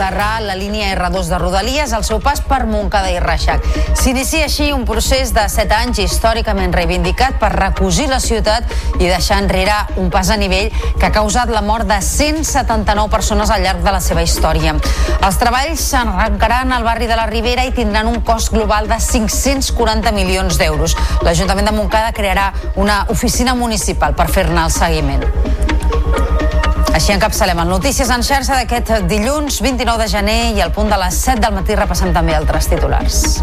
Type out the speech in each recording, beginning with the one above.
soterrar la línia R2 de Rodalies al seu pas per Montcada i Reixac. S'inicia així un procés de set anys històricament reivindicat per recosir la ciutat i deixar enrere un pas a nivell que ha causat la mort de 179 persones al llarg de la seva història. Els treballs s'arrencaran al barri de la Ribera i tindran un cost global de 540 milions d'euros. L'Ajuntament de Montcada crearà una oficina municipal per fer-ne el seguiment. Així encapçalem el Notícies en xarxa d'aquest dilluns 29 de gener i al punt de les 7 del matí repassem també altres titulars.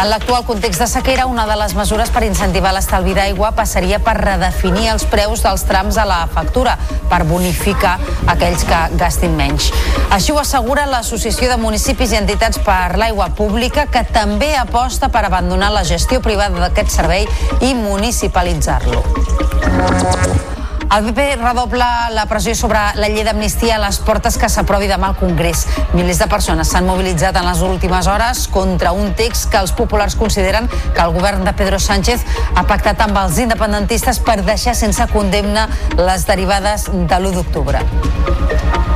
En l'actual context de sequera, una de les mesures per incentivar l'estalvi d'aigua passaria per redefinir els preus dels trams a la factura, per bonificar aquells que gastin menys. Així ho assegura l'Associació de Municipis i Entitats per l'Aigua Pública, que també aposta per abandonar la gestió privada d'aquest servei i municipalitzar-lo. El PP redobla la pressió sobre la llei d'amnistia a les portes que s'aprovi demà al Congrés. Milers de persones s'han mobilitzat en les últimes hores contra un text que els populars consideren que el govern de Pedro Sánchez ha pactat amb els independentistes per deixar sense condemna les derivades de l'1 d'octubre.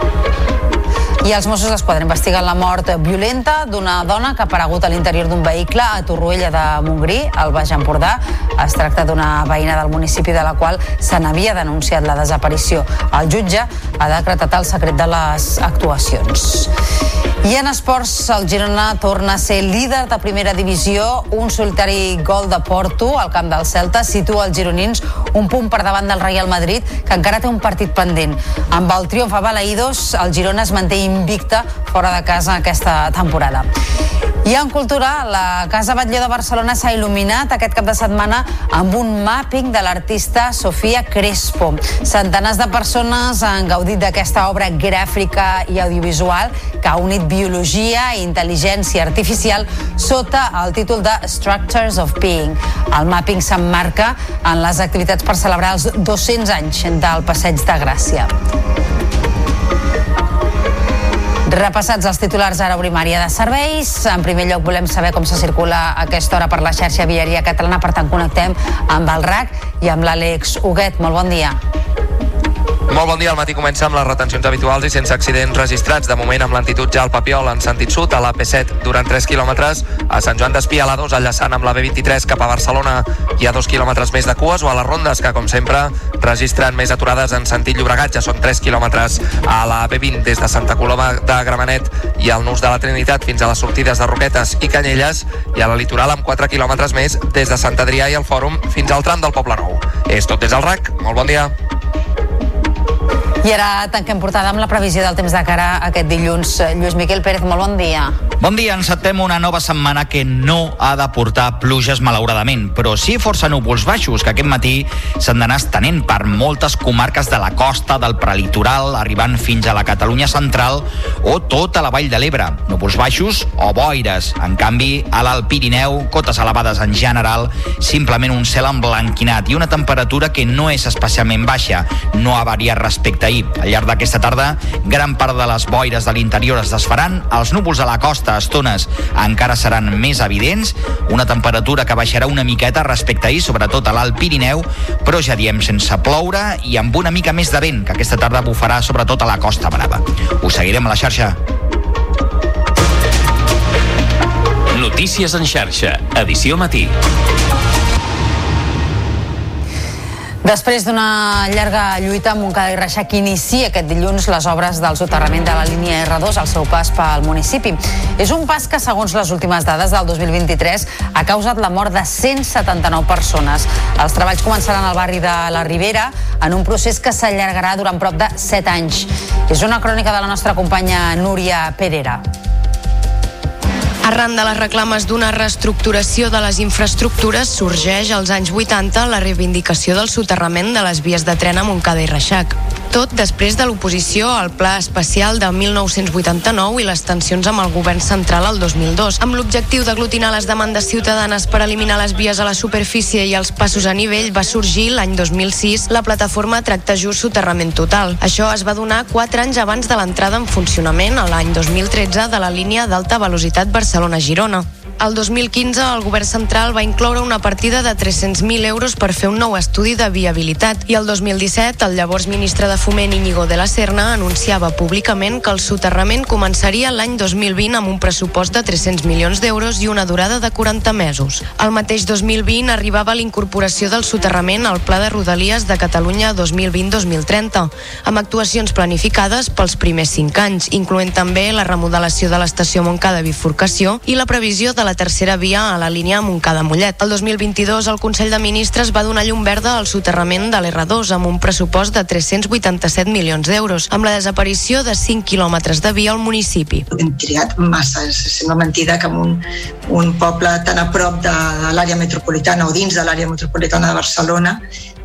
I els Mossos d'Esquadra investiguen la mort violenta d'una dona que ha aparegut a l'interior d'un vehicle a Torroella de Montgrí, al Baix Empordà. Es tracta d'una veïna del municipi de la qual se n'havia denunciat la desaparició. El jutge ha decretat el secret de les actuacions. I en esports, el Girona torna a ser líder de primera divisió. Un solitari gol de Porto al camp del Celta situa els gironins un punt per davant del Real Madrid, que encara té un partit pendent. Amb el triomf a Balaïdos, el Girona es manté invicta fora de casa aquesta temporada. I en cultura, la Casa Batlló de Barcelona s'ha il·luminat aquest cap de setmana amb un mapping de l'artista Sofia Crespo. Centenars de persones han gaudit d'aquesta obra gràfica i audiovisual que ha unit biologia i intel·ligència artificial sota el títol de Structures of Being. El mapping s'emmarca en les activitats per celebrar els 200 anys del Passeig de Gràcia. Repassats els titulars, ara obrim àrea de serveis. En primer lloc volem saber com se circula a aquesta hora per la xarxa viària catalana, per tant connectem amb el RAC i amb l'Àlex Huguet. Molt bon dia. Molt bon dia, al matí comença amb les retencions habituals i sense accidents registrats. De moment amb lentitud ja al Papiol en sentit sud, a la P7 durant 3 quilòmetres, a Sant Joan d'Espí a la 2 enllaçant amb la B23 cap a Barcelona hi ha 2 quilòmetres més de cues o a les rondes que com sempre registren més aturades en sentit Llobregat, ja són 3 quilòmetres a la B20 des de Santa Coloma de Gramenet i al Nus de la Trinitat fins a les sortides de Roquetes i Canyelles i a la litoral amb 4 quilòmetres més des de Sant Adrià i el Fòrum fins al tram del Poble Nou. És tot des del RAC, molt bon dia. I ara tanquem portada amb la previsió del temps de cara aquest dilluns. Lluís Miquel Pérez, molt bon dia. Bon dia, encetem una nova setmana que no ha de portar pluges, malauradament, però sí força núvols baixos que aquest matí s'han d'anar estenent per moltes comarques de la costa, del prelitoral, arribant fins a la Catalunya central o tota la vall de l'Ebre. Núvols baixos o boires. En canvi, a l'Alt Pirineu, cotes elevades en general, simplement un cel emblanquinat i una temperatura que no és especialment baixa. No ha variat respecte a ahir. Al llarg d'aquesta tarda, gran part de les boires de l'interior es desfaran, els núvols a la costa a estones encara seran més evidents, una temperatura que baixarà una miqueta respecte a ahir, sobretot a l'Alt Pirineu, però ja diem sense ploure i amb una mica més de vent, que aquesta tarda bufarà sobretot a la Costa Brava. Us seguirem a la xarxa. Notícies en xarxa, edició matí. Després d'una llarga lluita, Montcada i Reixac inicia aquest dilluns les obres del soterrament de la línia R2 al seu pas pel municipi. És un pas que, segons les últimes dades del 2023, ha causat la mort de 179 persones. Els treballs començaran al barri de la Ribera en un procés que s'allargarà durant prop de 7 anys. És una crònica de la nostra companya Núria Perera. Arran de les reclames d'una reestructuració de les infraestructures, sorgeix als anys 80 la reivindicació del soterrament de les vies de tren a Montcada i Reixac. Tot després de l'oposició al Pla Especial de 1989 i les tensions amb el govern central al 2002, amb l'objectiu d'aglutinar les demandes ciutadanes per eliminar les vies a la superfície i els passos a nivell, va sorgir l'any 2006 la plataforma Tracte Just Soterrament Total. Això es va donar 4 anys abans de l'entrada en funcionament, l'any 2013, de la línia d'alta velocitat Barcelona Barcelona-Girona. El 2015 el govern central va incloure una partida de 300.000 euros per fer un nou estudi de viabilitat i el 2017 el llavors ministre de Foment Íñigo de la Serna anunciava públicament que el soterrament començaria l'any 2020 amb un pressupost de 300 milions d'euros i una durada de 40 mesos. El mateix 2020 arribava l'incorporació del soterrament al Pla de Rodalies de Catalunya 2020-2030, amb actuacions planificades pels primers 5 anys, incloent també la remodelació de l'estació Montcada Bifurcació i la previsió de la tercera via a la línia Montcada-Mollet. El 2022 el Consell de Ministres va donar llum verda al soterrament de l'R2 amb un pressupost de 387 milions d'euros, amb la desaparició de 5 quilòmetres de via al municipi. Hem triat massa, sembla mentida que en un, un poble tan a prop de, de l'àrea metropolitana o dins de l'àrea metropolitana de Barcelona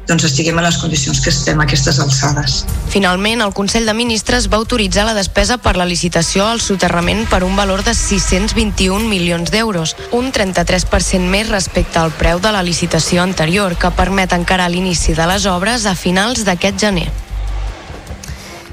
doncs estiguem a les condicions que estem a aquestes alçades. Finalment, el Consell de Ministres va autoritzar la despesa per la licitació al soterrament per un valor de 621 milions d'euros, un 33% més respecte al preu de la licitació anterior, que permet encara l'inici de les obres a finals d'aquest gener.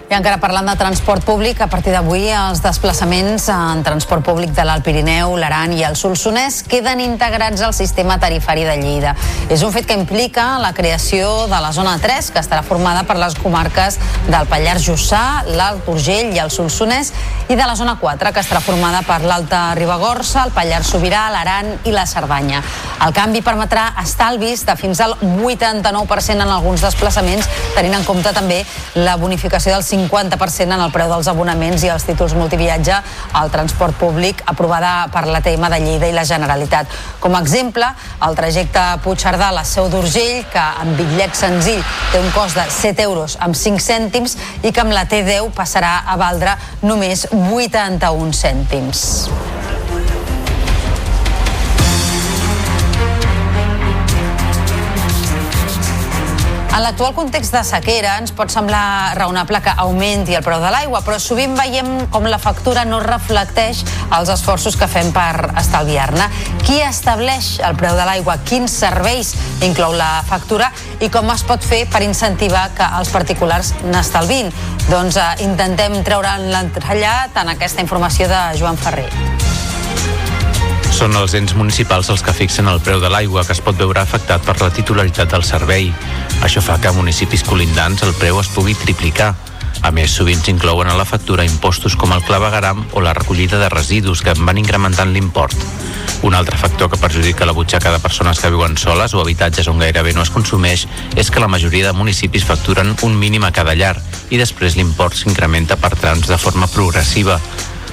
I encara parlant de transport públic, a partir d'avui els desplaçaments en transport públic de l'Alt Pirineu, l'Aran i el Solsonès queden integrats al sistema tarifari de Lleida. És un fet que implica la creació de la zona 3, que estarà formada per les comarques del Pallars Jussà, l'Alt Urgell i el Solsonès, i de la zona 4, que estarà formada per l'Alta Ribagorça, el Pallars Sobirà, l'Aran i la Cerdanya. El canvi permetrà estalvis de fins al 89% en alguns desplaçaments, tenint en compte també la bonificació del 50 50% en el preu dels abonaments i els títols multiviatge al transport públic aprovada per la TM de Lleida i la Generalitat. Com a exemple, el trajecte Puigcerdà a la Seu d'Urgell, que amb bitllet senzill té un cost de 7 euros amb 5 cèntims i que amb la T10 passarà a valdre només 81 cèntims. En l'actual context de sequera ens pot semblar raonable que augmenti el preu de l'aigua, però sovint veiem com la factura no reflecteix els esforços que fem per estalviar-ne. Qui estableix el preu de l'aigua? Quins serveis inclou la factura? I com es pot fer per incentivar que els particulars n'estalvin? Doncs eh, intentem treure l'entrellat en aquesta informació de Joan Ferrer. Són els ens municipals els que fixen el preu de l'aigua que es pot veure afectat per la titularitat del servei. Això fa que a municipis colindants el preu es pugui triplicar. A més, sovint s'inclouen a la factura impostos com el clavegaram o la recollida de residus que van incrementant l'import. Un altre factor que perjudica la butxaca de persones que viuen soles o habitatges on gairebé no es consumeix és que la majoria de municipis facturen un mínim a cada llar i després l'import s'incrementa per trams de forma progressiva.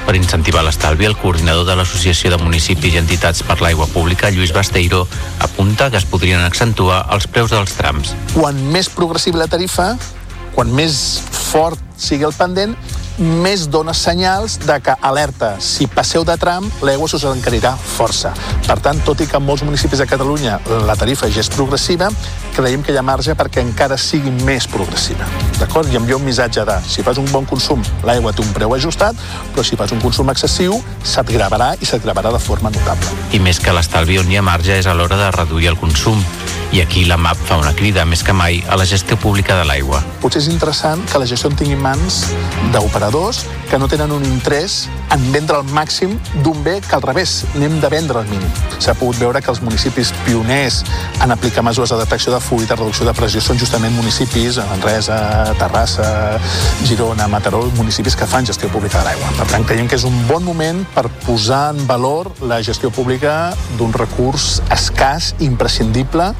Per incentivar l'estalvi, el coordinador de l'Associació de Municipis i Entitats per l'Aigua Pública, Lluís Basteiro, apunta que es podrien accentuar els preus dels trams. Quan més progressiva la tarifa, quan més fort sigui el pendent, més dona senyals de que, alerta, si passeu de tram, l'aigua s'us encarirà força. Per tant, tot i que en molts municipis de Catalunya la tarifa ja és progressiva, creiem que hi ha marge perquè encara sigui més progressiva. D'acord? I envia un missatge de, si fas un bon consum, l'aigua té un preu ajustat, però si fas un consum excessiu, se't gravarà i se't gravarà de forma notable. I més que l'estalvi on hi ha marge és a l'hora de reduir el consum. I aquí la MAP fa una crida, més que mai, a la gestió pública de l'aigua. Potser és interessant que la gestió en tingui mans d'operadors que no tenen un interès en vendre al màxim d'un bé que al revés, n'hem de vendre al mínim. S'ha pogut veure que els municipis pioners en aplicar mesures de detecció de fuit, de reducció de pressió, són justament municipis, Manresa, Terrassa, Girona, Mataró, municipis que fan gestió pública de l'aigua. Per tant, creiem que és un bon moment per posar en valor la gestió pública d'un recurs escàs, imprescindible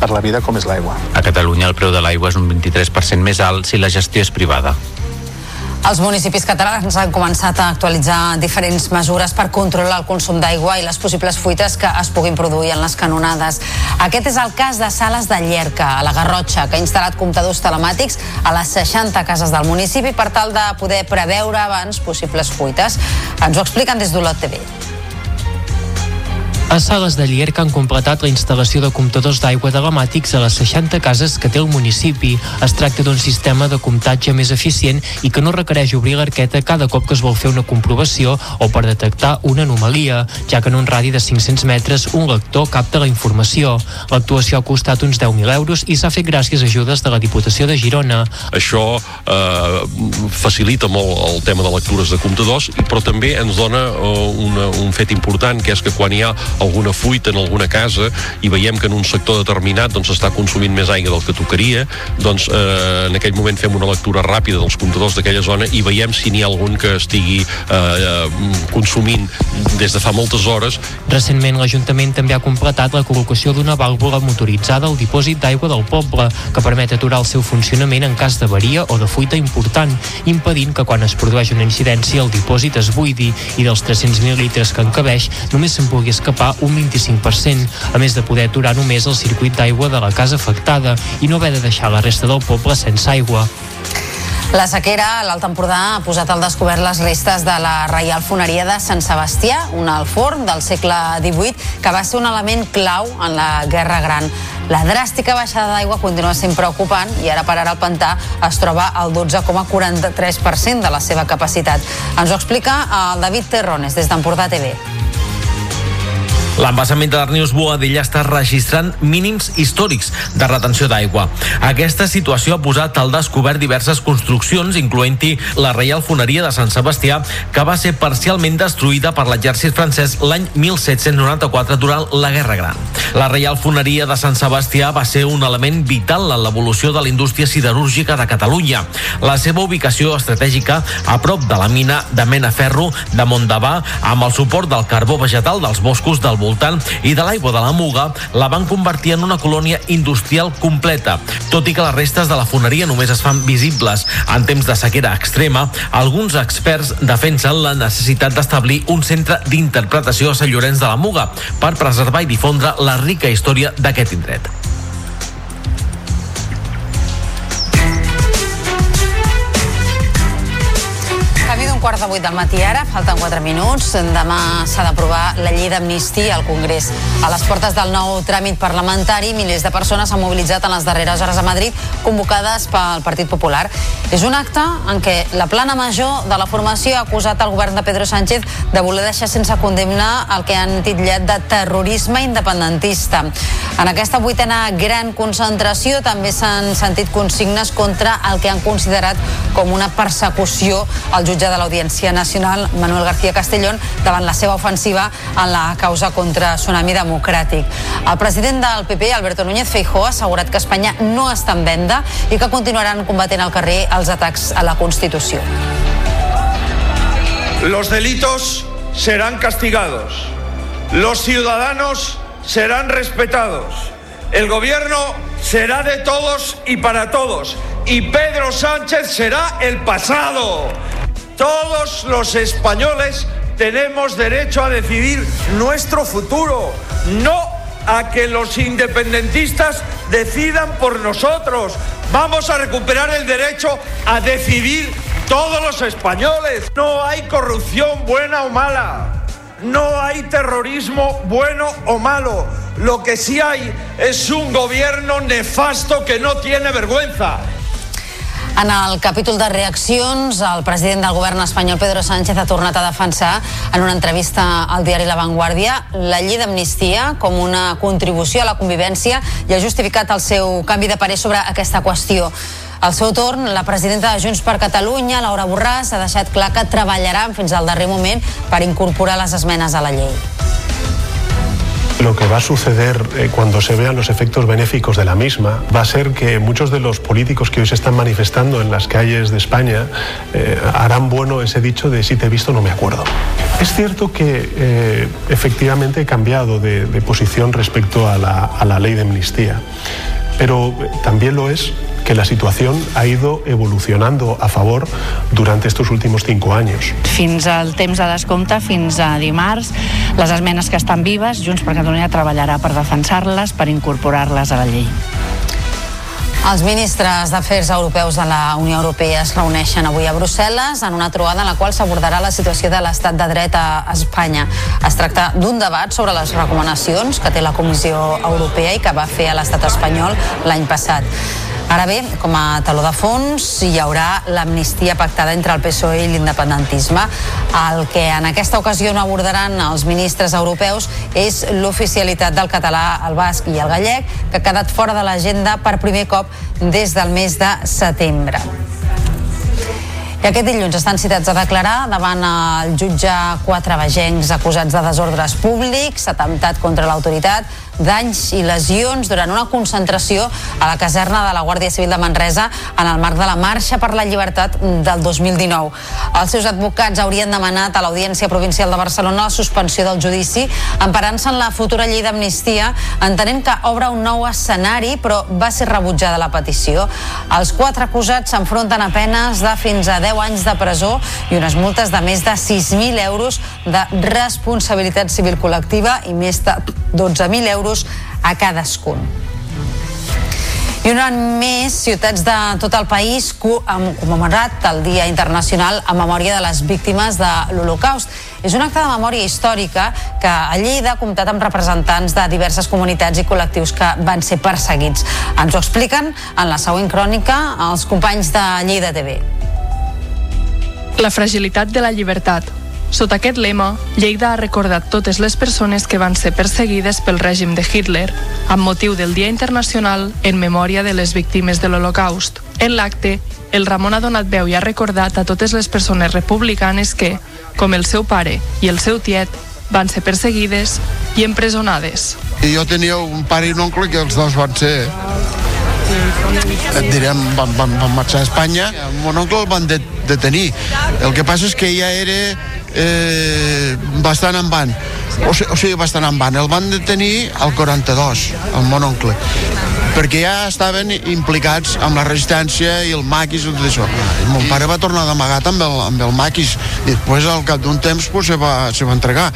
per la vida com és l'aigua. A Catalunya el preu de l'aigua és un 23% més alt si la gestió és privada. Els municipis catalans han començat a actualitzar diferents mesures per controlar el consum d'aigua i les possibles fuites que es puguin produir en les canonades. Aquest és el cas de Sales de Llerca, a la Garrotxa, que ha instal·lat comptadors telemàtics a les 60 cases del municipi per tal de poder preveure abans possibles fuites. Ens ho expliquen des d'Olot TV. A Sales de Llierca han completat la instal·lació de comptadors d'aigua telemàtics a les 60 cases que té el municipi. Es tracta d'un sistema de comptatge més eficient i que no requereix obrir l'arqueta cada cop que es vol fer una comprovació o per detectar una anomalia, ja que en un radi de 500 metres un lector capta la informació. L'actuació ha costat uns 10.000 euros i s'ha fet gràcies a ajudes de la Diputació de Girona. Això eh, facilita molt el tema de lectures de comptadors, però també ens dona eh, una, un fet important, que és que quan hi ha alguna fuita en alguna casa i veiem que en un sector determinat doncs està consumint més aigua del que tocaria, doncs eh, en aquell moment fem una lectura ràpida dels comptadors d'aquella zona i veiem si n'hi ha algun que estigui eh, consumint des de fa moltes hores. Recentment l'Ajuntament també ha completat la col·locació d'una vàlvula motoritzada al dipòsit d'aigua del poble que permet aturar el seu funcionament en cas d'avaria o de fuita important, impedint que quan es produeix una incidència el dipòsit es buidi i dels 300.000 litres que encabeix només se'n pugui escapar un 25%, a més de poder aturar només el circuit d'aigua de la casa afectada i no haver de deixar la resta del poble sense aigua. La sequera a l'Alt Empordà ha posat al descobert les restes de la Reial Foneria de Sant Sebastià, un alforn del segle XVIII que va ser un element clau en la Guerra Gran. La dràstica baixada d'aigua continua sent preocupant i ara per ara el pantà es troba al 12,43% de la seva capacitat. Ens ho explica el David Terrones des d'Empordà TV. L'embassament de l'Arnius Boadella està registrant mínims històrics de retenció d'aigua. Aquesta situació ha posat al descobert diverses construccions, incloent-hi la Reial Foneria de Sant Sebastià, que va ser parcialment destruïda per l'exèrcit francès l'any 1794 durant la Guerra Gran. La Reial Foneria de Sant Sebastià va ser un element vital en l'evolució de la indústria siderúrgica de Catalunya. La seva ubicació estratègica a prop de la mina de Mena Ferro de Montdavà, amb el suport del carbó vegetal dels boscos del voltant i de l'aigua de la Muga, la van convertir en una colònia industrial completa. Tot i que les restes de la foneria només es fan visibles en temps de sequera extrema, alguns experts defensen la necessitat d'establir un centre d'interpretació a Sant Llorenç de la Muga per preservar i difondre la rica història d'aquest indret. Quart de vuit del matí ara, falten 4 minuts. Demà s'ha d'aprovar la llei d'amnistia al Congrés. A les portes del nou tràmit parlamentari, milers de persones s'han mobilitzat en les darreres hores a Madrid, convocades pel Partit Popular. És un acte en què la plana major de la formació ha acusat el govern de Pedro Sánchez de voler deixar sense condemnar el que han titllat de terrorisme independentista. En aquesta vuitena gran concentració també s'han sentit consignes contra el que han considerat com una persecució al jutge de l'Audiència Nacional, Manuel García Castellón, davant la seva ofensiva en la causa contra Tsunami Democràtic. El president del PP, Alberto Núñez Feijó, ha assegurat que Espanya no està en venda i que continuaran combatent al carrer els atacs a la Constitució. Los delitos serán castigados. Los ciudadanos serán respetados. El gobierno será de todos y para todos. Y Pedro Sánchez será el pasado. Todos los españoles tenemos derecho a decidir nuestro futuro, no a que los independentistas decidan por nosotros. Vamos a recuperar el derecho a decidir todos los españoles. No hay corrupción buena o mala. No hay terrorismo bueno o malo. Lo que sí hay es un gobierno nefasto que no tiene vergüenza. En el capítol de reaccions, el president del govern espanyol, Pedro Sánchez, ha tornat a defensar en una entrevista al diari La Vanguardia la llei d'amnistia com una contribució a la convivència i ha justificat el seu canvi de parer sobre aquesta qüestió. Al seu torn, la presidenta de Junts per Catalunya, Laura Borràs, ha deixat clar que treballaran fins al darrer moment per incorporar les esmenes a la llei. Lo que va a suceder eh, cuando se vean los efectos benéficos de la misma va a ser que muchos de los políticos que hoy se están manifestando en las calles de España eh, harán bueno ese dicho de si te he visto no me acuerdo. Es cierto que eh, efectivamente he cambiado de, posición respecto a la, a la ley de amnistía, pero también lo es que la situación ha ido evolucionando a favor durante estos últimos cinco años. Fins al temps de descompte, fins a dimarts, les esmenes que estan vives, Junts per Catalunya treballarà per defensar-les, per incorporar-les a la llei. Els ministres d'Afers Europeus de la Unió Europea es reuneixen avui a Brussel·les en una trobada en la qual s'abordarà la situació de l'estat de dret a Espanya. Es tracta d'un debat sobre les recomanacions que té la Comissió Europea i que va fer a l'estat espanyol l'any passat. Ara bé, com a taló de fons, hi haurà l'amnistia pactada entre el PSOE i l'independentisme. El que en aquesta ocasió no abordaran els ministres europeus és l'oficialitat del català, el basc i el gallec, que ha quedat fora de l'agenda per primer cop des del mes de setembre. I aquest dilluns estan citats a declarar davant el jutge quatre vegencs acusats de desordres públics, atemptat contra l'autoritat, danys i lesions durant una concentració a la caserna de la Guàrdia Civil de Manresa en el marc de la Marxa per la Llibertat del 2019. Els seus advocats haurien demanat a l'Audiència Provincial de Barcelona la suspensió del judici emparant-se en la futura llei d'amnistia entenent que obre un nou escenari però va ser rebutjada la petició. Els quatre acusats s'enfronten a penes de fins a 10 anys de presó i unes multes de més de 6.000 euros de responsabilitat civil col·lectiva i més de 12.000 euros a cadascun. I un any més, ciutats de tot el país han commemorat el Dia Internacional en memòria de les víctimes de l'Holocaust. És un acte de memòria històrica que a Lleida ha comptat amb representants de diverses comunitats i col·lectius que van ser perseguits. Ens ho expliquen en la següent crònica els companys de Lleida TV. La fragilitat de la llibertat, Sota aquest lema, Lleida ha recordat totes les persones que van ser perseguides pel règim de Hitler, amb motiu del Dia Internacional en memòria de les víctimes de l'Holocaust. En l'acte, el Ramon ha donat veu i ha recordat a totes les persones republicanes que, com el seu pare i el seu tiet, van ser perseguides i empresonades. I jo tenia un pare i un oncle que els dos van ser et direm, van, van, van marxar a Espanya. Mon oncle el van detenir. El que passa és que ja era eh, bastant en van o, o sigui, bastant en van el van detenir al 42 el mon oncle perquè ja estaven implicats amb la resistència i el maquis i tot això. I mon pare va tornar d'amagat amb, el, amb el maquis i després al cap d'un temps pues, se, va, se va entregar.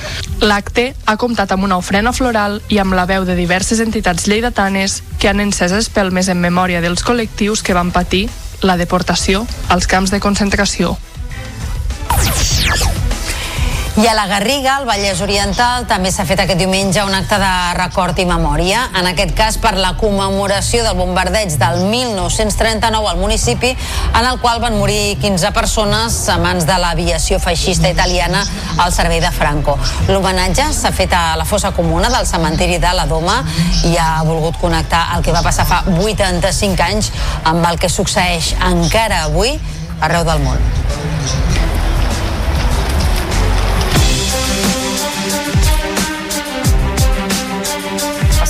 L'acte ha comptat amb una ofrena floral i amb la veu de diverses entitats lleidatanes que han encès espelmes en memòria dels col·lectius que van patir la deportació als camps de concentració. I a la Garriga, al Vallès Oriental, també s'ha fet aquest diumenge un acte de record i memòria, en aquest cas per la commemoració del bombardeig del 1939 al municipi, en el qual van morir 15 persones a mans de l'aviació feixista italiana al servei de Franco. L'homenatge s'ha fet a la fossa comuna del cementiri de la Doma i ha volgut connectar el que va passar fa 85 anys amb el que succeeix encara avui arreu del món.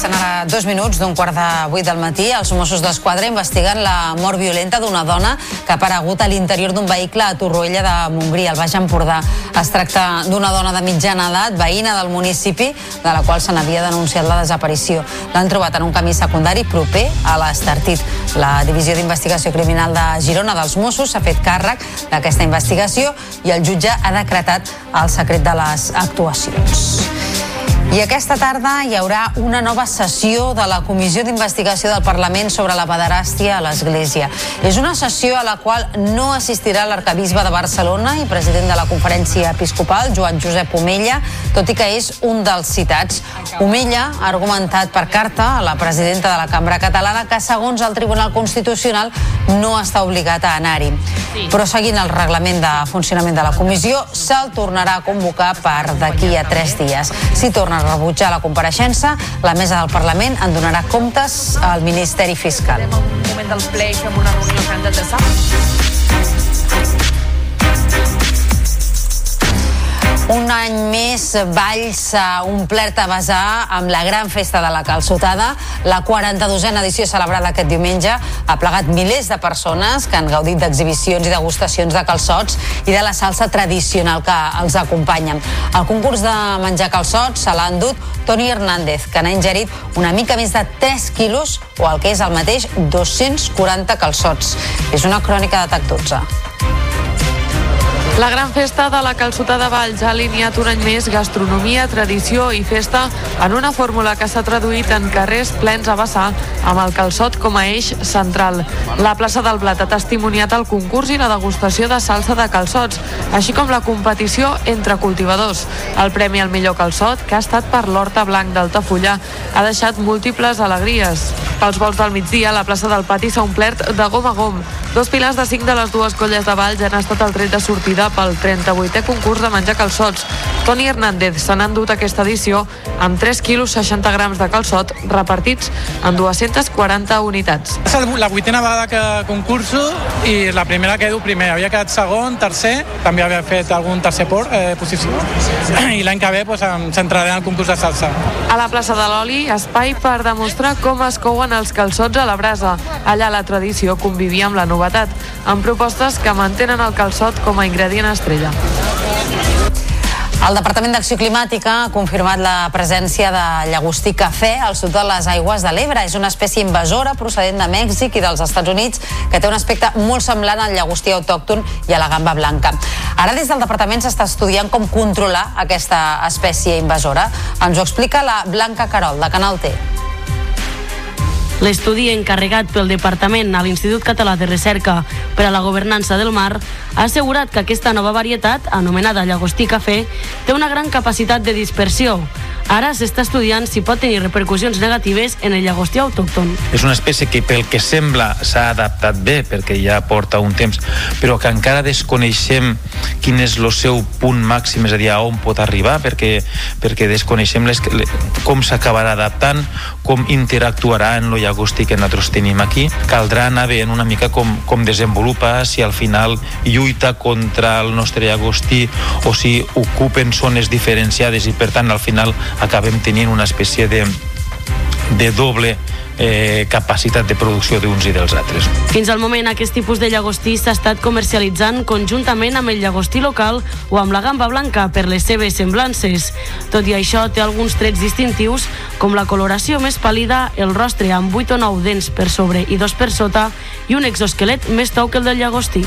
Passen ara dos minuts d'un quart de vuit del matí. Els Mossos d'Esquadra investiguen la mort violenta d'una dona que ha aparegut a l'interior d'un vehicle a Torroella de Montgrí, al Baix Empordà. Es tracta d'una dona de mitjana edat, veïna del municipi, de la qual se n'havia denunciat la desaparició. L'han trobat en un camí secundari proper a l'Estartit. La Divisió d'Investigació Criminal de Girona dels Mossos s'ha fet càrrec d'aquesta investigació i el jutge ha decretat el secret de les actuacions. I aquesta tarda hi haurà una nova sessió de la Comissió d'Investigació del Parlament sobre la pederàstia a l'Església. És una sessió a la qual no assistirà l'arcabisbe de Barcelona i president de la conferència episcopal, Joan Josep Omella, tot i que és un dels citats. Omella ha argumentat per carta a la presidenta de la Cambra Catalana que, segons el Tribunal Constitucional, no està obligat a anar-hi. Però seguint el reglament de funcionament de la comissió, se'l tornarà a convocar per d'aquí a tres dies. Si torna a rebutjar la compareixença, la mesa del Parlament en donarà comptes al Ministeri Fiscal. Un moment del ple fem una reunió que hem de Un any més, Valls s'ha omplert a besar amb la gran festa de la calçotada. La 42a edició celebrada aquest diumenge ha plegat milers de persones que han gaudit d'exhibicions i degustacions de calçots i de la salsa tradicional que els acompanya. El concurs de menjar calçots se l'ha endut Toni Hernández, que n'ha ingerit una mica més de 3 quilos o el que és el mateix 240 calçots. És una crònica de TAC 12. La gran festa de la calçota de Valls ha alineat un any més gastronomia, tradició i festa en una fórmula que s'ha traduït en carrers plens a vessar amb el calçot com a eix central. La plaça del Blat ha testimoniat el concurs i la degustació de salsa de calçots, així com la competició entre cultivadors. El premi al millor calçot, que ha estat per l'Horta Blanc d'Altafulla, ha deixat múltiples alegries. Pels vols del migdia, la plaça del Pati s'ha omplert de gom a gom. Dos pilars de cinc de les dues colles de Valls han estat el tret de sortida pel 38è concurs de menjar calçots. Toni Hernández se n'ha endut aquesta edició amb 3 quilos 60 grams de calçot repartits en 240 unitats. És la vuitena vegada que concurso i la primera que quedo primer. Havia quedat segon, tercer, també havia fet algun tercer por, eh, posició. I l'any que ve pues, em centraré en el concurs de salsa. A la plaça de l'Oli, espai per demostrar com es couen els calçots a la brasa. Allà la tradició convivia amb la novetat, amb propostes que mantenen el calçot com a ingredient estrella. El Departament d'Acció Climàtica ha confirmat la presència de llagostí cafè al sud de les aigües de l'Ebre. És una espècie invasora procedent de Mèxic i dels Estats Units que té un aspecte molt semblant al llagostí autòcton i a la gamba blanca. Ara des del departament s'està estudiant com controlar aquesta espècie invasora. Ens ho explica la Blanca Carol, de Canal T. L'estudi encarregat pel Departament a l'Institut Català de Recerca per a la Governança del Mar ha assegurat que aquesta nova varietat, anomenada llagostí cafè, té una gran capacitat de dispersió. Ara s'està estudiant si pot tenir repercussions negatives en el llagostí autòcton. És una espècie que pel que sembla s'ha adaptat bé perquè ja porta un temps, però que encara desconeixem quin és el seu punt màxim, és a dir, on pot arribar, perquè, perquè desconeixem les, com s'acabarà adaptant, com interactuarà en el llagostí que nosaltres tenim aquí. Caldrà anar veient una mica com, com desenvolupa, si al final lluita contra el nostre llagostí o si ocupen zones diferenciades i per tant al final acabem tenint una espècie de, de doble eh, capacitat de producció d'uns i dels altres. Fins al moment, aquest tipus de llagostí s'ha estat comercialitzant conjuntament amb el llagostí local o amb la gamba blanca per les seves semblances. Tot i això, té alguns trets distintius, com la coloració més pàl·lida, el rostre amb 8 o 9 dents per sobre i dos per sota, i un exoesquelet més tou que el del llagostí.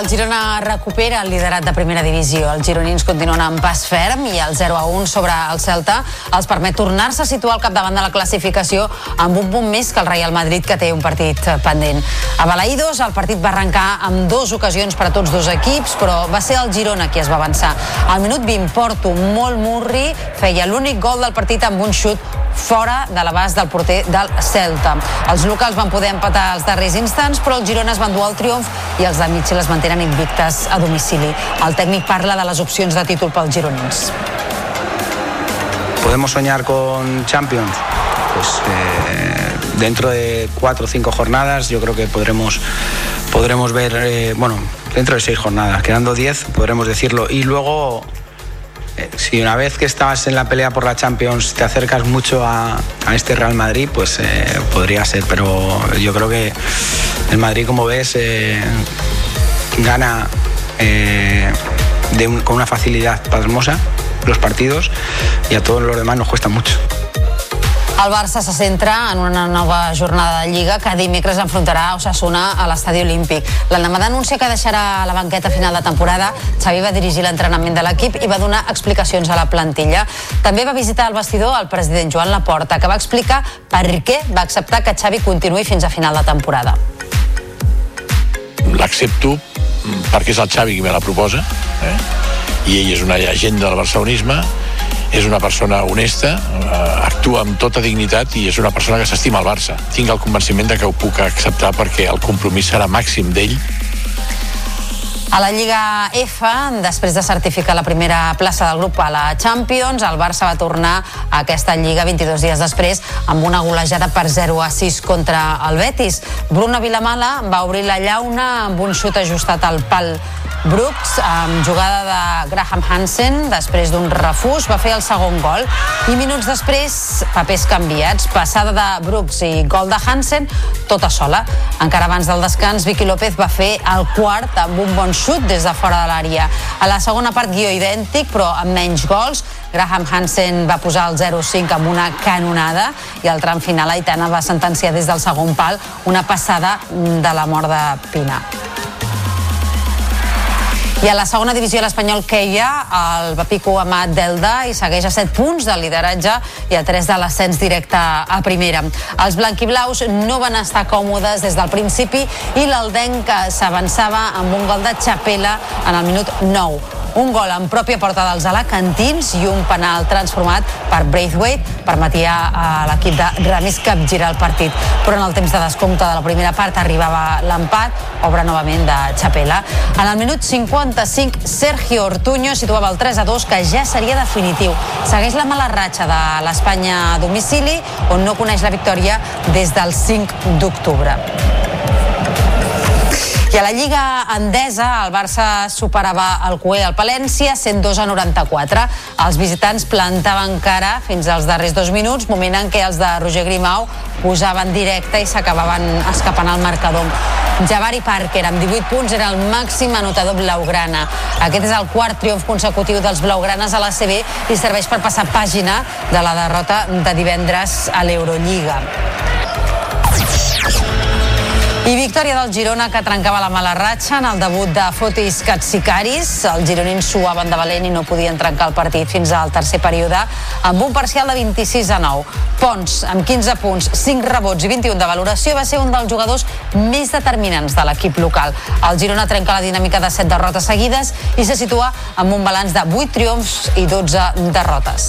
El Girona recupera el liderat de primera divisió. Els gironins continuen amb pas ferm i el 0 a 1 sobre el Celta els permet tornar-se a situar al capdavant de la classificació amb un punt més que el Real Madrid que té un partit pendent. A Balaïdos el partit va arrencar amb dues ocasions per a tots dos equips, però va ser el Girona qui es va avançar. Al minut 20 Porto, molt murri, feia l'únic gol del partit amb un xut fora de l'abast del porter del Celta. Els locals van poder empatar els darrers instants, però els Girona es van dur el triomf i els de Mitchell es mantenen invictes a domicili. El tècnic parla de les opcions de títol pels gironins. ¿Podemos soñar con Champions? Pues eh, dentro de cuatro o cinco jornadas yo creo que podremos, podremos ver, eh, bueno, dentro de seis jornadas, quedando diez, podremos decirlo. Y luego eh, si una vez que estabas en la pelea por la Champions te acercas mucho a, a este Real Madrid, pues eh, podría ser, pero yo creo que el Madrid, como ves, eh, gana eh, de un- con una facilidad pasmosa los partidos y a todos los demás nos cuesta mucho. El Barça se centra en una nova jornada de Lliga que dimecres enfrontarà Osasuna a l'Estadi Olímpic. L'endemà d'anunciar que deixarà la banqueta a final de temporada, Xavi va dirigir l'entrenament de l'equip i va donar explicacions a la plantilla. També va visitar el vestidor el president Joan Laporta, que va explicar per què va acceptar que Xavi continuï fins a final de temporada. l'accepto perquè és el Xavi qui me la proposa eh? i ell és una llegenda del barcelonisme és una persona honesta, eh, actua amb tota dignitat i és una persona que s'estima el Barça. Tinc el convenciment de que ho puc acceptar perquè el compromís serà màxim d'ell A la Lliga F, després de certificar la primera plaça del grup a la Champions, el Barça va tornar a aquesta Lliga 22 dies després amb una golejada per 0 a 6 contra el Betis. Bruno Vilamala va obrir la llauna amb un xut ajustat al pal Brooks, amb jugada de Graham Hansen, després d'un refús, va fer el segon gol. I minuts després, papers canviats, passada de Brooks i gol de Hansen, tota sola. Encara abans del descans, Vicky López va fer el quart amb un bon xut des de fora de l'àrea. A la segona part, guió idèntic, però amb menys gols. Graham Hansen va posar el 0-5 amb una canonada i al tram final Aitana va sentenciar des del segon pal una passada de la mort de Pina. I a la segona divisió l'Espanyol queia el Papico Amat d'Elda i segueix a 7 punts de lideratge i a 3 de l'ascens directe a primera. Els blanquiblaus no van estar còmodes des del principi i l'Aldenc s'avançava amb un gol de Chapela en el minut 9 un gol en pròpia porta dels alacantins i un penal transformat per Braithwaite permetia a l'equip de Ramis capgirar el partit. Però en el temps de descompte de la primera part arribava l'empat, obra novament de Chapela. En el minut 55, Sergio Ortuño situava el 3 a 2, que ja seria definitiu. Segueix la mala ratxa de l'Espanya a domicili, on no coneix la victòria des del 5 d'octubre. I a la Lliga Endesa, el Barça superava el CUE al Palència 102 a 94. Els visitants plantaven cara fins als darrers dos minuts, moment en què els de Roger Grimau posaven directe i s'acabaven escapant al marcador. Javari Parker, amb 18 punts, era el màxim anotador blaugrana. Aquest és el quart triomf consecutiu dels blaugranes a la CB i serveix per passar pàgina de la derrota de divendres a l'Eurolliga. I victòria del Girona que trencava la mala ratxa en el debut de Fotis Katsikaris. Els gironins suaven de valent i no podien trencar el partit fins al tercer període amb un parcial de 26 a 9. Pons, amb 15 punts, 5 rebots i 21 de valoració, va ser un dels jugadors més determinants de l'equip local. El Girona trenca la dinàmica de 7 derrotes seguides i se situa amb un balanç de 8 triomfs i 12 derrotes.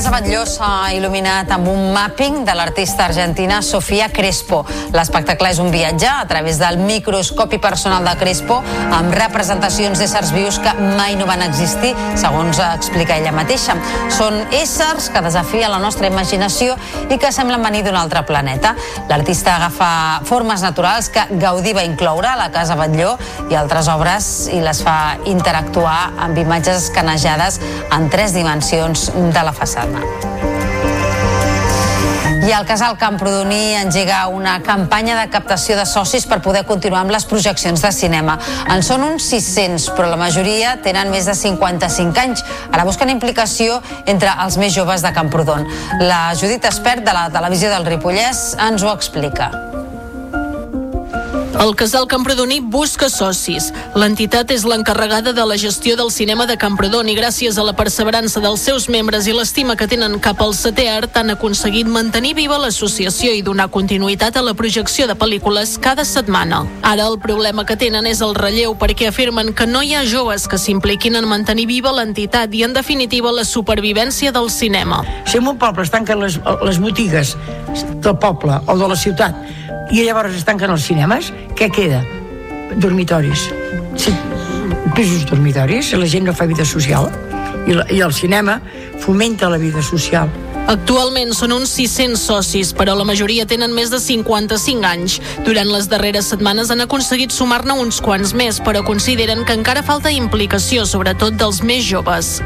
Casa Batlló s'ha il·luminat amb un mapping de l'artista argentina Sofia Crespo. L'espectacle és un viatge a través del microscopi personal de Crespo amb representacions d'éssers vius que mai no van existir, segons explica ella mateixa. Són éssers que desafien la nostra imaginació i que semblen venir d'un altre planeta. L'artista agafa formes naturals que Gaudí va incloure a la Casa Batlló i altres obres i les fa interactuar amb imatges escanejades en tres dimensions de la façana. I el casal Camprodoní engega una campanya de captació de socis per poder continuar amb les projeccions de cinema. En són uns 600, però la majoria tenen més de 55 anys. Ara busquen implicació entre els més joves de Camprodon. La Judit Espert de la televisió del Ripollès ens ho explica. El casal Camprodoní busca socis. L'entitat és l'encarregada de la gestió del cinema de Camprodon i gràcies a la perseverança dels seus membres i l'estima que tenen cap al setè art han aconseguit mantenir viva l'associació i donar continuïtat a la projecció de pel·lícules cada setmana. Ara el problema que tenen és el relleu perquè afirmen que no hi ha joves que s'impliquin en mantenir viva l'entitat i en definitiva la supervivència del cinema. Si en un poble es tanquen les, les botigues del poble o de la ciutat i llavors es tanquen els cinemes, què queda? Dormitoris. Sí, pisos dormitoris, la gent no fa vida social. I, la, I el cinema fomenta la vida social. Actualment són uns 600 socis, però la majoria tenen més de 55 anys. Durant les darreres setmanes han aconseguit sumar-ne uns quants més, però consideren que encara falta implicació, sobretot dels més joves.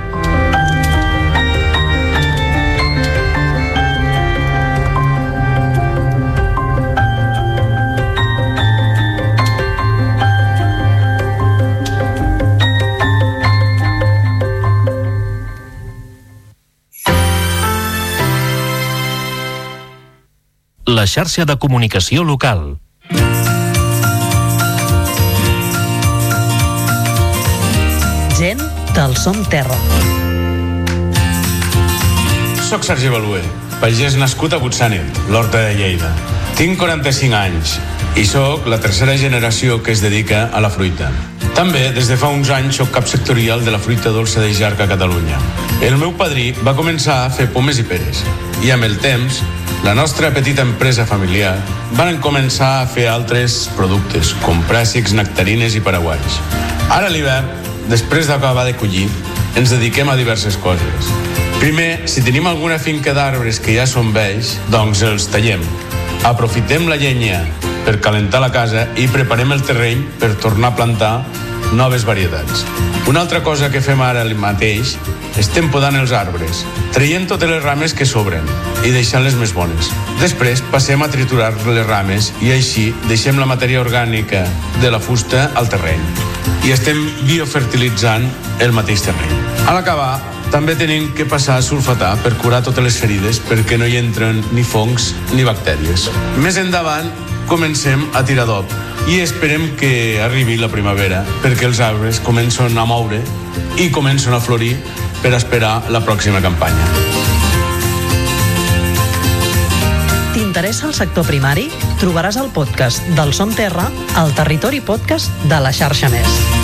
La xarxa de comunicació local. Gent del Som Terra. Soc Sergi Balué, pagès nascut a Butsanet, l'Horta de Lleida. Tinc 45 anys i sóc la tercera generació que es dedica a la fruita. També, des de fa uns anys, sóc cap sectorial de la fruita dolça de Jarc a Catalunya. El meu padrí va començar a fer pomes i peres i amb el temps la nostra petita empresa familiar van començar a fer altres productes, com pràssics, nectarines i paraguais. Ara a l'hivern, després d'acabar de collir, ens dediquem a diverses coses. Primer, si tenim alguna finca d'arbres que ja són vells, doncs els tallem. Aprofitem la llenya per calentar la casa i preparem el terreny per tornar a plantar noves varietats. Una altra cosa que fem ara mateix estem podant els arbres, traient totes les rames que sobren i deixant les més bones. Després passem a triturar les rames i així deixem la matèria orgànica de la fusta al terreny i estem biofertilitzant el mateix terreny. A l'acabar, també tenim que passar a sulfatar per curar totes les ferides perquè no hi entren ni fongs ni bactèries. Més endavant, comencem a tirar d'op i esperem que arribi la primavera perquè els arbres comencen a moure i comencen a florir per esperar la pròxima campanya. T'interessa el sector primari? Trobaràs el podcast del Som Terra al Territori Podcast de la xarxa Més.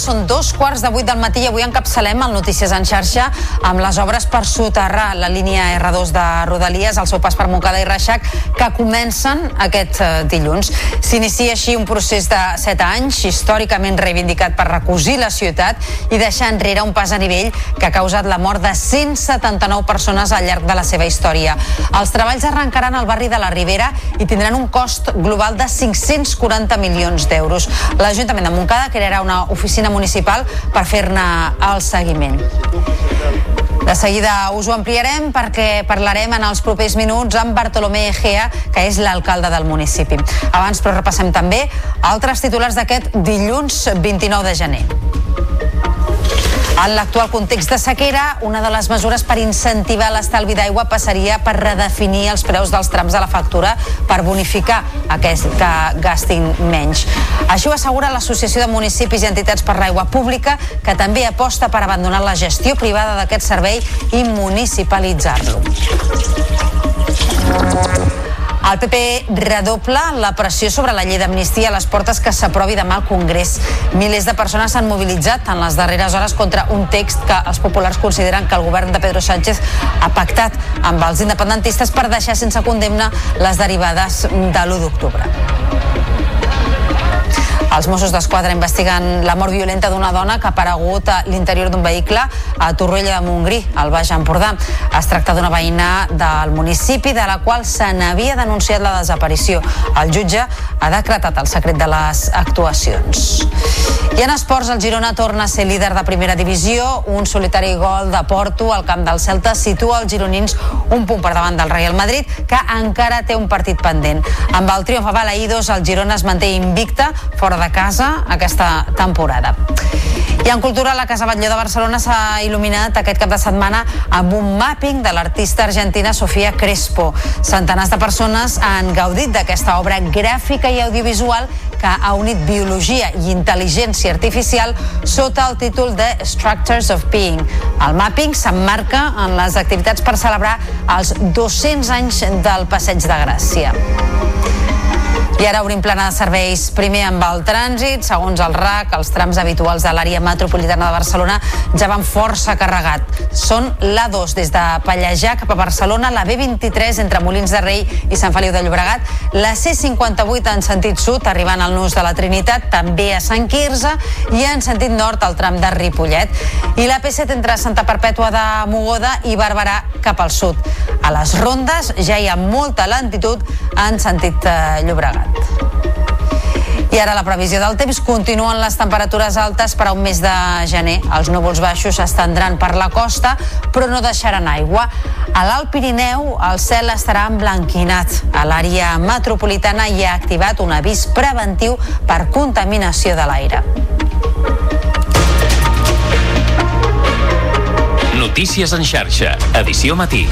Són dos quarts de vuit del matí i avui encapçalem el Notícies en xarxa amb les obres per soterrar la línia R2 de Rodalies al seu pas per Montcada i Reixac que comencen aquest eh, dilluns. S'inicia així un procés de set anys històricament reivindicat per recosir la ciutat i deixar enrere un pas a nivell que ha causat la mort de 179 persones al llarg de la seva història. Els treballs arrencaran al barri de la Ribera i tindran un cost global de 540 milions d'euros. L'Ajuntament de Montcada crearà una oficina municipal per fer-ne el seguiment. De seguida us ho ampliarem perquè parlarem en els propers minuts amb Bartolomé Egea, que és l'alcalde del municipi. Abans, però, repassem també altres titulars d'aquest dilluns 29 de gener. En l'actual context de sequera, una de les mesures per incentivar l'estalvi d'aigua passaria per redefinir els preus dels trams de la factura per bonificar aquests que gastin menys. Així ho assegura l'Associació de Municipis i Entitats per l'Aigua Pública, que també aposta per abandonar la gestió privada d'aquest servei i municipalitzar-lo. El PP redobla la pressió sobre la llei d'amnistia a les portes que s'aprovi demà al Congrés. Milers de persones s'han mobilitzat en les darreres hores contra un text que els populars consideren que el govern de Pedro Sánchez ha pactat amb els independentistes per deixar sense condemna les derivades de l'1 d'octubre. Els Mossos d'Esquadra investiguen la mort violenta d'una dona que ha aparegut a l'interior d'un vehicle a Torroella de Montgrí, al Baix Empordà. Es tracta d'una veïna del municipi de la qual se n'havia denunciat la desaparició. El jutge ha decretat el secret de les actuacions. I en esports, el Girona torna a ser líder de primera divisió. Un solitari gol de Porto al camp del Celta situa els gironins un punt per davant del Real Madrid, que encara té un partit pendent. Amb el triomf a Balaïdos, el Girona es manté invicta fora de casa aquesta temporada. I en cultura, la Casa Batlló de Barcelona s'ha il·luminat aquest cap de setmana amb un mapping de l'artista argentina Sofia Crespo. Centenars de persones han gaudit d'aquesta obra gràfica i audiovisual que ha unit biologia i intel·ligència artificial sota el títol de Structures of Being. El mapping s'emmarca en les activitats per celebrar els 200 anys del Passeig de Gràcia. I ara obrim plana de serveis primer amb el trànsit. Segons el RAC, els trams habituals de l'àrea metropolitana de Barcelona ja van força carregat. Són l'A2 des de Pallejà cap a Barcelona, la B23 entre Molins de Rei i Sant Feliu de Llobregat, la C58 en sentit sud, arribant al nus de la Trinitat, també a Sant Quirze, i en sentit nord al tram de Ripollet. I la P7 entre Santa Perpètua de Mogoda i Barberà cap al sud. A les rondes ja hi ha molta lentitud en sentit eh, Llobregat. I ara la previsió del temps continuen les temperatures altes per a un mes de gener. Els núvols baixos s'estendran per la costa, però no deixaran aigua. A l'Alt Pirineu el cel estarà emblanquinat. A l'àrea metropolitana hi ha activat un avís preventiu per contaminació de l'aire. Notícies en xarxa, edició matí.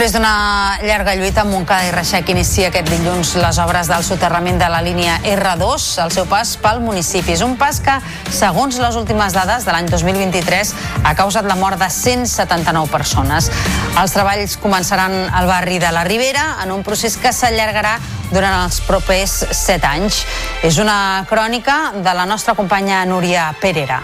Després d'una llarga lluita, Montcada i Reixac inicia aquest dilluns les obres del soterrament de la línia R2 al seu pas pel municipi. És un pas que, segons les últimes dades de l'any 2023, ha causat la mort de 179 persones. Els treballs començaran al barri de la Ribera en un procés que s'allargarà durant els propers set anys. És una crònica de la nostra companya Núria Perera.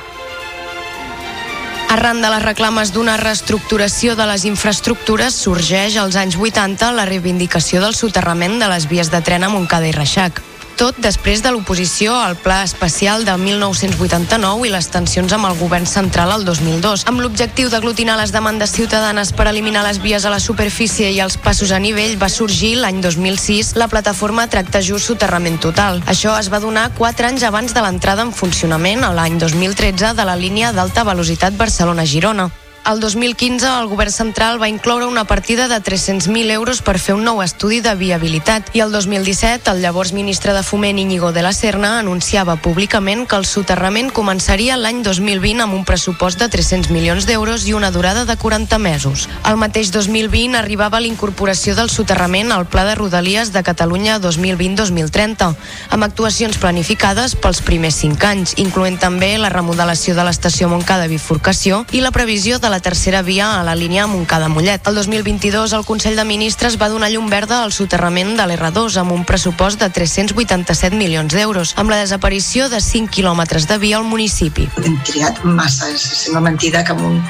Arran de les reclames d'una reestructuració de les infraestructures, sorgeix als anys 80 la reivindicació del soterrament de les vies de tren a Montcada i Reixac tot després de l'oposició al Pla Especial de 1989 i les tensions amb el govern central al 2002, amb l'objectiu d'aglutinar les demandes ciutadanes per eliminar les vies a la superfície i els passos a nivell, va sorgir l'any 2006 la plataforma Tracte Just Soterrament Total. Això es va donar 4 anys abans de l'entrada en funcionament, l'any 2013, de la línia d'alta velocitat Barcelona-Girona. El 2015 el govern central va incloure una partida de 300.000 euros per fer un nou estudi de viabilitat i el 2017 el llavors ministre de Foment Íñigo de la Serna anunciava públicament que el soterrament començaria l'any 2020 amb un pressupost de 300 milions d'euros i una durada de 40 mesos. El mateix 2020 arribava l'incorporació del soterrament al Pla de Rodalies de Catalunya 2020-2030, amb actuacions planificades pels primers 5 anys, incloent també la remodelació de l'estació Montcada Bifurcació i la previsió de la la tercera via a la línia Montcada-Mollet. El 2022 el Consell de Ministres va donar llum verda al soterrament de l'R2 amb un pressupost de 387 milions d'euros, amb la desaparició de 5 quilòmetres de via al municipi. Hem triat massa, sembla mentida que un,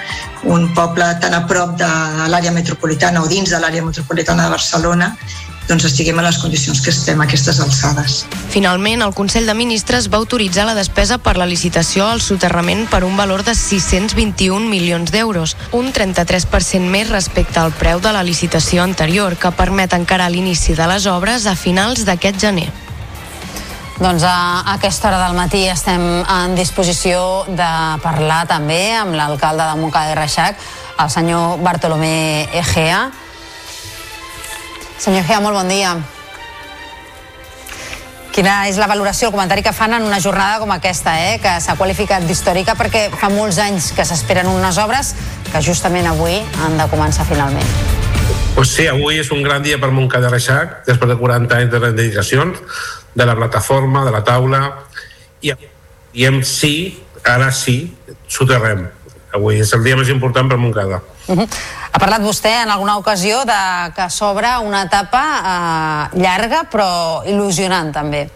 un poble tan a prop de l'àrea metropolitana o dins de l'àrea metropolitana de Barcelona doncs estiguem en les condicions que estem a aquestes alçades. Finalment, el Consell de Ministres va autoritzar la despesa per la licitació al soterrament per un valor de 621 milions d'euros, un 33% més respecte al preu de la licitació anterior, que permet encara l'inici de les obres a finals d'aquest gener. Doncs a aquesta hora del matí estem en disposició de parlar també amb l'alcalde de Montcada i Reixac, el senyor Bartolomé Egea, Senyor Gea, molt bon dia. Quina és la valoració, el comentari que fan en una jornada com aquesta, eh? que s'ha qualificat d'històrica perquè fa molts anys que s'esperen unes obres que justament avui han de començar finalment. Pues sí, avui és un gran dia per Montcada Reixac, després de 40 anys de reivindicacions, de la plataforma, de la taula, i diem sí, ara sí, soterrem. Avui és el dia més important per Montcada. Uh -huh. Ha parlat vostè en alguna ocasió de que s'obre una etapa eh, llarga però il·lusionant també.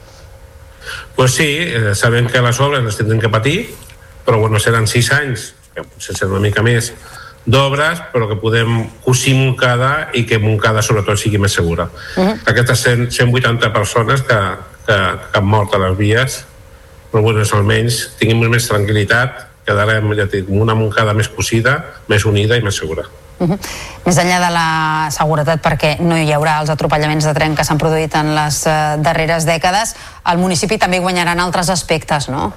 Pues sí, eh, sabem que les obres les tindrem que patir, però bueno, seran sis anys, que potser serà una mica més, d'obres, però que podem cosir Montcada i que Montcada sobretot sigui més segura. Uh -huh. Aquestes 100, 180 persones que, que, que han mort a les vies, però bueno, almenys tinguem més tranquil·litat quedarem ja dic, una Montcada més cosida, més unida i més segura. Uh -huh. Més enllà de la seguretat, perquè no hi haurà els atropellaments de tren que s'han produït en les uh, darreres dècades, el municipi també guanyarà en altres aspectes, no?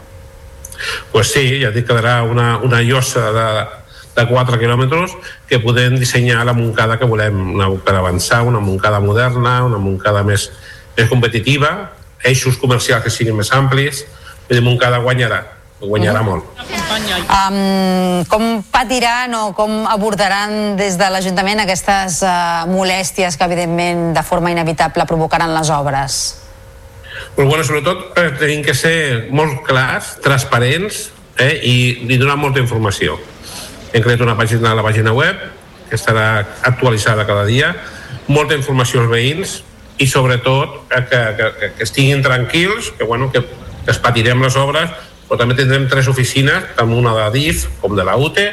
Pues sí, ja dic, quedarà una, una llosa de, de 4 quilòmetres que podem dissenyar la Montcada que volem una, per avançar, una Montcada moderna, una Montcada més, més competitiva, eixos comercials que siguin més amplis, i Montcada guanyarà guanyarà -huh. molt. Um, com patiran o com abordaran des de l'Ajuntament aquestes uh, molèsties que evidentment de forma inevitable provocaran les obres? Però, bueno, sobretot eh, tenim que ser molt clars, transparents eh, i, i donar molta informació. Hem creat una pàgina a la pàgina web que estarà actualitzada cada dia, molta informació als veïns i sobretot eh, que, que, que estiguin tranquils, que, bueno, que, que es patirem les obres però també tindrem tres oficines, tant una de DIF com de la UTE,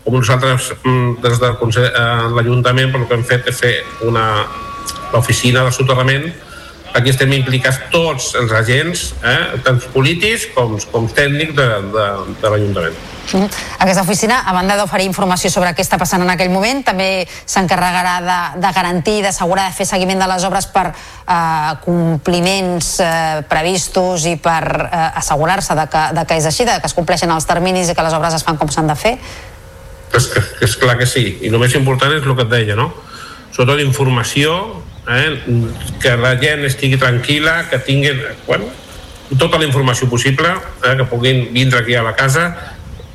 com nosaltres mm, des de eh, l'Ajuntament el que hem fet és fer una l'oficina de soterrament aquí estem implicats tots els agents, eh, tant polítics com, com tècnics de, de, de l'Ajuntament. Mm. Aquesta oficina, a banda d'oferir informació sobre què està passant en aquell moment, també s'encarregarà de, de garantir, d'assegurar, de fer seguiment de les obres per eh, compliments eh, previstos i per eh, assegurar-se de, que, de que és així, de que es compleixen els terminis i que les obres es fan com s'han de fer? És, és clar que sí, i el més important és el que et deia, no? Sobretot informació, eh, que la gent estigui tranquil·la, que tinguin bueno, tota la informació possible, eh, que puguin vindre aquí a la casa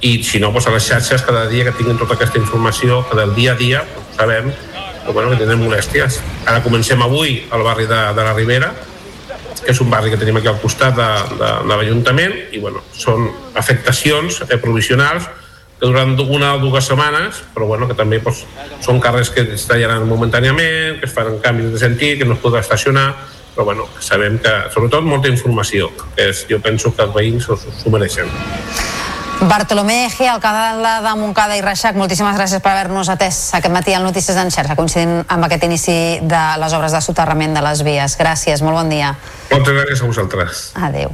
i si no, doncs a les xarxes cada dia que tinguin tota aquesta informació, que del dia a dia sabem però bueno, que tenen molèsties. Ara comencem avui al barri de, de la Ribera, que és un barri que tenim aquí al costat de, de, de l'Ajuntament, i bueno, són afectacions eh, provisionals que duran una o dues setmanes, però bueno, que també doncs, són carrers que es tallaran momentàniament, que es fan canvis de sentit, que no es podrà estacionar, però bueno, sabem que, sobretot, molta informació, que és, jo penso que els veïns s'ho mereixen. Bartolomé G, alcalde de Montcada i Reixac, moltíssimes gràcies per haver-nos atès aquest matí al Notícies en xarxa, coincidint amb aquest inici de les obres de soterrament de les vies. Gràcies, molt bon dia. Moltes gràcies a vosaltres. Adéu.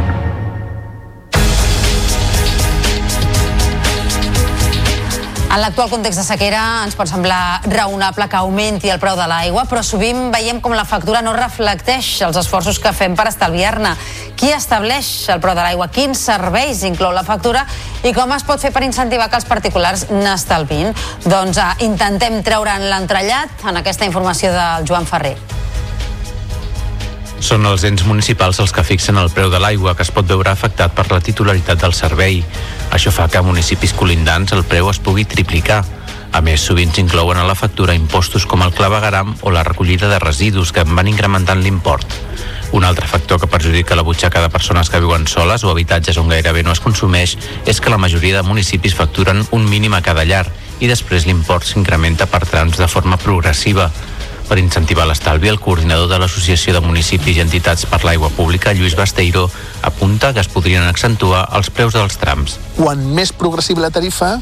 En l'actual context de sequera ens pot semblar raonable que augmenti el preu de l'aigua, però sovint veiem com la factura no reflecteix els esforços que fem per estalviar-ne. Qui estableix el preu de l'aigua? Quins serveis inclou la factura? I com es pot fer per incentivar que els particulars n'estalvin? Doncs eh, intentem treure'n l'entrellat en aquesta informació del Joan Ferrer. Són els ens municipals els que fixen el preu de l'aigua que es pot veure afectat per la titularitat del servei. Això fa que a municipis colindants el preu es pugui triplicar. A més, sovint s'inclouen a la factura impostos com el clavegaram o la recollida de residus que van incrementant l'import. Un altre factor que perjudica la butxaca de persones que viuen soles o habitatges on gairebé no es consumeix és que la majoria de municipis facturen un mínim a cada llar i després l'import s'incrementa per trams de forma progressiva. Per incentivar l'estalvi, el coordinador de l'Associació de Municipis i Entitats per l'Aigua Pública, Lluís Basteiro, apunta que es podrien accentuar els preus dels trams. Quan més progressiva la tarifa,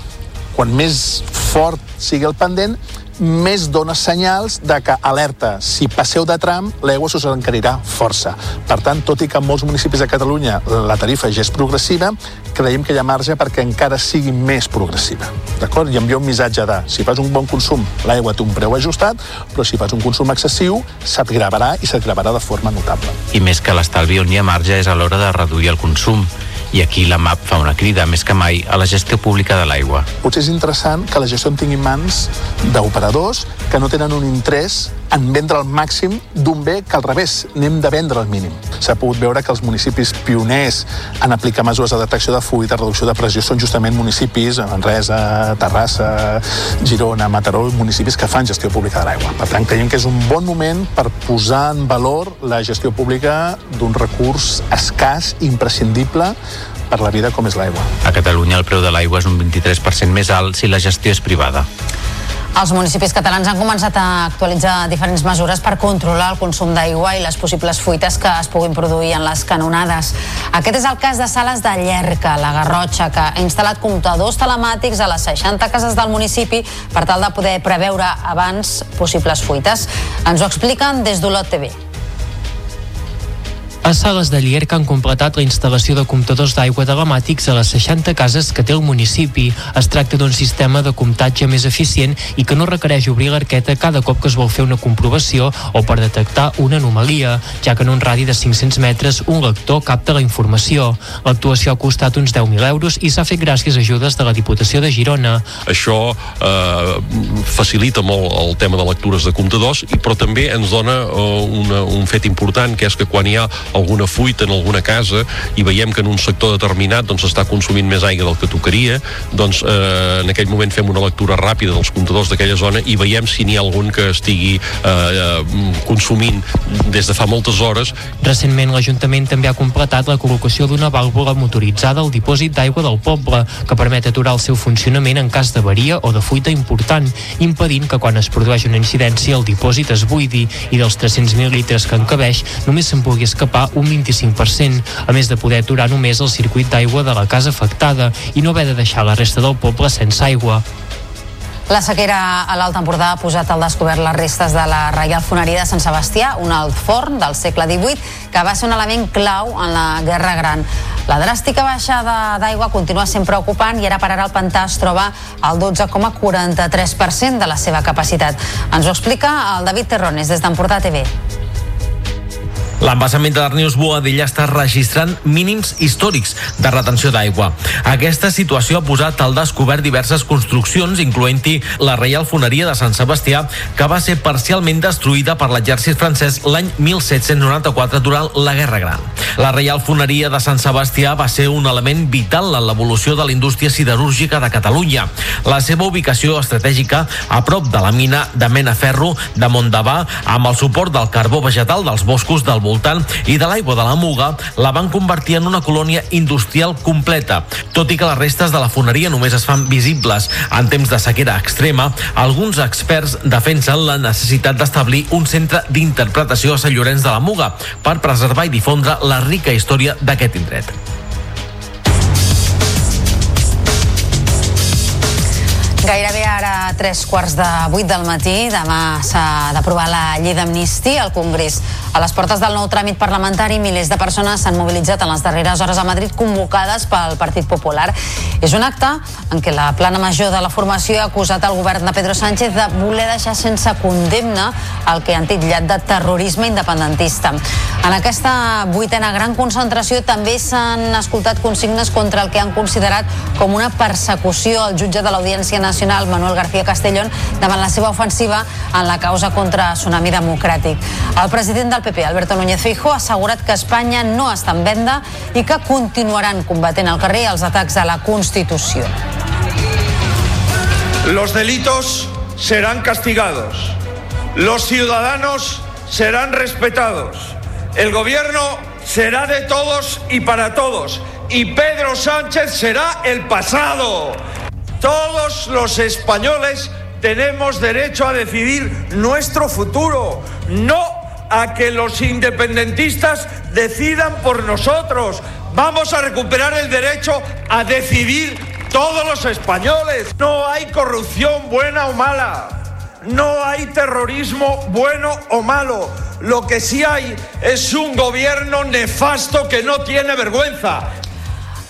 quan més fort sigui el pendent, més dona senyals de que, alerta, si passeu de tram, l'aigua s'us encarirà força. Per tant, tot i que en molts municipis de Catalunya la tarifa ja és progressiva, creiem que hi ha marge perquè encara sigui més progressiva. D'acord? I envia un missatge de, si fas un bon consum, l'aigua té un preu ajustat, però si fas un consum excessiu, se't gravarà i se't gravarà de forma notable. I més que l'estalvi on hi ha marge és a l'hora de reduir el consum. I aquí la MAP fa una crida més que mai a la gestió pública de l'aigua. Potser és interessant que la gestió en tingui mans d'operadors que no tenen un interès en vendre al màxim d'un bé que al revés, n'hem de vendre al mínim. S'ha pogut veure que els municipis pioners en aplicar mesures de detecció de fuit, de reducció de pressió, són justament municipis, Manresa, Terrassa, Girona, Mataró, municipis que fan gestió pública de l'aigua. Per tant, creiem que és un bon moment per posar en valor la gestió pública d'un recurs escàs, imprescindible, per la vida com és l'aigua. A Catalunya el preu de l'aigua és un 23% més alt si la gestió és privada. Els municipis catalans han començat a actualitzar diferents mesures per controlar el consum d'aigua i les possibles fuites que es puguin produir en les canonades. Aquest és el cas de Sales de Llerca, la Garrotxa, que ha instal·lat comptadors telemàtics a les 60 cases del municipi per tal de poder preveure abans possibles fuites. Ens ho expliquen des d'Olot TV. A Sales de Llierca han completat la instal·lació de comptadors d'aigua telemàtics a les 60 cases que té el municipi. Es tracta d'un sistema de comptatge més eficient i que no requereix obrir l'arqueta cada cop que es vol fer una comprovació o per detectar una anomalia, ja que en un radi de 500 metres un lector capta la informació. L'actuació ha costat uns 10.000 euros i s'ha fet gràcies a ajudes de la Diputació de Girona. Això eh, facilita molt el tema de lectures de comptadors, però també ens dona eh, una, un fet important, que és que quan hi ha alguna fuita en alguna casa i veiem que en un sector determinat doncs està consumint més aigua del que tocaria, doncs eh, en aquell moment fem una lectura ràpida dels comptadors d'aquella zona i veiem si n'hi ha algun que estigui eh, eh, consumint des de fa moltes hores. Recentment l'Ajuntament també ha completat la col·locació d'una vàlvula motoritzada al dipòsit d'aigua del poble que permet aturar el seu funcionament en cas d'avaria o de fuita important, impedint que quan es produeix una incidència el dipòsit es buidi i dels 300.000 litres que encabeix només se'n pugui escapar un 25%, a més de poder aturar només el circuit d'aigua de la casa afectada i no haver de deixar la resta del poble sense aigua. La sequera a l'Alt Empordà ha posat al descobert les restes de la Reial Foneria de Sant Sebastià, un alt forn del segle XVIII que va ser un element clau en la Guerra Gran. La dràstica baixada d'aigua continua sent preocupant i ara per ara el pantà es troba al 12,43% de la seva capacitat. Ens ho explica el David Terrones des d'Empordà TV. L'embassament de Darnius Boadella està registrant mínims històrics de retenció d'aigua. Aquesta situació ha posat al descobert diverses construccions, incloent-hi la Reial Foneria de Sant Sebastià, que va ser parcialment destruïda per l'exèrcit francès l'any 1794 durant la Guerra Gran. La Reial Foneria de Sant Sebastià va ser un element vital en l'evolució de la indústria siderúrgica de Catalunya. La seva ubicació estratègica a prop de la mina de Mena Ferro de Montdavà, amb el suport del carbó vegetal dels boscos del voltant i de l'aigua de la Muga, la van convertir en una colònia industrial completa. Tot i que les restes de la foneria només es fan visibles en temps de sequera extrema, alguns experts defensen la necessitat d'establir un centre d'interpretació a Sant Llorenç de la Muga per preservar i difondre la rica història d'aquest indret. Gairebé ara tres quarts de vuit del matí. Demà s'ha d'aprovar la llei d'amnistia al Congrés. A les portes del nou tràmit parlamentari, milers de persones s'han mobilitzat en les darreres hores a Madrid convocades pel Partit Popular. És un acte en què la plana major de la formació ha acusat el govern de Pedro Sánchez de voler deixar sense condemna el que han titllat de terrorisme independentista. En aquesta vuitena gran concentració també s'han escoltat consignes contra el que han considerat com una persecució al jutge de l'Audiència Nacional, Manuel García Castellón, davant la seva ofensiva en la causa contra Tsunami Democràtic. El president del PP, Alberto Núñez Feijóo, ha assegurat que Espanya no està en venda i que continuaran combatent al carrer els atacs a la Constitució. Los delitos serán castigados. Los ciudadanos serán respetados. El gobierno será de todos y para todos. Y Pedro Sánchez será el pasado. Todos los españoles tenemos derecho a decidir nuestro futuro, no a que los independentistas decidan por nosotros. Vamos a recuperar el derecho a decidir todos los españoles. No hay corrupción buena o mala. No hay terrorismo bueno o malo. Lo que sí hay es un gobierno nefasto que no tiene vergüenza.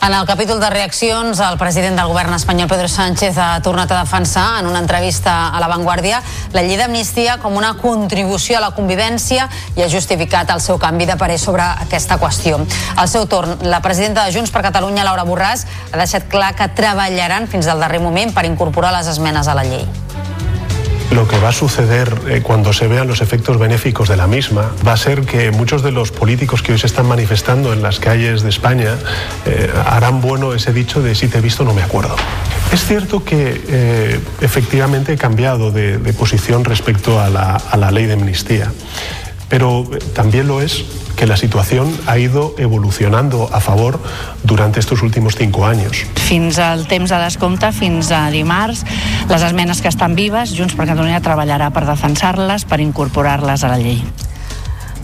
En el capítol de reaccions, el president del govern espanyol, Pedro Sánchez, ha tornat a defensar en una entrevista a La Vanguardia la llei d'amnistia com una contribució a la convivència i ha justificat el seu canvi de parer sobre aquesta qüestió. Al seu torn, la presidenta de Junts per Catalunya, Laura Borràs, ha deixat clar que treballaran fins al darrer moment per incorporar les esmenes a la llei. Lo que va a suceder eh, cuando se vean los efectos benéficos de la misma va a ser que muchos de los políticos que hoy se están manifestando en las calles de España eh, harán bueno ese dicho de si te he visto no me acuerdo. Es cierto que eh, efectivamente he cambiado de, posición respecto a la, a la ley de amnistía, pero eh, también lo es que la situación ha ido evolucionando a favor durante estos últimos cinco años. Fins al temps de descompte, fins a dimarts, les esmenes que estan vives, Junts per Catalunya treballarà per defensar-les, per incorporar-les a la llei.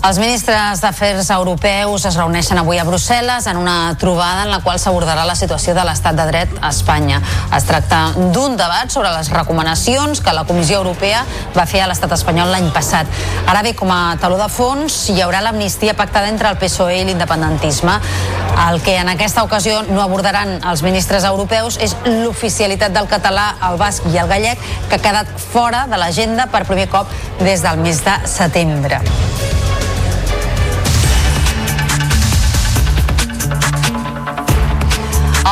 Els ministres d'Afers Europeus es reuneixen avui a Brussel·les en una trobada en la qual s'abordarà la situació de l'estat de dret a Espanya. Es tracta d'un debat sobre les recomanacions que la Comissió Europea va fer a l'estat espanyol l'any passat. Ara bé, com a taló de fons, hi haurà l'amnistia pactada entre el PSOE i l'independentisme. El que en aquesta ocasió no abordaran els ministres europeus és l'oficialitat del català, el basc i el gallec, que ha quedat fora de l'agenda per primer cop des del mes de setembre.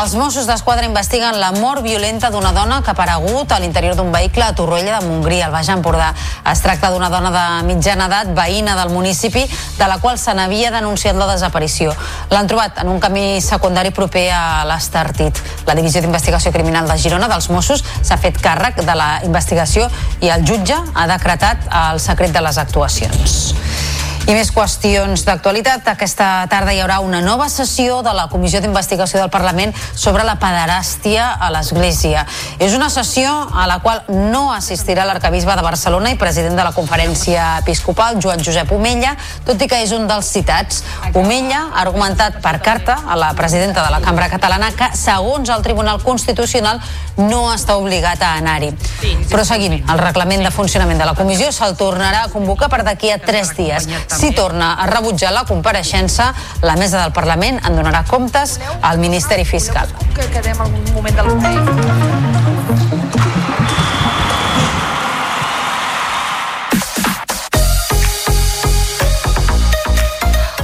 Els Mossos d'Esquadra investiguen la mort violenta d'una dona que ha aparegut a l'interior d'un vehicle a Torroella de Montgrí, al Baix Empordà. Es tracta d'una dona de mitjana edat, veïna del municipi, de la qual se n'havia denunciat la desaparició. L'han trobat en un camí secundari proper a l'Estartit. La Divisió d'Investigació Criminal de Girona dels Mossos s'ha fet càrrec de la investigació i el jutge ha decretat el secret de les actuacions. I més qüestions d'actualitat. Aquesta tarda hi haurà una nova sessió de la Comissió d'Investigació del Parlament sobre la pederàstia a l'Església. És una sessió a la qual no assistirà l'arcabisbe de Barcelona i president de la conferència episcopal, Joan Josep Omella, tot i que és un dels citats. Omella ha argumentat per carta a la presidenta de la Cambra Catalana que, segons el Tribunal Constitucional, no està obligat a anar-hi. Però seguint el reglament de funcionament de la comissió, se'l tornarà a convocar per d'aquí a tres dies. Si torna a rebutjar la compareixença, la mesa del Parlament en donarà comptes al Ministeri Fiscal. Que quedem moment del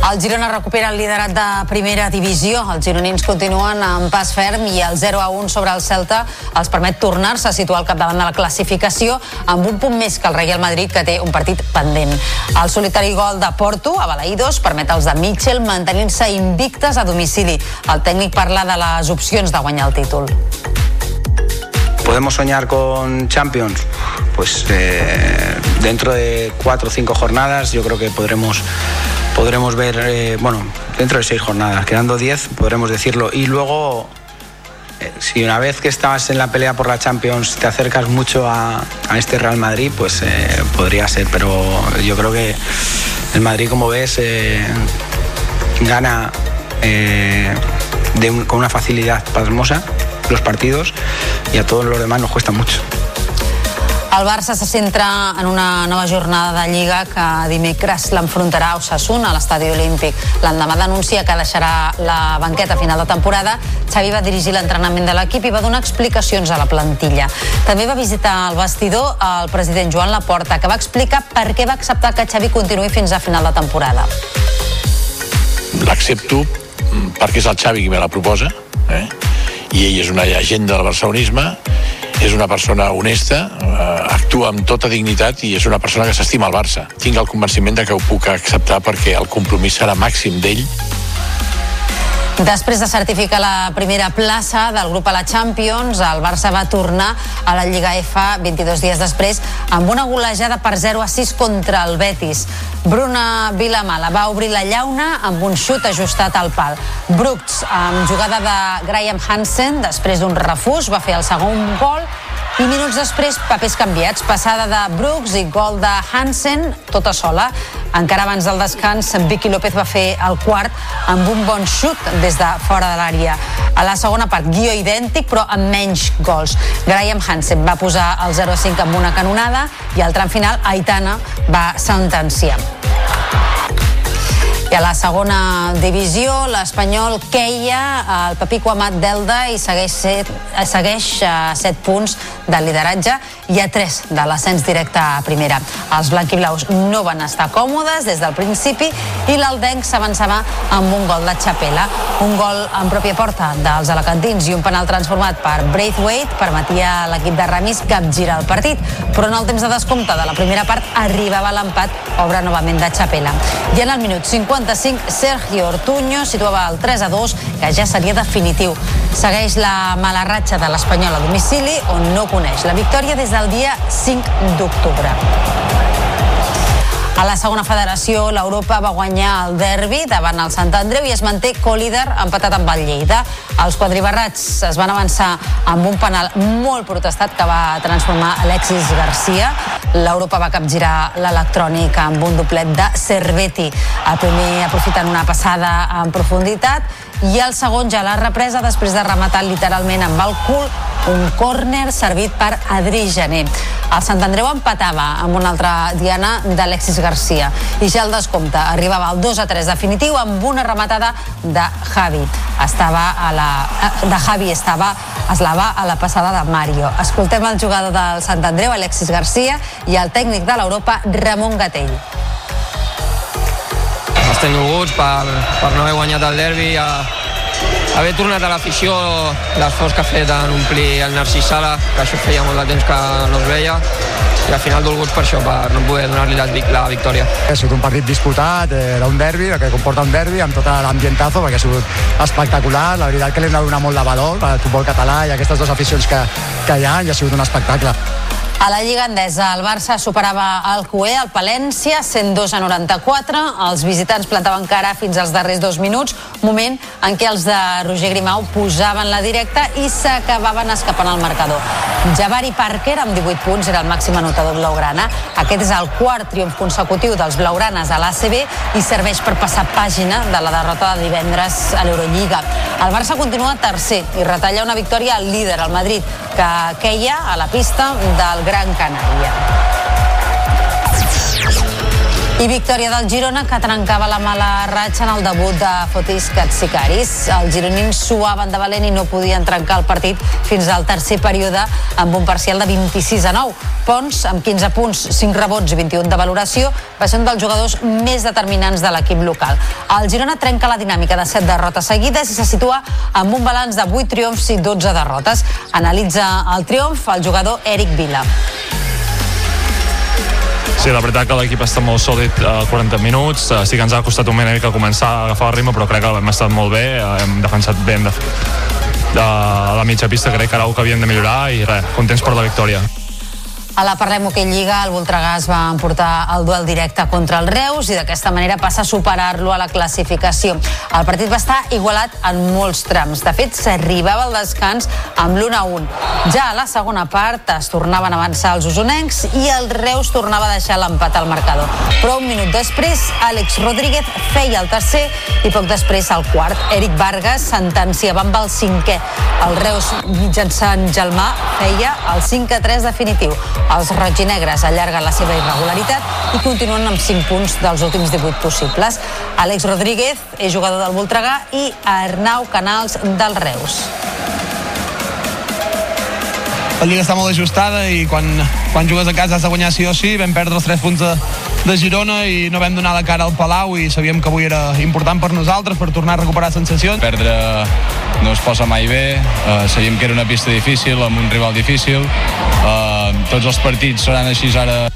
El Girona recupera el liderat de primera divisió. Els gironins continuen amb pas ferm i el 0 a 1 sobre el Celta els permet tornar-se a situar al capdavant de la classificació amb un punt més que el Real Madrid que té un partit pendent. El solitari gol de Porto a Balaïdos permet als de Mitchell mantenir-se invictes a domicili. El tècnic parla de les opcions de guanyar el títol. ¿Podemos soñar con Champions? Pues eh, dentro de cuatro o cinco jornadas yo creo que podremos, podremos ver, eh, bueno, dentro de seis jornadas, quedando diez, podremos decirlo. Y luego, eh, si una vez que estás en la pelea por la Champions te acercas mucho a, a este Real Madrid, pues podría ser, pero yo creo que el Madrid, como ves, gana con una facilidad pasmosa los partidos y a todos los demás nos cuesta mucho. El Barça se centra en una nova jornada de Lliga que dimecres l'enfrontarà a Osasuna a l'estadi olímpic. L'endemà denuncia que deixarà la banqueta a final de temporada. Xavi va dirigir l'entrenament de l'equip i va donar explicacions a la plantilla. També va visitar el vestidor el president Joan Laporta, que va explicar per què va acceptar que Xavi continuï fins a final de temporada. L'accepto perquè és el Xavi qui me la proposa, eh? I ell és una llegenda del barcelonisme, és una persona honesta, eh, actua amb tota dignitat i és una persona que s'estima el Barça. Tinc el convenciment de que ho puc acceptar perquè el compromís serà màxim d'ell Després de certificar la primera plaça del grup a la Champions, el Barça va tornar a la Lliga F 22 dies després amb una golejada per 0 a 6 contra el Betis. Bruna Vilamala va obrir la llauna amb un xut ajustat al pal. Brooks, amb jugada de Graham Hansen, després d'un refús, va fer el segon gol i minuts després, papers canviats, passada de Brooks i gol de Hansen, tota sola. Encara abans del descans, Vicky López va fer el quart amb un bon xut des de fora de l'àrea. A la segona part, guió idèntic, però amb menys gols. Graham Hansen va posar el 0-5 amb una canonada i al tram final, Aitana va sentenciar. I a la segona divisió, l'Espanyol queia el Papico Amat d'Elda i segueix, set, segueix a 7 punts del lideratge i a 3 de l'ascens directe a primera. Els blanquiblaus no van estar còmodes des del principi i l'Aldenc s'avançava amb un gol de Chapela. Un gol en pròpia porta dels alacantins i un penal transformat per Braithwaite permetia a l'equip de Ramis capgirar el partit, però en el temps de descompte de la primera part arribava l'empat, obra novament de Chapela. I en el minut 55, Sergio Ortuño situava el 3 a 2, que ja seria definitiu. Segueix la mala ratxa de l'Espanyol a domicili, on no coneix la victòria des del dia 5 d'octubre. A la segona federació, l'Europa va guanyar el derbi davant el Sant Andreu i es manté co-líder empatat amb el Lleida. Els quadribarrats es van avançar amb un penal molt protestat que va transformar Alexis Garcia. L'Europa va capgirar l'electrònic amb un doblet de Cerveti. El primer aprofitant una passada en profunditat i el segon ja la represa després de rematar literalment amb el cul un córner servit per Adri Gené. El Sant Andreu empatava amb una altra diana d'Alexis Garcia i ja el descompte arribava al 2 a 3 definitiu amb una rematada de Javi. Estava a la, de Javi estava eslava a la passada de Mario. Escoltem el jugador del Sant Andreu, Alexis Garcia, i el tècnic de l'Europa, Ramon Gatell. Estem dolguts per, per no haver guanyat el derbi, a, haver tornat a l'afició, l'esforç que ha fet en omplir el Narcís Sala, que això feia molt de temps que no es veia, i al final dolguts per això, per no poder donar-li la, la victòria. Ha sigut un partit disputat, eh, era un derbi, el que comporta un derbi, amb tot l'ambientazo, perquè ha sigut espectacular. La veritat que li hem de donar molt de valor al futbol català i aquestes dues aficions que, que hi ha, i ha sigut un espectacle. A la Lliga Endesa, el Barça superava el Cué, el Palència, 102 a 94. Els visitants plantaven cara fins als darrers dos minuts, moment en què els de Roger Grimau posaven la directa i s'acabaven escapant al marcador. Javari Parker, amb 18 punts, era el màxim anotador blaugrana. Aquest és el quart triomf consecutiu dels blaugranes a l'ACB i serveix per passar pàgina de la derrota de divendres a l'Eurolliga. El Barça continua tercer i retalla una victòria al líder, el Madrid, que queia a la pista del Gran Canària. I victòria del Girona que trencava la mala ratxa en el debut de Fotis Katsikaris. Els gironins suaven de valent i no podien trencar el partit fins al tercer període amb un parcial de 26 a 9. Pons, amb 15 punts, 5 rebots i 21 de valoració, va ser un dels jugadors més determinants de l'equip local. El Girona trenca la dinàmica de 7 derrotes seguides i se situa amb un balanç de 8 triomfs i 12 derrotes. Analitza el triomf el jugador Eric Vila. Sí, la veritat que l'equip està molt sòlid a uh, 40 minuts, uh, sí que ens ha costat un mica començar a agafar el ritme, però crec que hem estat molt bé, uh, hem defensat bé de, de la mitja pista, crec que era que havíem de millorar i res, contents per la victòria. A la Parlem Hockey Lliga, el Voltregàs va emportar el duel directe contra el Reus i d'aquesta manera passa a superar-lo a la classificació. El partit va estar igualat en molts trams. De fet, s'arribava al descans amb l'1 a 1. Ja a la segona part es tornaven a avançar els usonencs i el Reus tornava a deixar l'empat al marcador. Però un minut després, Àlex Rodríguez feia el tercer i poc després el quart. Eric Vargas sentenciava amb el cinquè. El Reus mitjançant Gelmà feia el 5 a 3 definitiu. Els roginegres allarguen la seva irregularitat i continuen amb 5 punts dels últims 18 possibles. Àlex Rodríguez és jugador del Voltregà i Arnau Canals del Reus. La Lliga està molt ajustada i quan, quan jugues a casa has de guanyar sí o sí. Vam perdre els 3 punts de, de Girona i no vam donar la cara al Palau i sabíem que avui era important per nosaltres per tornar a recuperar sensacions. Perdre no es posa mai bé, uh, sabíem que era una pista difícil, amb un rival difícil, uh, tots els partits seran així ara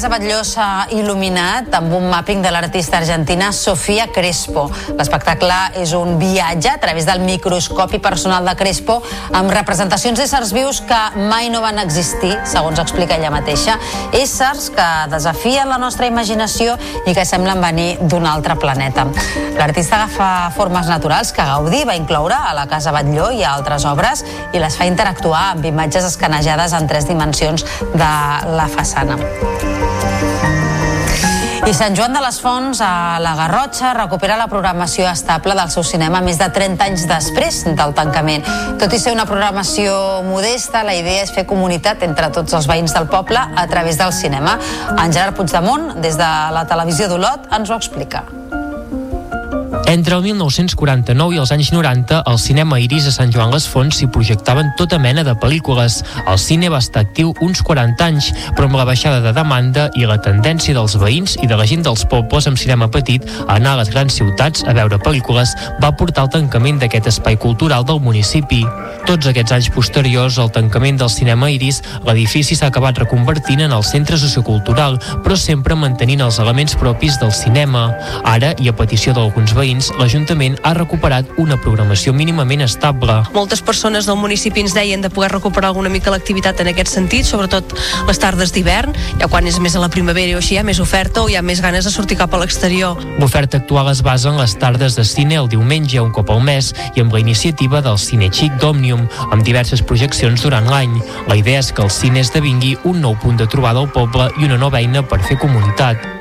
Casa Batlló s'ha il·luminat amb un mapping de l'artista argentina Sofia Crespo. L'espectacle és un viatge a través del microscopi personal de Crespo amb representacions d'éssers vius que mai no van existir, segons explica ella mateixa. Éssers que desafien la nostra imaginació i que semblen venir d'un altre planeta. L'artista agafa formes naturals que Gaudí va incloure a la Casa Batlló i a altres obres i les fa interactuar amb imatges escanejades en tres dimensions de la façana. I Sant Joan de les Fonts a la Garrotxa recupera la programació estable del seu cinema més de 30 anys després del tancament. Tot i ser una programació modesta, la idea és fer comunitat entre tots els veïns del poble a través del cinema. En Gerard Puigdemont, des de la televisió d'Olot, ens ho explica. Entre el 1949 i els anys 90, al cinema Iris a Sant Joan les Fonts s'hi projectaven tota mena de pel·lícules. El cine va estar actiu uns 40 anys, però amb la baixada de demanda i la tendència dels veïns i de la gent dels pobles amb cinema petit a anar a les grans ciutats a veure pel·lícules va portar al tancament d'aquest espai cultural del municipi. Tots aquests anys posteriors al tancament del cinema Iris, l'edifici s'ha acabat reconvertint en el centre sociocultural, però sempre mantenint els elements propis del cinema. Ara, i a petició d'alguns veïns, anys, l'Ajuntament ha recuperat una programació mínimament estable. Moltes persones del municipi ens deien de poder recuperar alguna mica l'activitat en aquest sentit, sobretot les tardes d'hivern, ja quan és més a la primavera o així hi ha més oferta o hi ha més ganes de sortir cap a l'exterior. L'oferta actual es basa en les tardes de cine el diumenge un cop al mes i amb la iniciativa del Cine Xic d'Òmnium, amb diverses projeccions durant l'any. La idea és que el cine esdevingui un nou punt de trobada al poble i una nova eina per fer comunitat.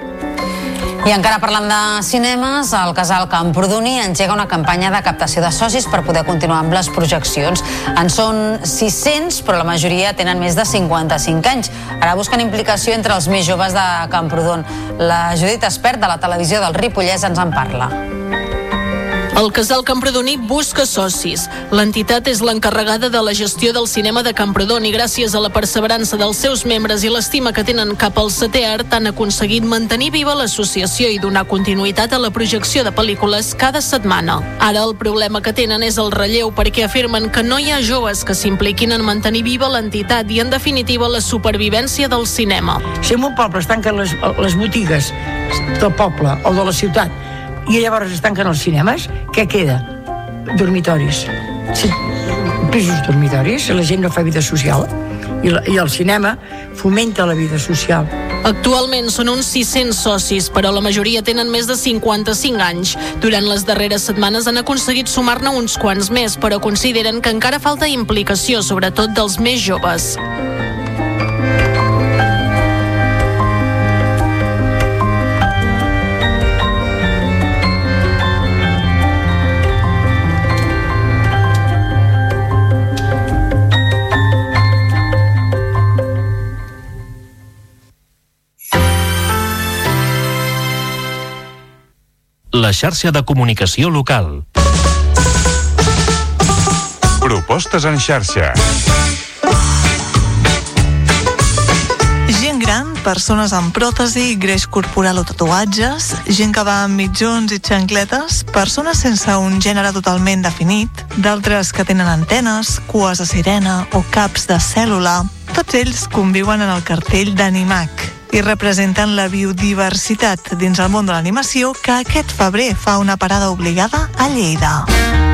I encara parlant de cinemes, el casal Camprodoni engega una campanya de captació de socis per poder continuar amb les projeccions. En són 600, però la majoria tenen més de 55 anys. Ara busquen implicació entre els més joves de Camprodon. La Judit Espert de la televisió del Ripollès ens en parla. El casal Camprodoní busca socis. L'entitat és l'encarregada de la gestió del cinema de Camprodon i gràcies a la perseverança dels seus membres i l'estima que tenen cap al setè art han aconseguit mantenir viva l'associació i donar continuïtat a la projecció de pel·lícules cada setmana. Ara el problema que tenen és el relleu perquè afirmen que no hi ha joves que s'impliquin en mantenir viva l'entitat i en definitiva la supervivència del cinema. Si en un poble es tanquen les, les botigues del poble o de la ciutat i llavors es tanquen els cinemes, què queda? Dormitoris. Sí. Pisos dormitoris, la gent no fa vida social i, la, i el cinema fomenta la vida social. Actualment són uns 600 socis, però la majoria tenen més de 55 anys. Durant les darreres setmanes han aconseguit sumar-ne uns quants més, però consideren que encara falta implicació, sobretot dels més joves. La xarxa de comunicació local. Propostes en xarxa. Gent gran, persones amb pròtesi, greix corporal o tatuatges, gent que va amb mitjons i xancletes, persones sense un gènere totalment definit, d'altres que tenen antenes, cues de sirena o caps de cèl·lula, tots ells conviuen en el cartell d'Animac i representen la biodiversitat dins el món de l'animació que aquest febrer fa una parada obligada a Lleida.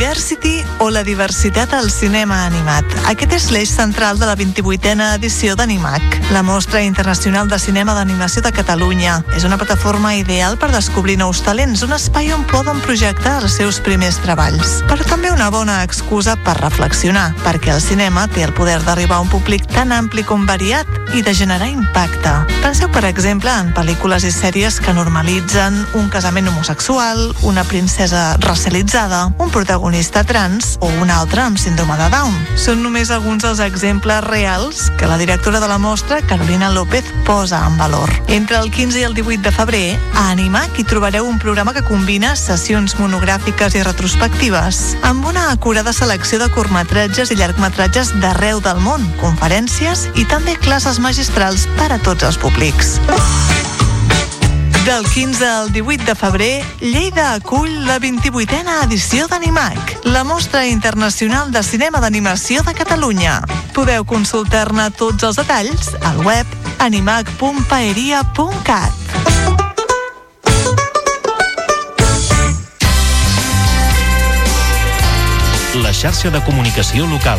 Diversity o la diversitat al cinema animat. Aquest és l'eix central de la 28a edició d'Animac, la mostra internacional de cinema d'animació de Catalunya. És una plataforma ideal per descobrir nous talents, un espai on poden projectar els seus primers treballs. Però també una bona excusa per reflexionar, perquè el cinema té el poder d'arribar a un públic tan ampli com variat i de generar impacte. Penseu, per exemple, en pel·lícules i sèries que normalitzen un casament homosexual, una princesa racialitzada, un protagonista trans o un altre amb síndrome de Down. Són només alguns dels exemples reals que la directora de la mostra, Carolina López, posa en valor. Entre el 15 i el 18 de febrer, a Animac hi trobareu un programa que combina sessions monogràfiques i retrospectives, amb una acurada selecció de curtmetratges i llargmetratges d'arreu del món, conferències i també classes magistrals per a tots els públics. Del 15 al 18 de febrer, Lleida acull la 28a edició d'Animac, la mostra internacional de cinema d'animació de Catalunya. Podeu consultar-ne tots els detalls al web animac.paeria.cat. La xarxa de comunicació local.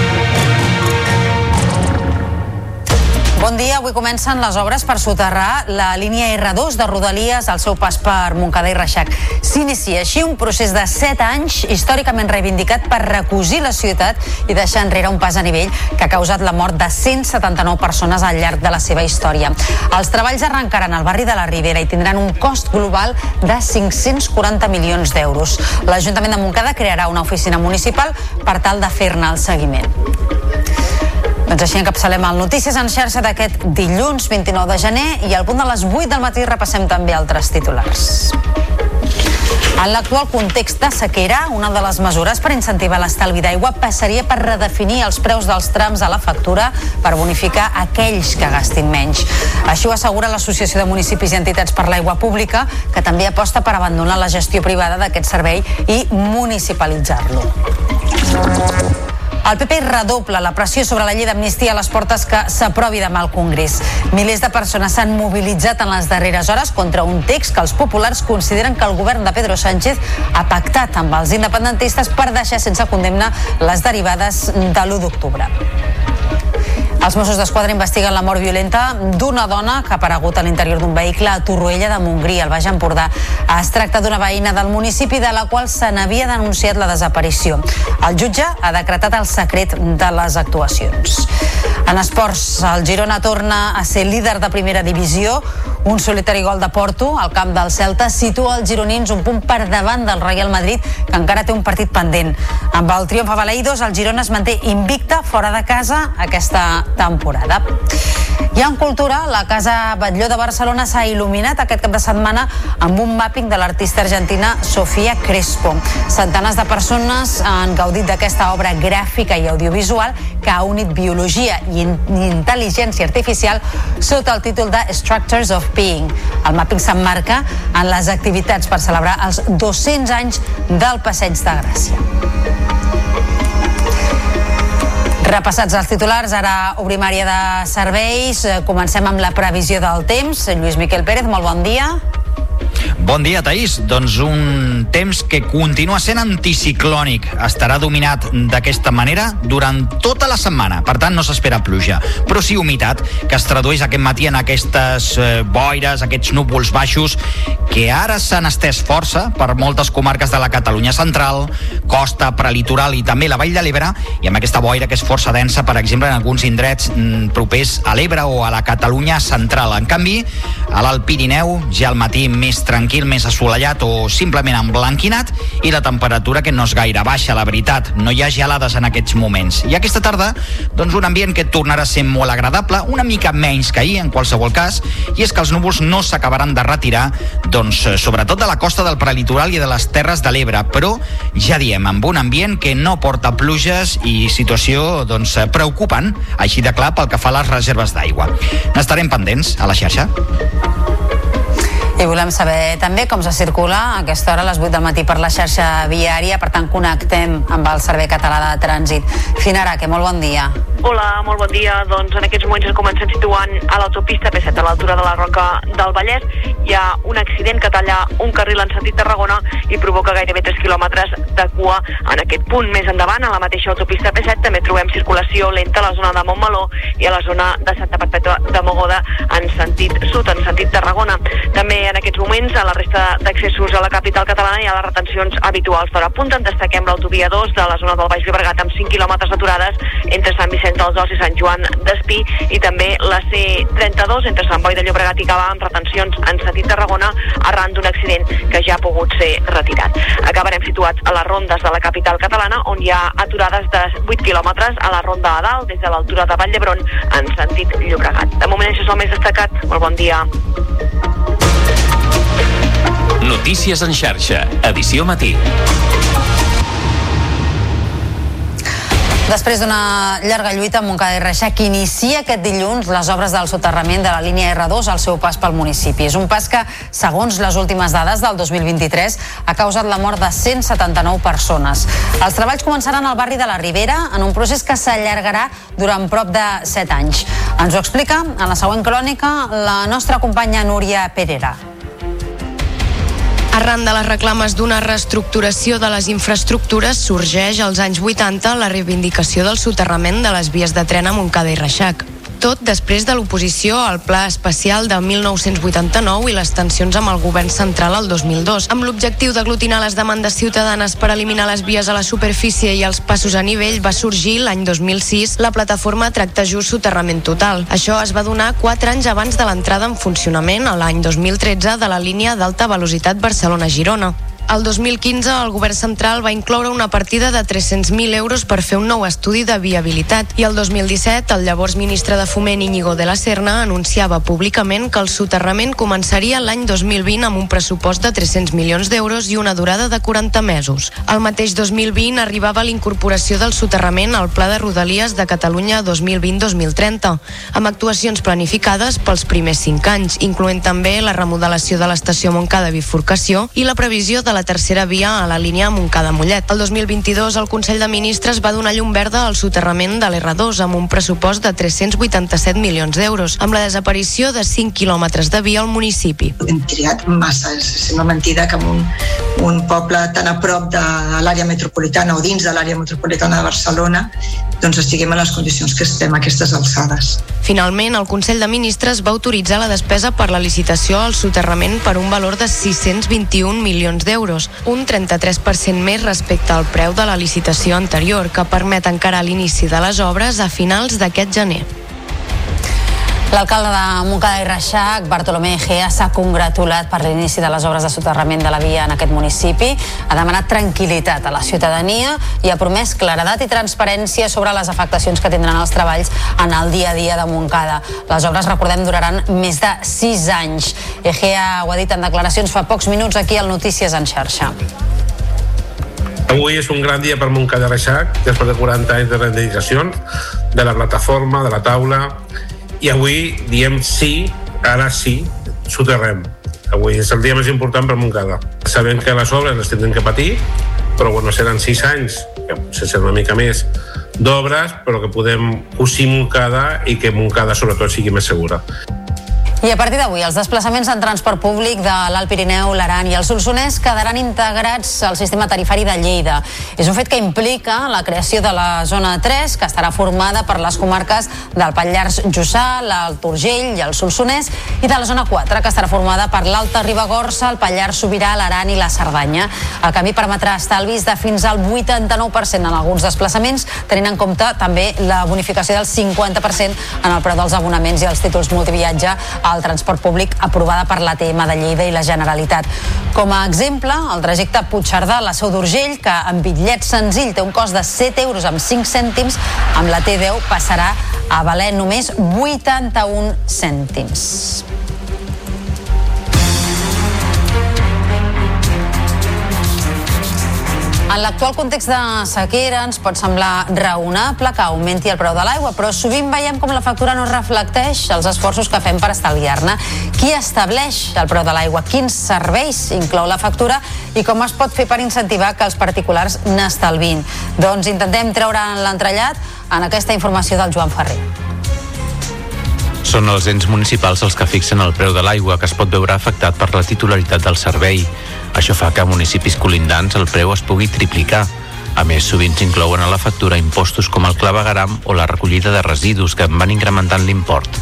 Dia, avui comencen les obres per soterrar la línia R2 de Rodalies al seu pas per Montcada i Reixac. S'inicia així un procés de 7 anys històricament reivindicat per recosir la ciutat i deixar enrere un pas a nivell que ha causat la mort de 179 persones al llarg de la seva història. Els treballs arrencaran al barri de la Ribera i tindran un cost global de 540 milions d'euros. L'Ajuntament de Montcada crearà una oficina municipal per tal de fer-ne el seguiment. Doncs així encapçalem el Notícies en xarxa d'aquest dilluns 29 de gener i al punt de les 8 del matí repassem també altres titulars. En l'actual context de sequera, una de les mesures per incentivar l'estalvi d'aigua passaria per redefinir els preus dels trams a la factura per bonificar aquells que gastin menys. Així ho assegura l'Associació de Municipis i Entitats per l'Aigua Pública, que també aposta per abandonar la gestió privada d'aquest servei i municipalitzar-lo. El PP redobla la pressió sobre la llei d'amnistia a les portes que s'aprovi demà al Congrés. Milers de persones s'han mobilitzat en les darreres hores contra un text que els populars consideren que el govern de Pedro Sánchez ha pactat amb els independentistes per deixar sense condemna les derivades de l'1 d'octubre. Els Mossos d'Esquadra investiguen la mort violenta d'una dona que ha aparegut a l'interior d'un vehicle a Torroella de Montgrí, al Baix Empordà. Es tracta d'una veïna del municipi de la qual se n'havia denunciat la desaparició. El jutge ha decretat el secret de les actuacions. En esports, el Girona torna a ser líder de primera divisió. Un solitari gol de Porto al camp del Celta situa els gironins un punt per davant del Real Madrid, que encara té un partit pendent. Amb el triomf a Balaïdos, el Girona es manté invicta fora de casa aquesta temporada. I en cultura, la Casa Batlló de Barcelona s'ha il·luminat aquest cap de setmana amb un mapping de l'artista argentina Sofia Crespo. Centenars de persones han gaudit d'aquesta obra gràfica i audiovisual que ha unit biologia i in intel·ligència artificial sota el títol de Structures of Being. El mapping s'emmarca en les activitats per celebrar els 200 anys del Passeig de Gràcia. Repassats els titulars, ara obrim àrea de serveis. Eh, Comencem amb la previsió del temps. Lluís Miquel Pérez, molt bon dia. Bon dia, Taís. Doncs un temps que continua sent anticiclònic. Estarà dominat d'aquesta manera durant tota la setmana. Per tant, no s'espera pluja. Però sí humitat, que es tradueix aquest matí en aquestes eh, boires, aquests núvols baixos, que ara s'han estès força per moltes comarques de la Catalunya central, costa, prelitoral i també la Vall de l'Ebre, i amb aquesta boira que és força densa, per exemple, en alguns indrets mm, propers a l'Ebre o a la Catalunya central. En canvi, a l'Alt Pirineu, ja al matí més tranquil, més assolellat o simplement emblanquinat, i la temperatura que no és gaire baixa, la veritat. No hi ha gelades en aquests moments. I aquesta tarda, doncs un ambient que tornarà a ser molt agradable, una mica menys que ahir, en qualsevol cas, i és que els núvols no s'acabaran de retirar, doncs, eh, sobretot de la costa del prelitoral i de les Terres de l'Ebre, però ja diem, amb un ambient que no porta pluges i situació doncs, eh, preocupant, així de clar pel que fa a les reserves d'aigua. N'estarem pendents a la xarxa. I volem saber també com se circula a aquesta hora a les 8 del matí per la xarxa viària, per tant connectem amb el Servei Català de Trànsit. Finara, que molt bon dia. Hola, molt bon dia. Doncs en aquests moments ens comencem situant a l'autopista P7 a l'altura de la Roca del Vallès. Hi ha un accident que talla un carril en sentit Tarragona i provoca gairebé 3 quilòmetres de cua en aquest punt. Més endavant, a la mateixa autopista P7, també trobem circulació lenta a la zona de Montmeló i a la zona de Santa Perpètua de Mogoda en sentit sud, en sentit Tarragona. També en aquests moments a la resta d'accessos a la capital catalana hi ha les retencions habituals d'hora punta. En destaquem l'autovia 2 de la zona del Baix Llobregat amb 5 quilòmetres aturades entre Sant Vicent dels Horts i Sant Joan d'Espí i també la C32 entre Sant Boi de Llobregat i Cava amb retencions en sentit Tarragona arran d'un accident que ja ha pogut ser retirat. Acabarem situats a les rondes de la capital catalana on hi ha aturades de 8 quilòmetres a la ronda a dalt des de l'altura de Vall d'Hebron en sentit Llobregat. De moment això és el més destacat. Molt bon dia. Notícies en xarxa, edició matí. Després d'una llarga lluita, Montcada i Reixac inicia aquest dilluns les obres del soterrament de la línia R2 al seu pas pel municipi. És un pas que, segons les últimes dades del 2023, ha causat la mort de 179 persones. Els treballs començaran al barri de la Ribera en un procés que s'allargarà durant prop de 7 anys. Ens ho explica en la següent crònica la nostra companya Núria Perera. Arran de les reclames d'una reestructuració de les infraestructures, sorgeix als anys 80 la reivindicació del soterrament de les vies de tren a Montcada i Reixac. Tot després de l'oposició al Pla Especial del 1989 i les tensions amb el govern central al 2002, amb l'objectiu d'aglutinar les demandes ciutadanes per eliminar les vies a la superfície i els passos a nivell, va sorgir l'any 2006 la plataforma Tracte Just Soterrament Total. Això es va donar 4 anys abans de l'entrada en funcionament, l'any 2013, de la línia d'alta velocitat Barcelona-Girona. El 2015 el govern central va incloure una partida de 300.000 euros per fer un nou estudi de viabilitat i el 2017 el llavors ministre de Foment Íñigo de la Serna anunciava públicament que el soterrament començaria l'any 2020 amb un pressupost de 300 milions d'euros i una durada de 40 mesos. El mateix 2020 arribava l'incorporació del soterrament al Pla de Rodalies de Catalunya 2020-2030, amb actuacions planificades pels primers 5 anys, incloent també la remodelació de l'estació Montcada Bifurcació i la previsió de la tercera via a la línia Montcada-Mollet. El 2022 el Consell de Ministres va donar llum verda al soterrament de l'R2 amb un pressupost de 387 milions d'euros, amb la desaparició de 5 quilòmetres de via al municipi. Hem triat massa, sembla mentida que en un, un poble tan a prop de l'àrea metropolitana o dins de l'àrea metropolitana de Barcelona doncs estiguem en les condicions que estem a aquestes alçades. Finalment, el Consell de Ministres va autoritzar la despesa per la licitació al soterrament per un valor de 621 milions d'euros, un 33% més respecte al preu de la licitació anterior, que permet encara l'inici de les obres a finals d'aquest gener. L'alcalde de Montcada i Reixac, Bartolomé Egea, s'ha congratulat per l'inici de les obres de soterrament de la via en aquest municipi, ha demanat tranquil·litat a la ciutadania i ha promès claredat i transparència sobre les afectacions que tindran els treballs en el dia a dia de Montcada. Les obres, recordem, duraran més de 6 anys. Egea ho ha dit en declaracions fa pocs minuts aquí al Notícies en xarxa. Avui és un gran dia per Montcada Reixac, després de 40 anys de reivindicacions, de la plataforma, de la taula, i avui diem sí, ara sí, soterrem. Avui és el dia més important per Montcada. Sabem que les obres les tindrem que patir, però bueno, seran sis anys, que potser serà una mica més, d'obres, però que podem cosir Montcada i que Montcada sobretot sigui més segura. I a partir d'avui, els desplaçaments en transport públic de l'Alt Pirineu, l'Aran i el Solsonès quedaran integrats al sistema tarifari de Lleida. És un fet que implica la creació de la zona 3, que estarà formada per les comarques del Pallars Jussà, l'Alt Urgell i el Solsonès, i de la zona 4, que estarà formada per l'Alta Ribagorça, el Pallars Sobirà, l'Aran i la Cerdanya. El canvi permetrà estalvis de fins al 89% en alguns desplaçaments, tenint en compte també la bonificació del 50% en el preu dels abonaments i els títols multiviatge al transport públic aprovada per l'ATM de Lleida i la Generalitat. Com a exemple, el trajecte Puigcerdà a la Seu d'Urgell, que en bitllet senzill té un cost de 7 euros amb 5 cèntims, amb la T10 passarà a valer només 81 cèntims. En l'actual context de sequera ens pot semblar raonable que augmenti el preu de l'aigua, però sovint veiem com la factura no reflecteix els esforços que fem per estalviar-ne. Qui estableix el preu de l'aigua? Quins serveis inclou la factura? I com es pot fer per incentivar que els particulars n'estalvin? Doncs intentem treure l'entrellat en aquesta informació del Joan Ferrer. Són els ens municipals els que fixen el preu de l'aigua que es pot veure afectat per la titularitat del servei. Això fa que a municipis colindants el preu es pugui triplicar. A més, sovint s'inclouen a la factura impostos com el clavegaram o la recollida de residus que van incrementant l'import.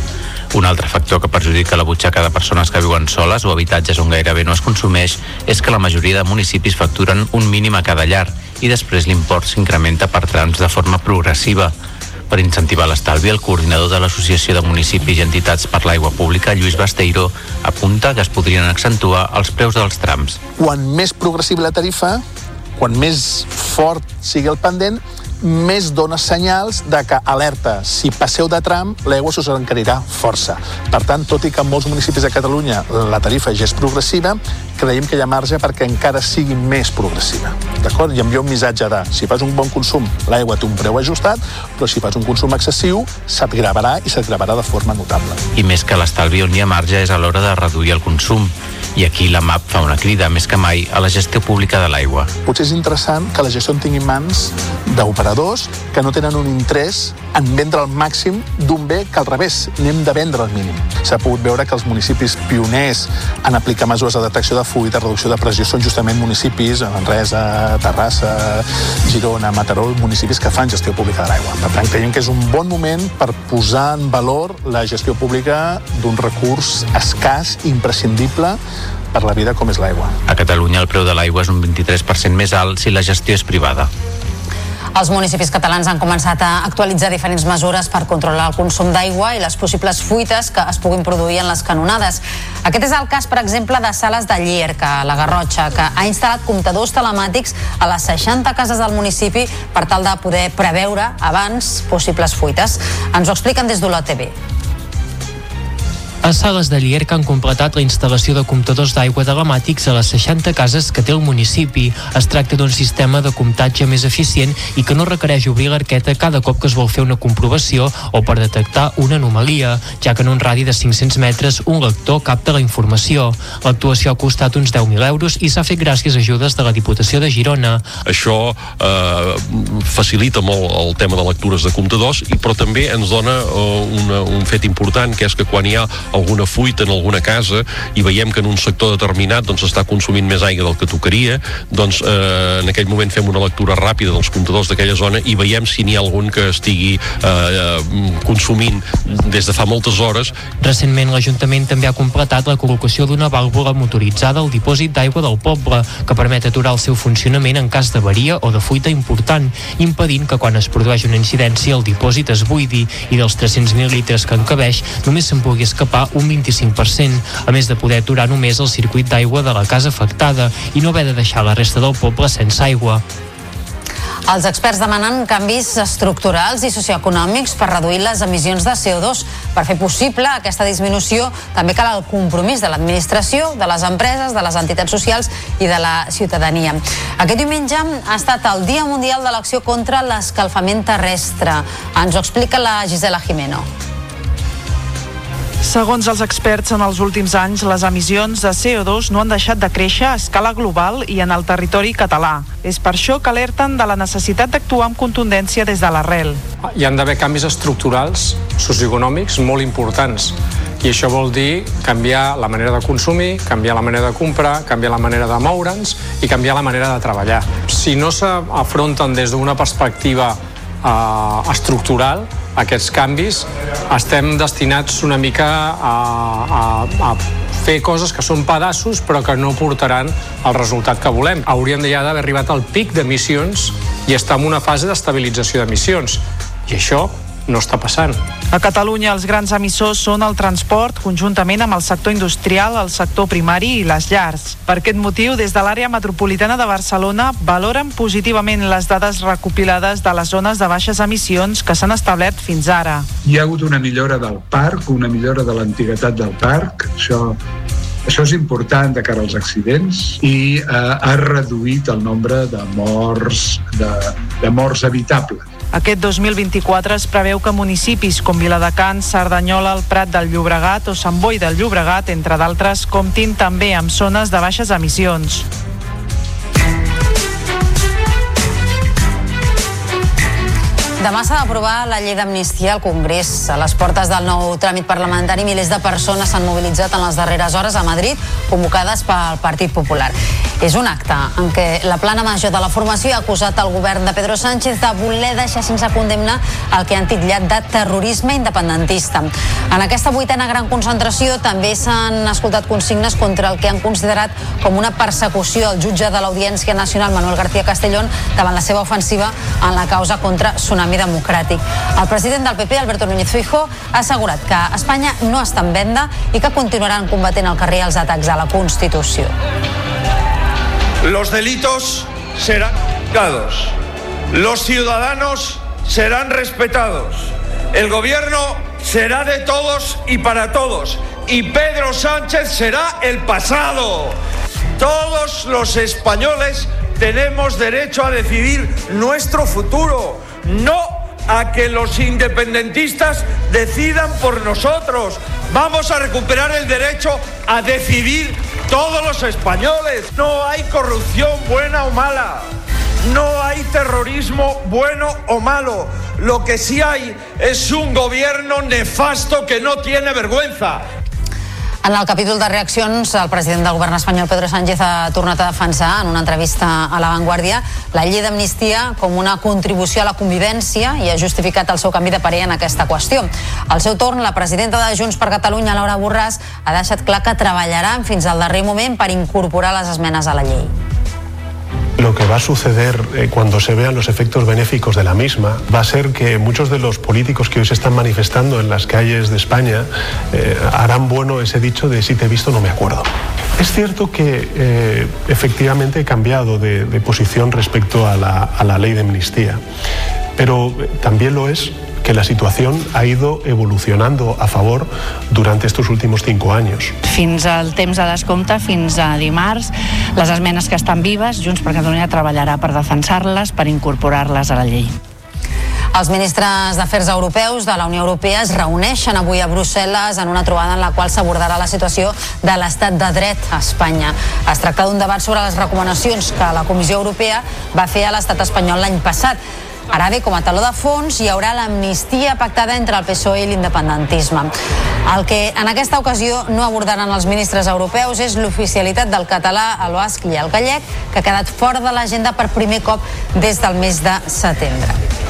Un altre factor que perjudica la butxaca de persones que viuen soles o habitatges on gairebé no es consumeix és que la majoria de municipis facturen un mínim a cada llar i després l'import s'incrementa per trams de forma progressiva. Per incentivar l'estalvi, el coordinador de l'Associació de Municipis i Entitats per l'Aigua Pública, Lluís Basteiro, apunta que es podrien accentuar els preus dels trams. Quan més progressiva la tarifa, quan més fort sigui el pendent, més dona senyals de que, alerta, si passeu de tram, l'aigua s'us encarirà força. Per tant, tot i que en molts municipis de Catalunya la tarifa ja és progressiva, creiem que hi ha marge perquè encara sigui més progressiva. D'acord? I envia un missatge de, si fas un bon consum, l'aigua té un preu ajustat, però si fas un consum excessiu, se't gravarà i se't gravarà de forma notable. I més que l'estalvi on hi ha marge és a l'hora de reduir el consum. I aquí la MAP fa una crida, més que mai, a la gestió pública de l'aigua. Potser és interessant que la gestió en tingui mans d'operadors que no tenen un interès en vendre al màxim d'un bé que al revés, n'hem de vendre al mínim. S'ha pogut veure que els municipis pioners en aplicar mesures de detecció de fuit, de reducció de pressió, són justament municipis, Manresa, Terrassa, Girona, Mataró, municipis que fan gestió pública de l'aigua. Per tant, creiem que és un bon moment per posar en valor la gestió pública d'un recurs escàs, imprescindible, per la vida com és l'aigua. A Catalunya el preu de l'aigua és un 23% més alt si la gestió és privada. Els municipis catalans han començat a actualitzar diferents mesures per controlar el consum d'aigua i les possibles fuites que es puguin produir en les canonades. Aquest és el cas, per exemple, de Sales de Llierca, la Garrotxa, que ha instal·lat comptadors telemàtics a les 60 cases del municipi per tal de poder preveure abans possibles fuites. Ens ho expliquen des d'ULOTV. A Sales de Llierca han completat la instal·lació de comptadors d'aigua telemàtics a les 60 cases que té el municipi. Es tracta d'un sistema de comptatge més eficient i que no requereix obrir l'arqueta cada cop que es vol fer una comprovació o per detectar una anomalia, ja que en un radi de 500 metres un lector capta la informació. L'actuació ha costat uns 10.000 euros i s'ha fet gràcies a ajudes de la Diputació de Girona. Això eh, facilita molt el tema de lectures de comptadors, i però també ens dona eh, una, un fet important, que és que quan hi ha alguna fuita en alguna casa i veiem que en un sector determinat doncs està consumint més aigua del que tocaria, doncs eh, en aquell moment fem una lectura ràpida dels comptadors d'aquella zona i veiem si n'hi ha algun que estigui eh, consumint des de fa moltes hores. Recentment l'Ajuntament també ha completat la col·locació d'una vàlvula motoritzada al dipòsit d'aigua del poble que permet aturar el seu funcionament en cas d'avaria o de fuita important, impedint que quan es produeix una incidència el dipòsit es buidi i dels 300.000 litres que encabeix només se'n pugui escapar un 25%, a més de poder aturar només el circuit d'aigua de la casa afectada i no haver de deixar la resta del poble sense aigua. Els experts demanen canvis estructurals i socioeconòmics per reduir les emissions de CO2. Per fer possible aquesta disminució també cal el compromís de l'administració, de les empreses, de les entitats socials i de la ciutadania. Aquest diumenge ha estat el Dia Mundial de l'Acció contra l'Escalfament Terrestre. Ens ho explica la Gisela Jimeno. Segons els experts, en els últims anys les emissions de CO2 no han deixat de créixer a escala global i en el territori català. És per això que alerten de la necessitat d'actuar amb contundència des de l'arrel. Hi han d'haver canvis estructurals socioeconòmics molt importants i això vol dir canviar la manera de consumir, canviar la manera de comprar, canviar la manera de moure'ns i canviar la manera de treballar. Si no s'afronten des d'una perspectiva eh, estructural, aquests canvis, estem destinats una mica a, a, a fer coses que són pedaços però que no portaran el resultat que volem. Hauríem ja d'haver arribat al pic d'emissions i estar en una fase d'estabilització d'emissions. I això no està passant. A Catalunya els grans emissors són el transport, conjuntament amb el sector industrial, el sector primari i les llars. Per aquest motiu, des de l'àrea metropolitana de Barcelona valoren positivament les dades recopilades de les zones de baixes emissions que s'han establert fins ara. Hi ha hagut una millora del parc, una millora de l'antiguitat del parc, això això és important de cara als accidents i eh, ha reduït el nombre de morts, de, de morts evitables. Aquest 2024 es preveu que municipis com Viladecans, Cerdanyola, el Prat del Llobregat o Sant Boi del Llobregat, entre d'altres, comptin també amb zones de baixes emissions. Demà s'ha d'aprovar la llei d'amnistia al Congrés. A les portes del nou tràmit parlamentari, milers de persones s'han mobilitzat en les darreres hores a Madrid, convocades pel Partit Popular. És un acte en què la plana major de la formació ha acusat el govern de Pedro Sánchez de voler deixar sense condemna el que han titllat de terrorisme independentista. En aquesta vuitena gran concentració també s'han escoltat consignes contra el que han considerat com una persecució al jutge de l'Audiència Nacional, Manuel García Castellón, davant la seva ofensiva en la causa contra Tsunami canvi democràtic. El president del PP, Alberto Núñez Fijo, ha assegurat que Espanya no està en venda i que continuaran combatent al carrer els atacs a la Constitució. Los delitos serán juzgados. Los ciudadanos serán respetados. El gobierno será de todos y para todos. Y Pedro Sánchez será el pasado. Todos los españoles tenemos derecho a decidir nuestro futuro no a que los independentistas decidan por nosotros. Vamos a recuperar el derecho a decidir todos los españoles. No hay corrupción buena o mala. No hay terrorismo bueno o malo. Lo que sí hay es un gobierno nefasto que no tiene vergüenza. En el capítol de reaccions, el president del govern espanyol, Pedro Sánchez, ha tornat a defensar en una entrevista a La Vanguardia la llei d'amnistia com una contribució a la convivència i ha justificat el seu canvi de parer en aquesta qüestió. Al seu torn, la presidenta de Junts per Catalunya, Laura Borràs, ha deixat clar que treballaran fins al darrer moment per incorporar les esmenes a la llei. Lo que va a suceder eh, cuando se vean los efectos benéficos de la misma va a ser que muchos de los políticos que hoy se están manifestando en las calles de España eh, harán bueno ese dicho de si te he visto no me acuerdo. Es cierto que eh, efectivamente he cambiado de, posición respecto a la, a la ley de amnistía, pero también lo es que la situación ha ido evolucionando a favor durante estos últimos cinco años. Fins al temps de descompte, fins a dimarts, les esmenes que estan vives, Junts per Catalunya treballarà per defensar-les, per incorporar-les a la llei. Els ministres d'Afers Europeus de la Unió Europea es reuneixen avui a Brussel·les en una trobada en la qual s'abordarà la situació de l'estat de dret a Espanya. Es tracta d'un debat sobre les recomanacions que la Comissió Europea va fer a l'estat espanyol l'any passat. Ara bé, com a taló de fons, hi haurà l'amnistia pactada entre el PSOE i l'independentisme. El que en aquesta ocasió no abordaran els ministres europeus és l'oficialitat del català, el basc i el gallec, que ha quedat fora de l'agenda per primer cop des del mes de setembre.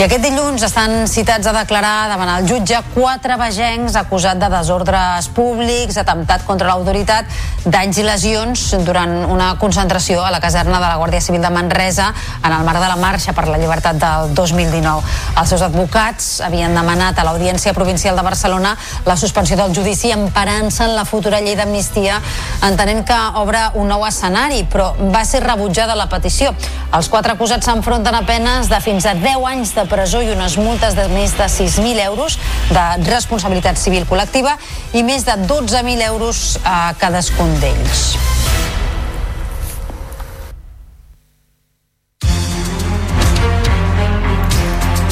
I aquest dilluns estan citats a declarar davant el jutge quatre vegencs acusats de desordres públics, atemptat contra l'autoritat, danys i lesions durant una concentració a la caserna de la Guàrdia Civil de Manresa en el marc de la Marxa per la Llibertat del 2019. Els seus advocats havien demanat a l'Audiència Provincial de Barcelona la suspensió del judici emparant-se en la futura llei d'amnistia, entenent que obre un nou escenari, però va ser rebutjada la petició. Els quatre acusats s'enfronten a penes de fins a 10 anys de presó i unes multes de més de 6.000 euros de responsabilitat civil col·lectiva i més de 12.000 euros a cadascun d'ells.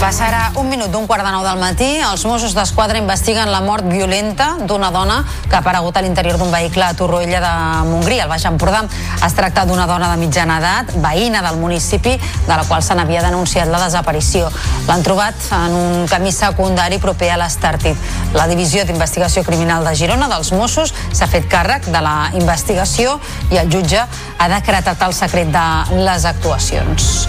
Passarà un minut d'un quart de nou del matí, els Mossos d'Esquadra investiguen la mort violenta d'una dona que ha aparegut a l'interior d'un vehicle a Torroella de Montgrí, al Baix Empordà. Es tracta d'una dona de mitjana edat, veïna del municipi, de la qual se n'havia denunciat la desaparició. L'han trobat en un camí secundari proper a l'Estartit. La Divisió d'Investigació Criminal de Girona dels Mossos s'ha fet càrrec de la investigació i el jutge ha decretat el secret de les actuacions.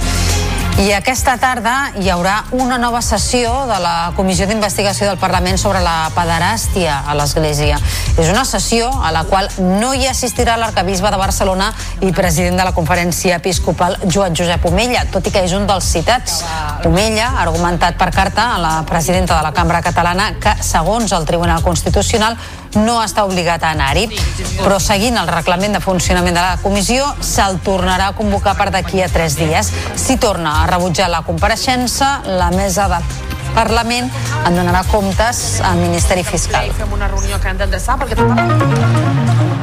I aquesta tarda hi haurà una nova sessió de la Comissió d'Investigació del Parlament sobre la pederàstia a l'Església. És una sessió a la qual no hi assistirà l'arcabisbe de Barcelona i president de la conferència episcopal Joan Josep Omella, tot i que és un dels citats. Omella ha argumentat per carta a la presidenta de la Cambra Catalana que, segons el Tribunal Constitucional, no està obligat a anar-hi, però seguint el reglament de funcionament de la comissió se'l tornarà a convocar per d'aquí a tres dies. Si torna a rebutjar la compareixença, la mesa de Parlament en donarà comptes al Ministeri Fiscal. Fem una reunió que hem d'endreçar perquè...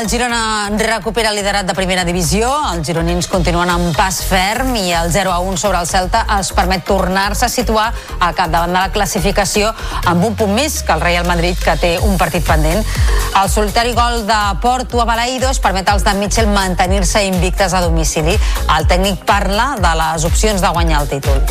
El Girona recupera el liderat de primera divisió, els gironins continuen amb pas ferm i el 0 a 1 sobre el Celta es permet tornar-se a situar a capdavant de la classificació amb un punt més que el Real Madrid que té un partit pendent. El solitari gol de Porto a Balaïdos permet als de Mitchell mantenir-se invictes a domicili. El tècnic parla de les opcions de guanyar el títol.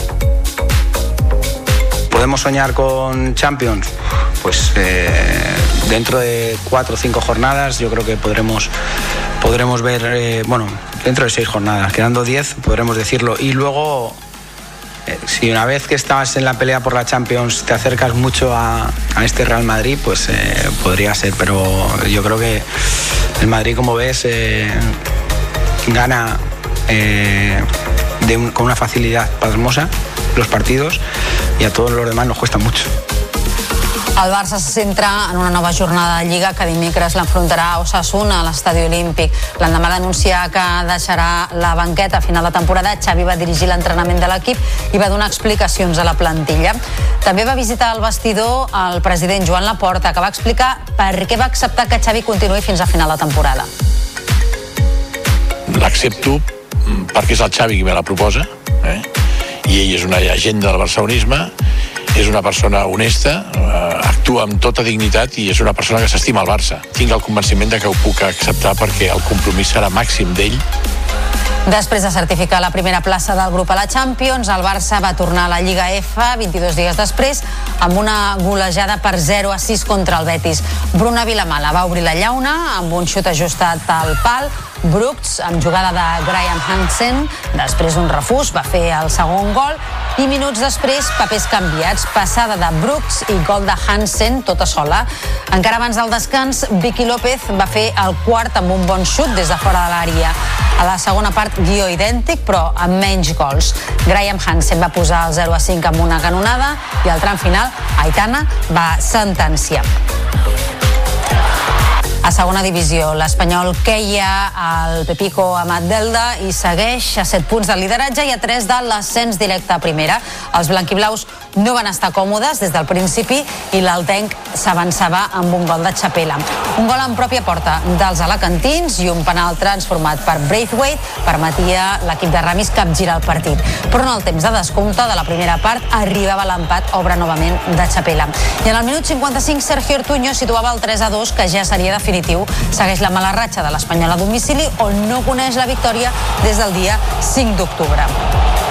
¿Podemos soñar con Champions? Pues eh, dentro de cuatro o cinco jornadas yo creo que podremos, podremos ver, eh, bueno, dentro de seis jornadas, quedando diez podremos decirlo. Y luego, eh, si una vez que estás en la pelea por la Champions te acercas mucho a, a este Real Madrid, pues eh, podría ser, pero yo creo que el Madrid, como ves, gana con una facilidad pasmosa los partidos y a todos los demás nos cuesta mucho. El Barça se centra en una nova jornada de Lliga que dimecres l'enfrontarà a Osasuna a l'Estadi Olímpic. L'endemà d'anunciar que deixarà la banqueta a final de temporada, Xavi va dirigir l'entrenament de l'equip i va donar explicacions a la plantilla. També va visitar el vestidor el president Joan Laporta, que va explicar per què va acceptar que Xavi continuï fins a final de temporada. l'accepto perquè és el Xavi qui me la proposa eh? i ell és una llegenda del barcelonisme és una persona honesta eh, actua amb tota dignitat i és una persona que s'estima el Barça tinc el convenciment de que ho puc acceptar perquè el compromís serà màxim d'ell Després de certificar la primera plaça del grup a la Champions, el Barça va tornar a la Lliga F 22 dies després amb una golejada per 0 a 6 contra el Betis. Bruna Vilamala va obrir la llauna amb un xut ajustat al pal. Brooks, amb jugada de Graham Hansen, després un refús, va fer el segon gol i minuts després, papers canviats, passada de Brooks i gol de Hansen, tota sola. Encara abans del descans, Vicky López va fer el quart amb un bon xut des de fora de l'àrea. A la segona part, guió idèntic, però amb menys gols. Graham Hansen va posar el 0 a 5 amb una canonada i al tram final, Aitana va sentenciar. A segona divisió, l'Espanyol queia al Pepico Amat Delda i segueix a 7 punts del lideratge i a 3 de l'ascens directe a primera. Els blanquiblaus no van estar còmodes des del principi i l'Altenc s'avançava amb un gol de Chapela. Un gol en pròpia porta dels alacantins i un penal transformat per Braithwaite permetia l'equip de Ramis capgirar el partit. Però en el temps de descompte de la primera part arribava l'empat, obra novament de Chapela. I en el minut 55 Sergio Ortuño situava el 3 a 2 que ja seria definitiu. Segueix la mala ratxa de l'Espanyol a domicili on no coneix la victòria des del dia 5 d'octubre.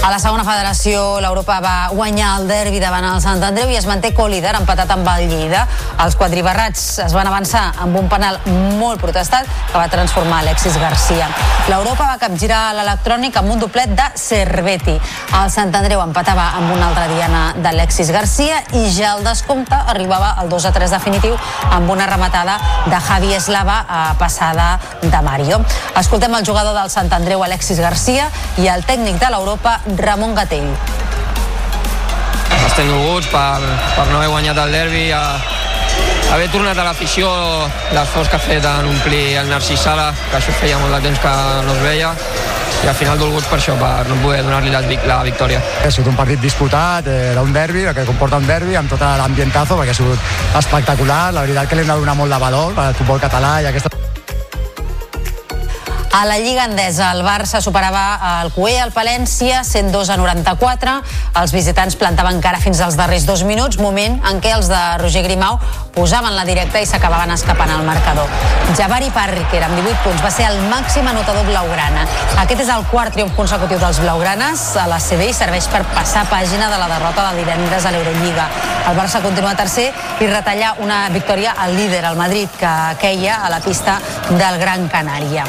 A la segona federació, l'Europa va guanyar el derbi davant el Sant Andreu i es manté co-líder empatat amb el Lleida. Els quadribarrats es van avançar amb un penal molt protestat que va transformar Alexis Garcia. L'Europa va capgirar l'electrònic amb un doblet de Cerveti. El Sant Andreu empatava amb una altra diana d'Alexis Garcia i ja el descompte arribava al 2 a 3 definitiu amb una rematada de Javi Eslava a passada de Mario. Escoltem el jugador del Sant Andreu, Alexis Garcia, i el tècnic de l'Europa, Ramon Gatell. estem dolguts per, per no haver guanyat el derbi, a, haver tornat a l'afició, l'esforç que ha fet en omplir el Narcís Sala, que això feia molt de temps que no es veia, i al final dolguts per això, per no poder donar-li la, la victòria. Ha sigut un partit disputat, era un derbi, el que comporta un derbi, amb tot l'ambientazo, perquè ha sigut espectacular. La veritat que li hem de donar molt de valor al futbol català i aquesta a la Lliga Endesa, el Barça superava el Cué al Palència, 102 a 94. Els visitants plantaven cara fins als darrers dos minuts, moment en què els de Roger Grimau posaven la directa i s'acabaven escapant al marcador. Javari Parri, que era amb 18 punts, va ser el màxim anotador blaugrana. Aquest és el quart triomf consecutiu dels blaugranes a la CB i serveix per passar pàgina de la derrota de divendres a l'Eurolliga. El Barça continua tercer i retalla una victòria al líder, el Madrid, que queia a la pista del Gran Canària.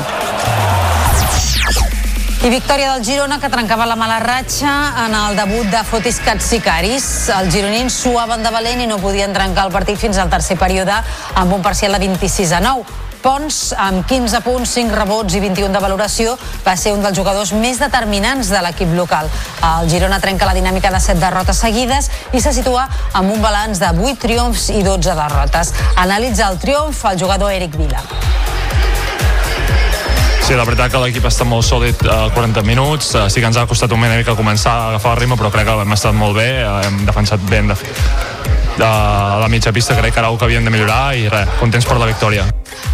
I victòria del Girona que trencava la mala ratxa en el debut de Fotis Katsikaris. Els gironins suaven de valent i no podien trencar el partit fins al tercer període amb un parcial de 26 a 9. Pons, amb 15 punts, 5 rebots i 21 de valoració, va ser un dels jugadors més determinants de l'equip local. El Girona trenca la dinàmica de 7 derrotes seguides i se situa amb un balanç de 8 triomfs i 12 derrotes. Analitza el triomf el jugador Eric Vila. Sí, la veritat que l'equip està molt sòlid a uh, 40 minuts, uh, sí que ens ha costat una mica començar a agafar el ritme, però crec que hem estat molt bé, uh, hem defensat ben de, de la mitja pista, crec que era una que havíem de millorar i res, contents per la victòria.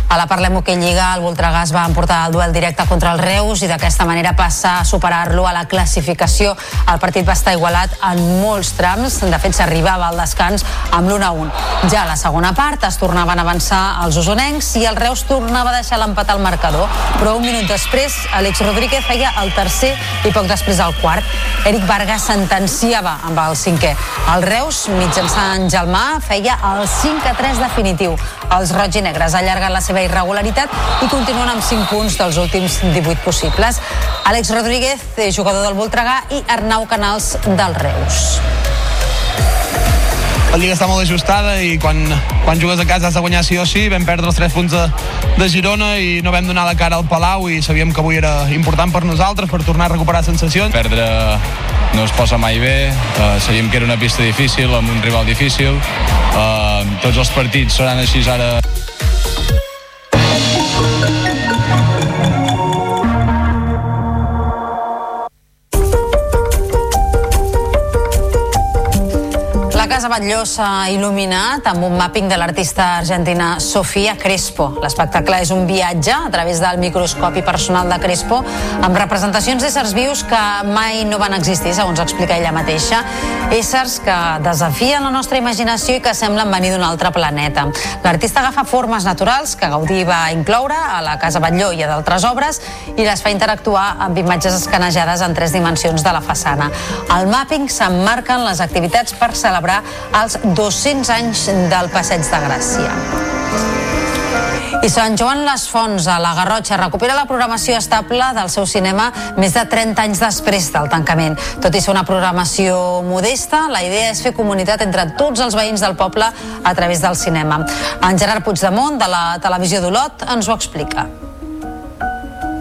A la Parlem Hockey Lliga, el Voltregà es va emportar el duel directe contra el Reus i d'aquesta manera passar a superar-lo a la classificació. El partit va estar igualat en molts trams. De fet, s'arribava al descans amb l'1-1. Ja a la segona part es tornaven a avançar els usonencs i el Reus tornava a deixar l'empat al marcador. Però un minut després, Àlex Rodríguez feia el tercer i poc després el quart. Eric Vargas sentenciava amb el cinquè. El Reus, mitjançant Gelmà, feia el 5-3 definitiu. Els roig i negres allarguen la seva seva irregularitat i continuen amb 5 punts dels últims 18 possibles. Àlex Rodríguez, jugador del Voltregà, i Arnau Canals del Reus. La Lliga està molt ajustada i quan, quan jugues a casa has de guanyar sí o sí. Vam perdre els 3 punts de, de Girona i no vam donar la cara al Palau i sabíem que avui era important per nosaltres per tornar a recuperar sensacions. Perdre no es posa mai bé, uh, sabíem que era una pista difícil, amb un rival difícil. Uh, tots els partits seran així ara thank you. Casa Batlló s'ha il·luminat amb un mapping de l'artista argentina Sofia Crespo. L'espectacle és un viatge a través del microscopi personal de Crespo amb representacions d'éssers vius que mai no van existir, segons explica ella mateixa. Éssers que desafien la nostra imaginació i que semblen venir d'un altre planeta. L'artista agafa formes naturals que Gaudí va incloure a la Casa Batlló i a d'altres obres i les fa interactuar amb imatges escanejades en tres dimensions de la façana. Al mapping s'emmarquen les activitats per celebrar als 200 anys del Passeig de Gràcia. I Sant Joan Les Fonts, a la Garrotxa, recupera la programació estable del seu cinema més de 30 anys després del tancament. Tot i ser una programació modesta, la idea és fer comunitat entre tots els veïns del poble a través del cinema. En Gerard Puigdemont, de la televisió d'Olot, ens ho explica.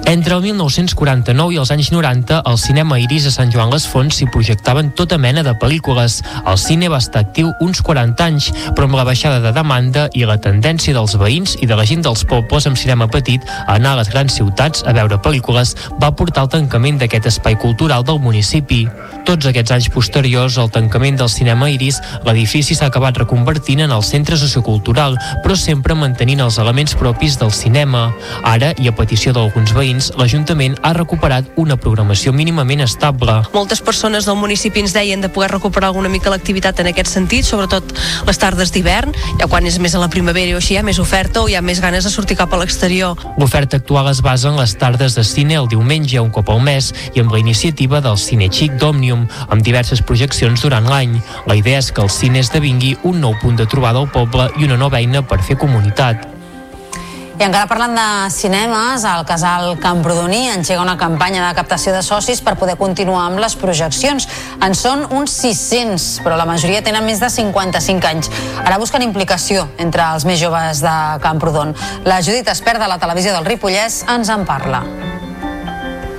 Entre el 1949 i els anys 90, al cinema Iris a Sant Joan les Fonts s'hi projectaven tota mena de pel·lícules. El cine va estar actiu uns 40 anys, però amb la baixada de demanda i la tendència dels veïns i de la gent dels pobles amb cinema petit a anar a les grans ciutats a veure pel·lícules va portar al tancament d'aquest espai cultural del municipi. Tots aquests anys posteriors al tancament del cinema Iris, l'edifici s'ha acabat reconvertint en el centre sociocultural, però sempre mantenint els elements propis del cinema. Ara, i a petició d'alguns veïns, anys, l'Ajuntament ha recuperat una programació mínimament estable. Moltes persones del municipi ens deien de poder recuperar alguna mica l'activitat en aquest sentit, sobretot les tardes d'hivern, ja quan és més a la primavera o així hi ha més oferta o hi ha més ganes de sortir cap a l'exterior. L'oferta actual es basa en les tardes de cine el diumenge un cop al mes i amb la iniciativa del Cine Xic d'Òmnium, amb diverses projeccions durant l'any. La idea és que el cine esdevingui un nou punt de trobada al poble i una nova eina per fer comunitat. I encara parlant de cinemes, el casal Camprodoní engega una campanya de captació de socis per poder continuar amb les projeccions. En són uns 600, però la majoria tenen més de 55 anys. Ara busquen implicació entre els més joves de Camprodon. La Judit Espert de la televisió del Ripollès ens en parla.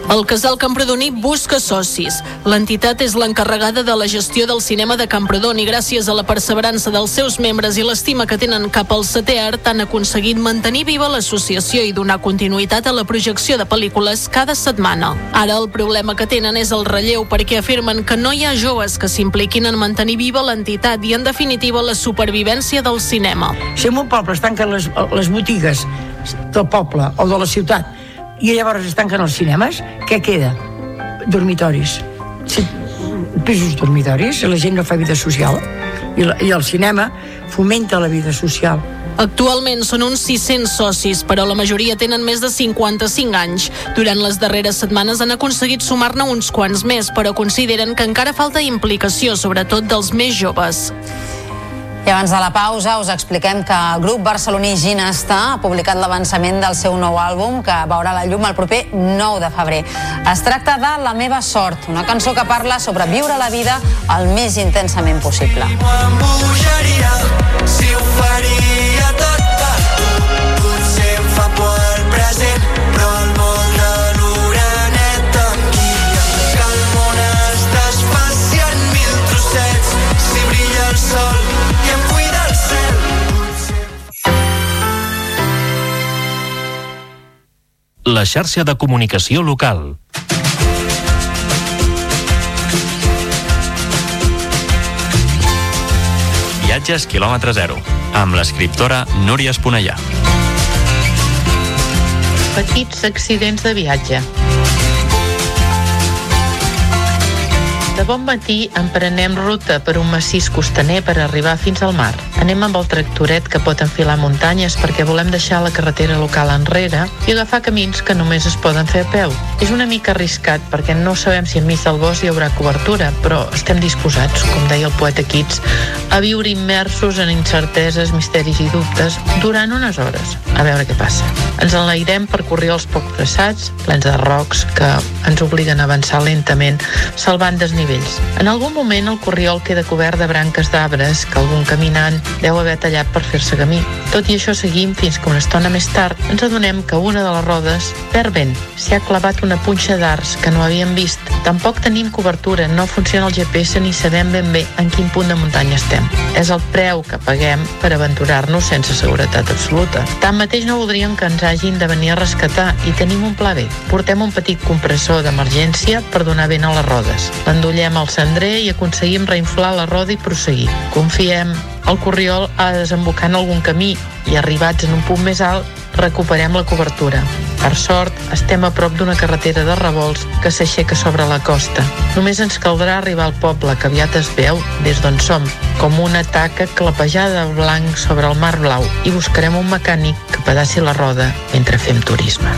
El casal Campredoní busca socis. L'entitat és l'encarregada de la gestió del cinema de Campredon i gràcies a la perseverança dels seus membres i l'estima que tenen cap al setè art han aconseguit mantenir viva l'associació i donar continuïtat a la projecció de pel·lícules cada setmana. Ara el problema que tenen és el relleu perquè afirmen que no hi ha joves que s'impliquin en mantenir viva l'entitat i en definitiva la supervivència del cinema. Si en un poble es tanquen les, les botigues del poble o de la ciutat i llavors es tanquen els cinemes, què queda? Dormitoris. Sí, pisos dormitoris, la gent no fa vida social i, la, i el cinema fomenta la vida social. Actualment són uns 600 socis, però la majoria tenen més de 55 anys. Durant les darreres setmanes han aconseguit sumar-ne uns quants més, però consideren que encara falta implicació, sobretot dels més joves. I abans de la pausa us expliquem que el grup barceloní Ginesta ha publicat l'avançament del seu nou àlbum que veurà la llum el proper 9 de febrer. Es tracta de La meva sort, una cançó que parla sobre viure la vida el més intensament possible. Si ho faria tot per tu, potser em fa por el present, La xarxa de comunicació local. Viatges quilòmetre zero, amb l'escriptora Núria Esponellà. Petits accidents de viatge. De bon matí emprenem ruta per un massís costaner per arribar fins al mar. Anem amb el tractoret que pot enfilar muntanyes perquè volem deixar la carretera local enrere i agafar camins que només es poden fer a peu. És una mica arriscat perquè no sabem si enmig del bosc hi haurà cobertura, però estem disposats, com deia el poeta Keats, a viure immersos en incerteses, misteris i dubtes durant unes hores, a veure què passa. Ens enlairem per corrir els poc traçats, plens de rocs que ens obliguen a avançar lentament, salvant desnivells. En algun moment el corriol queda cobert de branques d'arbres que algun caminant deu haver tallat per fer-se camí. Tot i això seguim fins que una estona més tard ens adonem que una de les rodes perd vent. S'hi ha clavat una punxa d'arts que no havíem vist. Tampoc tenim cobertura, no funciona el GPS ni sabem ben bé en quin punt de muntanya estem. És el preu que paguem per aventurar-nos sense seguretat absoluta. Tanmateix no voldríem que ens hagin de venir a rescatar i tenim un pla B. Portem un petit compressor d'emergència per donar vent a les rodes. L'endollem al cendrer i aconseguim reinflar la roda i proseguir. Confiem el corriol ha de desembocar en algun camí i arribats en un punt més alt recuperem la cobertura. Per sort, estem a prop d'una carretera de revolts que s'aixeca sobre la costa. Només ens caldrà arribar al poble, que aviat es veu des d'on som, com una taca clapejada blanc sobre el mar blau, i buscarem un mecànic que pedaci la roda mentre fem turisme.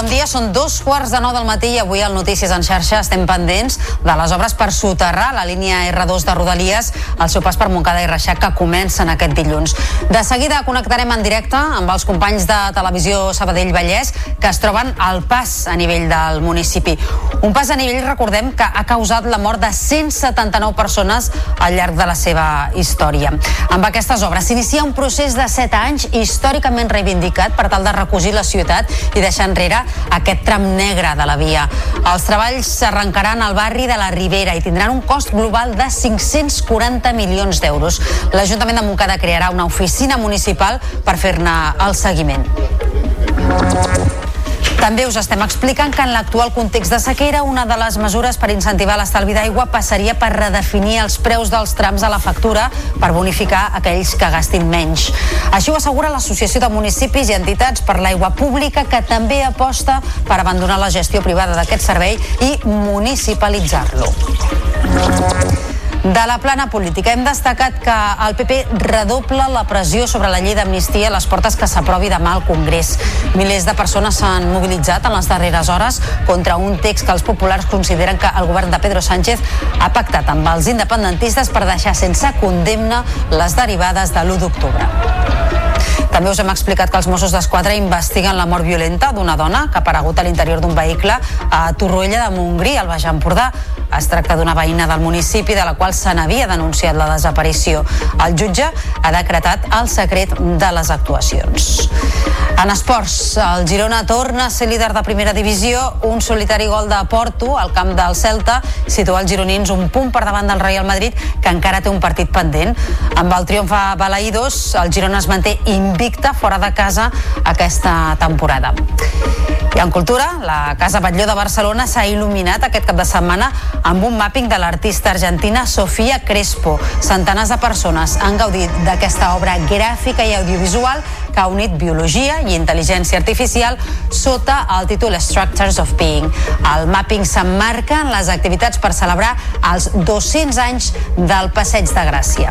Bon dia, són dos quarts de nou del matí i avui al Notícies en xarxa estem pendents de les obres per soterrar la línia R2 de Rodalies al seu pas per Montcada i Reixac que comencen aquest dilluns. De seguida connectarem en directe amb els companys de Televisió Sabadell Vallès que es troben al pas a nivell del municipi. Un pas a nivell, recordem, que ha causat la mort de 179 persones al llarg de la seva història. Amb aquestes obres s'inicia un procés de 7 anys històricament reivindicat per tal de recosir la ciutat i deixar enrere aquest tram negre de la via. Els treballs s'arrencaran al barri de la Ribera i tindran un cost global de 540 milions d'euros. L'Ajuntament de Montcada crearà una oficina municipal per fer-ne el seguiment. També us estem explicant que en l'actual context de sequera una de les mesures per incentivar l'estalvi d'aigua passaria per redefinir els preus dels trams a la factura per bonificar aquells que gastin menys. Així ho assegura l'Associació de Municipis i Entitats per l'Aigua Pública que també aposta per abandonar la gestió privada d'aquest servei i municipalitzar-lo. De la plana política hem destacat que el PP redobla la pressió sobre la llei d'amnistia a les portes que s'aprovi demà al Congrés. Milers de persones s'han mobilitzat en les darreres hores contra un text que els populars consideren que el govern de Pedro Sánchez ha pactat amb els independentistes per deixar sense condemna les derivades de l'1 d'octubre. També us hem explicat que els Mossos d'Esquadra investiguen la mort violenta d'una dona que ha aparegut a l'interior d'un vehicle a Torroella de Montgrí, al Baix Empordà. Es tracta d'una veïna del municipi de la qual se n'havia denunciat la desaparició. El jutge ha decretat el secret de les actuacions. En esports, el Girona torna a ser líder de primera divisió. Un solitari gol de Porto al camp del Celta situa els gironins un punt per davant del Real Madrid que encara té un partit pendent. Amb el triomf a Balaïdos, el Girona es manté invicta fora de casa aquesta temporada. I en cultura, la Casa Batlló de Barcelona s'ha il·luminat aquest cap de setmana amb un mapping de l'artista argentina Sofia Crespo. Centenars de persones han gaudit d'aquesta obra gràfica i audiovisual que ha unit biologia i intel·ligència artificial sota el títol Structures of Being. El mapping s'emmarca en les activitats per celebrar els 200 anys del Passeig de Gràcia.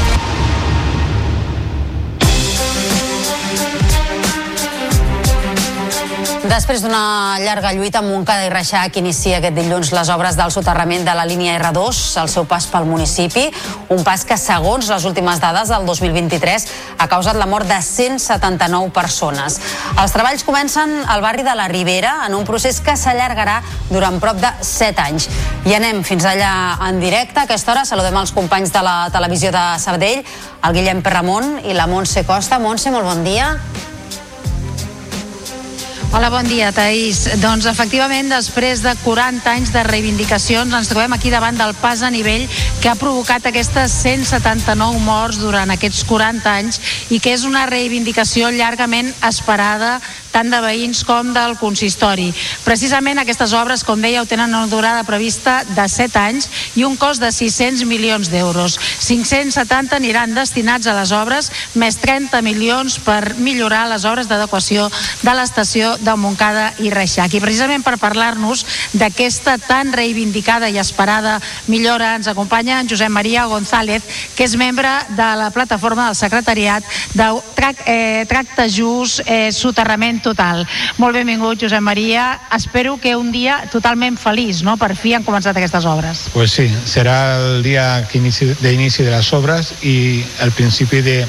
Després d'una llarga lluita, Montcada i Reixac inicia aquest dilluns les obres del soterrament de la línia R2 al seu pas pel municipi, un pas que, segons les últimes dades del 2023, ha causat la mort de 179 persones. Els treballs comencen al barri de la Ribera, en un procés que s'allargarà durant prop de 7 anys. I anem fins allà en directe. A aquesta hora saludem els companys de la televisió de Sabadell, el Guillem Perramont i la Montse Costa. Montse, molt bon dia. Hola, bon dia, Taís. Doncs efectivament, després de 40 anys de reivindicacions, ens trobem aquí davant del pas a nivell que ha provocat aquestes 179 morts durant aquests 40 anys i que és una reivindicació llargament esperada tant de veïns com del consistori. Precisament aquestes obres, com dèieu, tenen una durada prevista de 7 anys i un cost de 600 milions d'euros. 570 aniran destinats a les obres, més 30 milions per millorar les obres d'adequació de l'estació de Montcada i Reixac. I precisament per parlar-nos d'aquesta tan reivindicada i esperada millora ens acompanya en Josep Maria González, que és membre de la plataforma del secretariat de eh, Tracte Just eh, Soterrament Total. Molt benvingut, Josep Maria. Espero que un dia totalment feliç, no? Per fi han començat aquestes obres. Pues sí, será el día que inici, de les obres i el principi de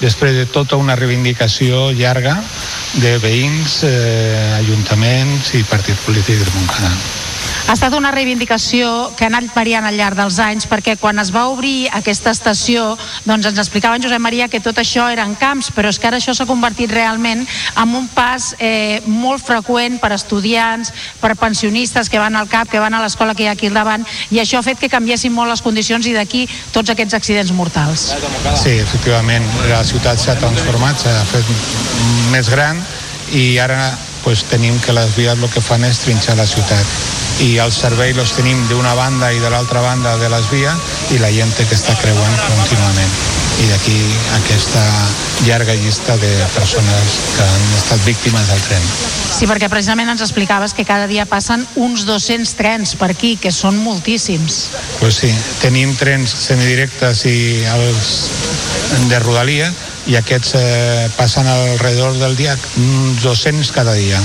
després de tota una reivindicació llarga de veïns, eh, ajuntaments i partits polítics de Montcada. Ha estat una reivindicació que ha anat variant al llarg dels anys perquè quan es va obrir aquesta estació doncs ens explicava en Josep Maria que tot això eren camps, però és que ara això s'ha convertit realment en un pas eh, molt freqüent per estudiants, per pensionistes que van al CAP, que van a l'escola que hi ha aquí al davant i això ha fet que canviessin molt les condicions i d'aquí tots aquests accidents mortals. Sí, efectivament, la ciutat s'ha transformat, s'ha fet més gran i ara pues, tenim que les vies el que fan és trinxar la ciutat i els serveis els tenim d'una banda i de l'altra banda de les vies i la gent que està creuant contínuament i d'aquí aquesta llarga llista de persones que han estat víctimes del tren. Sí, perquè precisament ens explicaves que cada dia passen uns 200 trens per aquí, que són moltíssims. Pues sí, tenim trens semidirectes i els de rodalia i aquests eh, passen alrededor del dia uns 200 cada dia.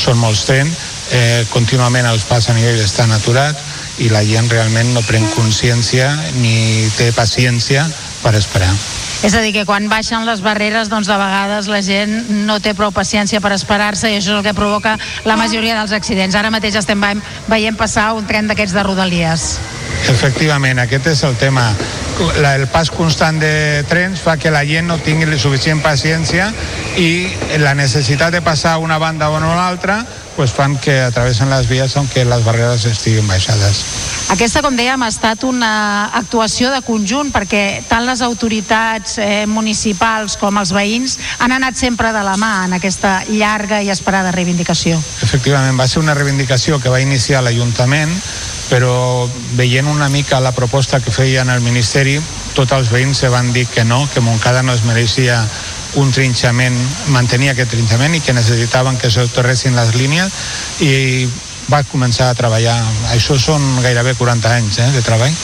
Són molts trens, eh, contínuament els pas a nivell estan aturats i la gent realment no pren consciència ni té paciència per esperar. És a dir, que quan baixen les barreres, doncs de vegades la gent no té prou paciència per esperar-se i això és el que provoca la majoria dels accidents. Ara mateix estem veient passar un tren d'aquests de Rodalies. Efectivament, aquest és el tema. La, el pas constant de trens fa que la gent no tingui suficient paciència i la necessitat de passar una banda o una altra pues fan que atravessen les vies aunque les barreres estiguin baixades. Aquesta, com dèiem, ha estat una actuació de conjunt perquè tant les autoritats eh, municipals com els veïns han anat sempre de la mà en aquesta llarga i esperada reivindicació. Efectivament, va ser una reivindicació que va iniciar l'Ajuntament però veient una mica la proposta que feien al Ministeri, tots els veïns se van dir que no, que Montcada no es mereixia un trinxament, mantenir aquest trinxament i que necessitaven que s'autorressin les línies i va començar a treballar. Això són gairebé 40 anys eh, de treball.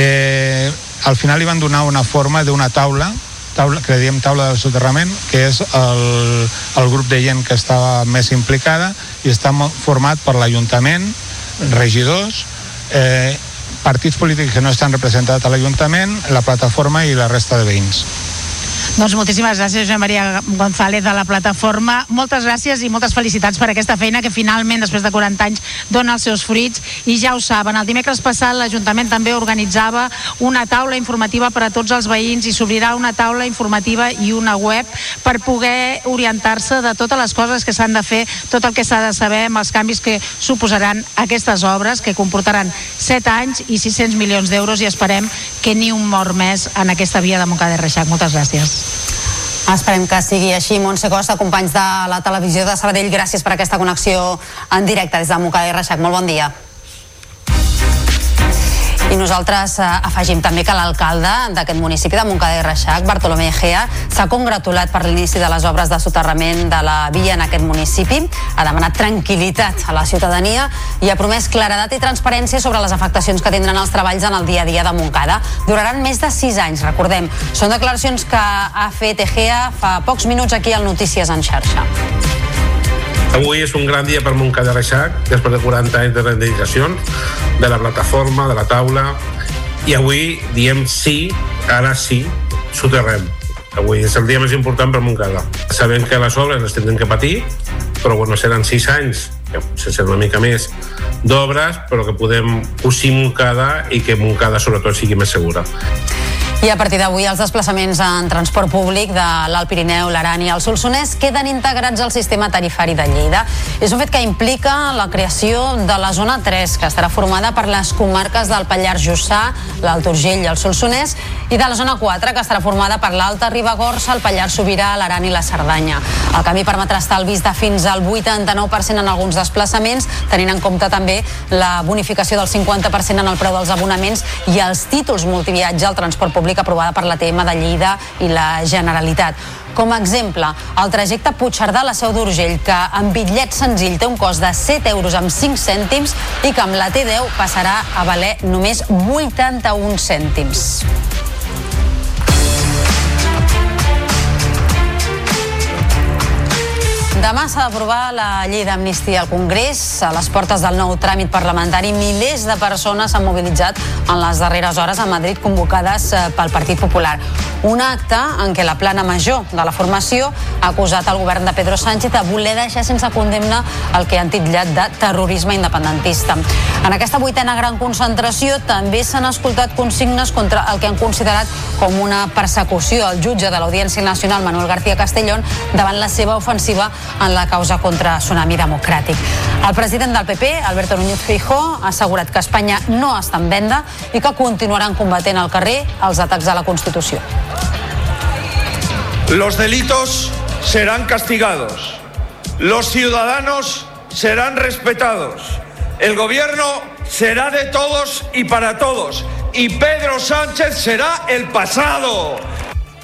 Eh, al final li van donar una forma d'una taula taula, que diem taula del soterrament, que és el, el grup de gent que estava més implicada i està format per l'Ajuntament, regidors, eh, partits polítics que no estan representats a l'Ajuntament, la plataforma i la resta de veïns. Doncs moltíssimes gràcies, Josep Maria González de la plataforma. Moltes gràcies i moltes felicitats per aquesta feina que finalment, després de 40 anys, dona els seus fruits. I ja ho saben, el dimecres passat l'Ajuntament també organitzava una taula informativa per a tots els veïns i s'obrirà una taula informativa i una web per poder orientar-se de totes les coses que s'han de fer, tot el que s'ha de saber amb els canvis que suposaran aquestes obres, que comportaran 7 anys i 600 milions d'euros i esperem que ni un mort més en aquesta via de Montcada i Reixac. Moltes gràcies. Esperem que sigui així. Montse Costa, companys de la televisió de Sabadell, gràcies per aquesta connexió en directe des de Montcada i Reixac. Molt bon dia. I nosaltres eh, afegim també que l'alcalde d'aquest municipi de Montcada i Reixac, Bartolomé Egea, s'ha congratulat per l'inici de les obres de soterrament de la via en aquest municipi, ha demanat tranquil·litat a la ciutadania i ha promès claredat i transparència sobre les afectacions que tindran els treballs en el dia a dia de Montcada. Duraran més de sis anys, recordem. Són declaracions que ha fet Egea fa pocs minuts aquí al Notícies en xarxa. Avui és un gran dia per Montcada Reixac, després de 40 anys de reivindicacions, de la plataforma, de la taula, i avui diem sí, ara sí, soterrem. Avui és el dia més important per Montcada. Sabem que les obres les tindrem que patir, però bueno, seran sis anys, sense una mica més, d'obres, però que podem cosir Montcada i que Montcada sobretot sigui més segura. I a partir d'avui els desplaçaments en transport públic de l'Alt Pirineu, l'Aran i el Solsonès queden integrats al sistema tarifari de Lleida. És un fet que implica la creació de la zona 3, que estarà formada per les comarques del Pallars Jussà, l'Alt Urgell i el Solsonès, i de la zona 4, que estarà formada per l'Alta Ribagorça, el Pallars Sobirà, l'Aran i la Cerdanya. El canvi permetrà estalvis de fins al 89% en alguns desplaçaments, tenint en compte també la bonificació del 50% en el preu dels abonaments i els títols multiviatge al transport públic públic aprovada per la TM de Lleida i la Generalitat. Com a exemple, el trajecte Puigcerdà a la Seu d'Urgell, que amb bitllet senzill té un cost de 7 euros amb 5 cèntims i que amb la T10 passarà a valer només 81 cèntims. Demà s'ha d'aprovar la llei d'amnistia al Congrés. A les portes del nou tràmit parlamentari, milers de persones s'han mobilitzat en les darreres hores a Madrid convocades eh, pel Partit Popular. Un acte en què la plana major de la formació ha acusat el govern de Pedro Sánchez de voler deixar sense condemna el que han titllat de terrorisme independentista. En aquesta vuitena gran concentració també s'han escoltat consignes contra el que han considerat com una persecució al jutge de l'Audiència Nacional, Manuel García Castellón, davant la seva ofensiva en la causa contra Tsunami Democràtic. El president del PP, Alberto Núñez Feijóo, ha assegurat que Espanya no està en venda i que continuaran combatent al carrer els atacs a la Constitució. Los delitos serán castigados. Los ciudadanos serán respetados. El gobierno será de todos y para todos. Y Pedro Sánchez será el pasado.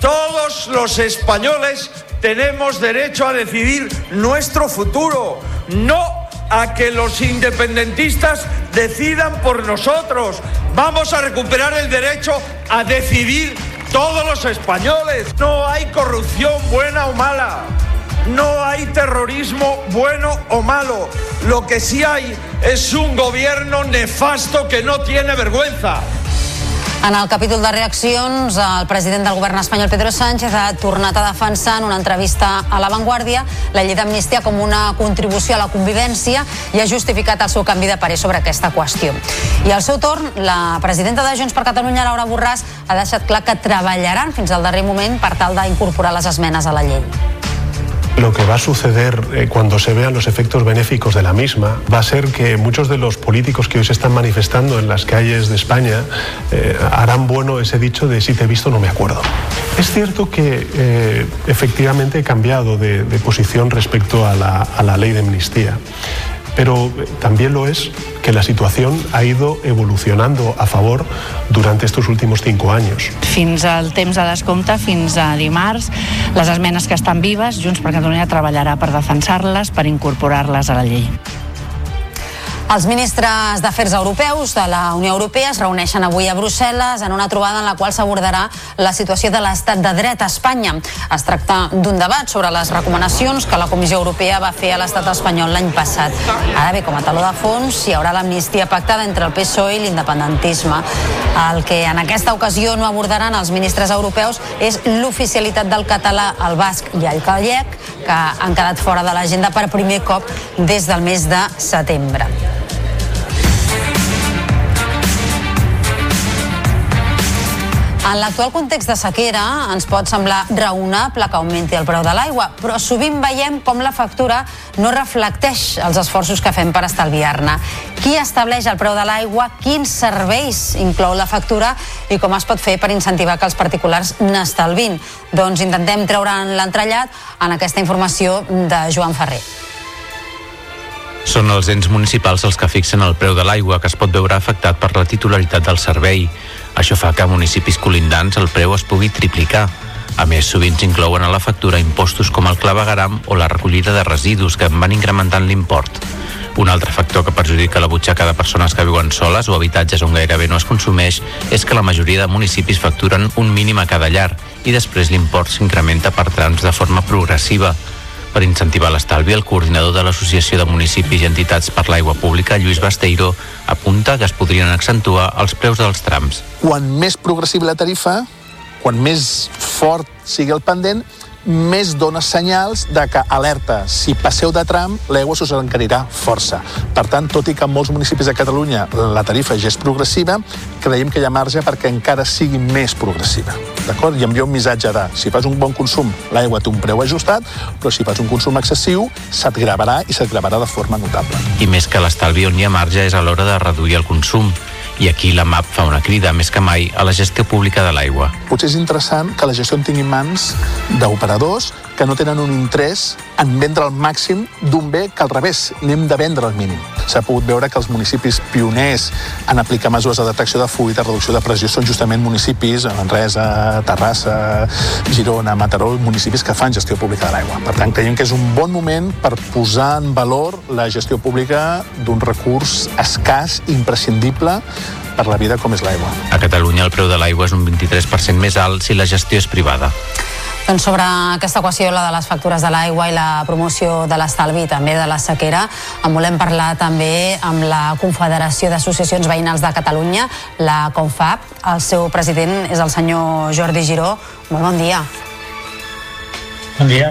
Todos los españoles tenemos derecho a decidir nuestro futuro, no a que los independentistas decidan por nosotros. Vamos a recuperar el derecho a decidir todos los españoles. No hay corrupción buena o mala. No hay terrorismo bueno o malo. Lo que sí hay es un gobierno nefasto que no tiene vergüenza. En el capítol de reaccions, el president del govern espanyol, Pedro Sánchez, ha tornat a defensar en una entrevista a La Vanguardia la llei d'amnistia com una contribució a la convivència i ha justificat el seu canvi de parer sobre aquesta qüestió. I al seu torn, la presidenta de Junts per Catalunya, Laura Borràs, ha deixat clar que treballaran fins al darrer moment per tal d'incorporar les esmenes a la llei. Lo que va a suceder eh, cuando se vean los efectos benéficos de la misma va a ser que muchos de los políticos que hoy se están manifestando en las calles de España eh, harán bueno ese dicho de si te he visto no me acuerdo. Es cierto que eh, efectivamente he cambiado de, posición respecto a la, a la ley de amnistía pero eh, también lo es que la situación ha ido evolucionando a favor durante estos últimos cinco años. Fins al temps de descompte, fins a dimarts, les esmenes que estan vives, Junts per Catalunya treballarà per defensar-les, per incorporar-les a la llei. Els ministres d'Afers Europeus de la Unió Europea es reuneixen avui a Brussel·les en una trobada en la qual s'abordarà la situació de l'estat de dret a Espanya. Es tracta d'un debat sobre les recomanacions que la Comissió Europea va fer a l'estat espanyol l'any passat. Ara bé, com a taló de fons, hi haurà l'amnistia pactada entre el PSOE i l'independentisme. El que en aquesta ocasió no abordaran els ministres europeus és l'oficialitat del català, el basc i el gallec, que han quedat fora de l'agenda per primer cop des del mes de setembre. En l'actual context de sequera ens pot semblar raonable que augmenti el preu de l'aigua, però sovint veiem com la factura no reflecteix els esforços que fem per estalviar-ne. Qui estableix el preu de l'aigua, quins serveis inclou la factura i com es pot fer per incentivar que els particulars n'estalvin? Doncs intentem treure'n l'entrellat en aquesta informació de Joan Ferrer. Són els ens municipals els que fixen el preu de l'aigua que es pot veure afectat per la titularitat del servei. Això fa que a municipis colindants el preu es pugui triplicar. A més, sovint s'inclouen a la factura impostos com el clavegaram o la recollida de residus que van incrementant l'import. Un altre factor que perjudica la butxaca de persones que viuen soles o habitatges on gairebé no es consumeix és que la majoria de municipis facturen un mínim a cada llar i després l'import s'incrementa per trams de forma progressiva. Per incentivar l'estalvi, el coordinador de l'Associació de Municipis i Entitats per l'Aigua Pública, Lluís Basteiro, apunta que es podrien accentuar els preus dels trams. Quan més progressiva la tarifa, quan més fort sigui el pendent, més dona senyals de que, alerta, si passeu de tram, l'aigua s'us encarirà força. Per tant, tot i que en molts municipis de Catalunya la tarifa ja és progressiva, creiem que hi ha marge perquè encara sigui més progressiva. D'acord? I envia un missatge de, si fas un bon consum, l'aigua té un preu ajustat, però si fas un consum excessiu, se't gravarà i se't gravarà de forma notable. I més que l'estalvi on hi ha marge és a l'hora de reduir el consum. I aquí la MAP fa una crida, més que mai, a la gestió pública de l'aigua. Potser és interessant que la gestió en tingui mans d'operadors que no tenen un interès en vendre al màxim d'un bé que al revés, n'hem de vendre al mínim. S'ha pogut veure que els municipis pioners en aplicar mesures de detecció de fuit, de reducció de pressió, són justament municipis, Manresa, Terrassa, Girona, Mataró, municipis que fan gestió pública de l'aigua. Per tant, creiem que és un bon moment per posar en valor la gestió pública d'un recurs escàs, imprescindible, per la vida com és l'aigua. A Catalunya el preu de l'aigua és un 23% més alt si la gestió és privada. Doncs sobre aquesta equació, la de les factures de l'aigua i la promoció de l'estalvi també de la sequera, en volem parlar també amb la Confederació d'Associacions Veïnals de Catalunya, la CONFAP. El seu president és el senyor Jordi Giró. Molt bon dia. Bon dia.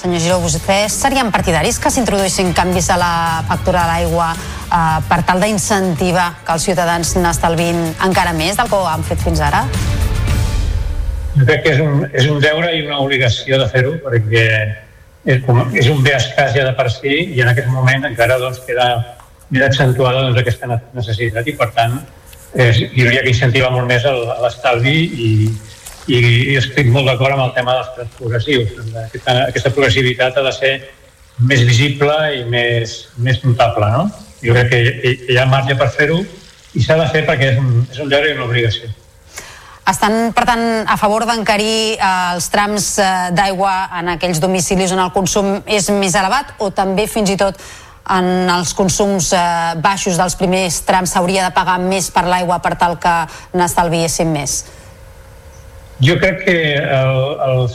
Senyor Giró, vostès serien partidaris que s'introduïssin canvis a la factura de l'aigua eh, per tal d'incentivar que els ciutadans n'estalvin encara més del que ho han fet fins ara? Jo crec que és un, és un deure i una obligació de fer-ho perquè és, com, és un bé escàs ja de per si i en aquest moment encara doncs, queda més accentuada doncs, aquesta necessitat i per tant és, jo diria que incentiva molt més l'estalvi i, i, i estic molt d'acord amb el tema dels trams progressius. Aquesta, aquesta progressivitat ha de ser més visible i més, més notable. No? Jo crec que hi, hi ha marge per fer-ho i s'ha de fer perquè és un, és un deure i una obligació. Estan, per tant, a favor d'encarir eh, els trams eh, d'aigua en aquells domicilis on el consum és més elevat o també fins i tot en els consums eh, baixos dels primers trams s'hauria de pagar més per l'aigua per tal que n'estalviessin més? Jo crec que el, els,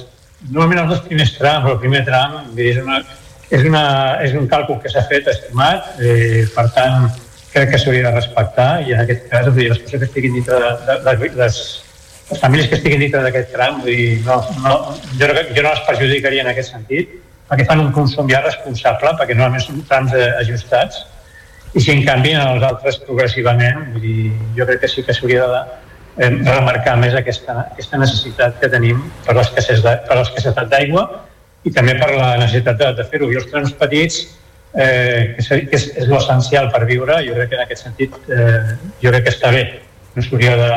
normalment els dos primers trams, el primer tram, és, una, és, una, és un càlcul que s'ha fet estimat, eh, per tant, crec que s'hauria de respectar i en aquest cas, les persones que estiguin dintre de, de, de, les, les famílies que estiguin dintre d'aquest tram, vull dir, no, no, jo, no, jo no les perjudicaria en aquest sentit, perquè fan un consum ja responsable, perquè normalment són trams eh, ajustats, i si en canvi en els altres progressivament, vull dir, jo crec que sí que s'hauria de eh, remarcar més aquesta, aquesta necessitat que tenim per l'escassetat d'aigua i també per la necessitat de, de fer-ho. I els trams petits, eh, que, és, que és, és l'essencial per viure, jo crec que en aquest sentit eh, jo crec que està bé. No s'hauria de,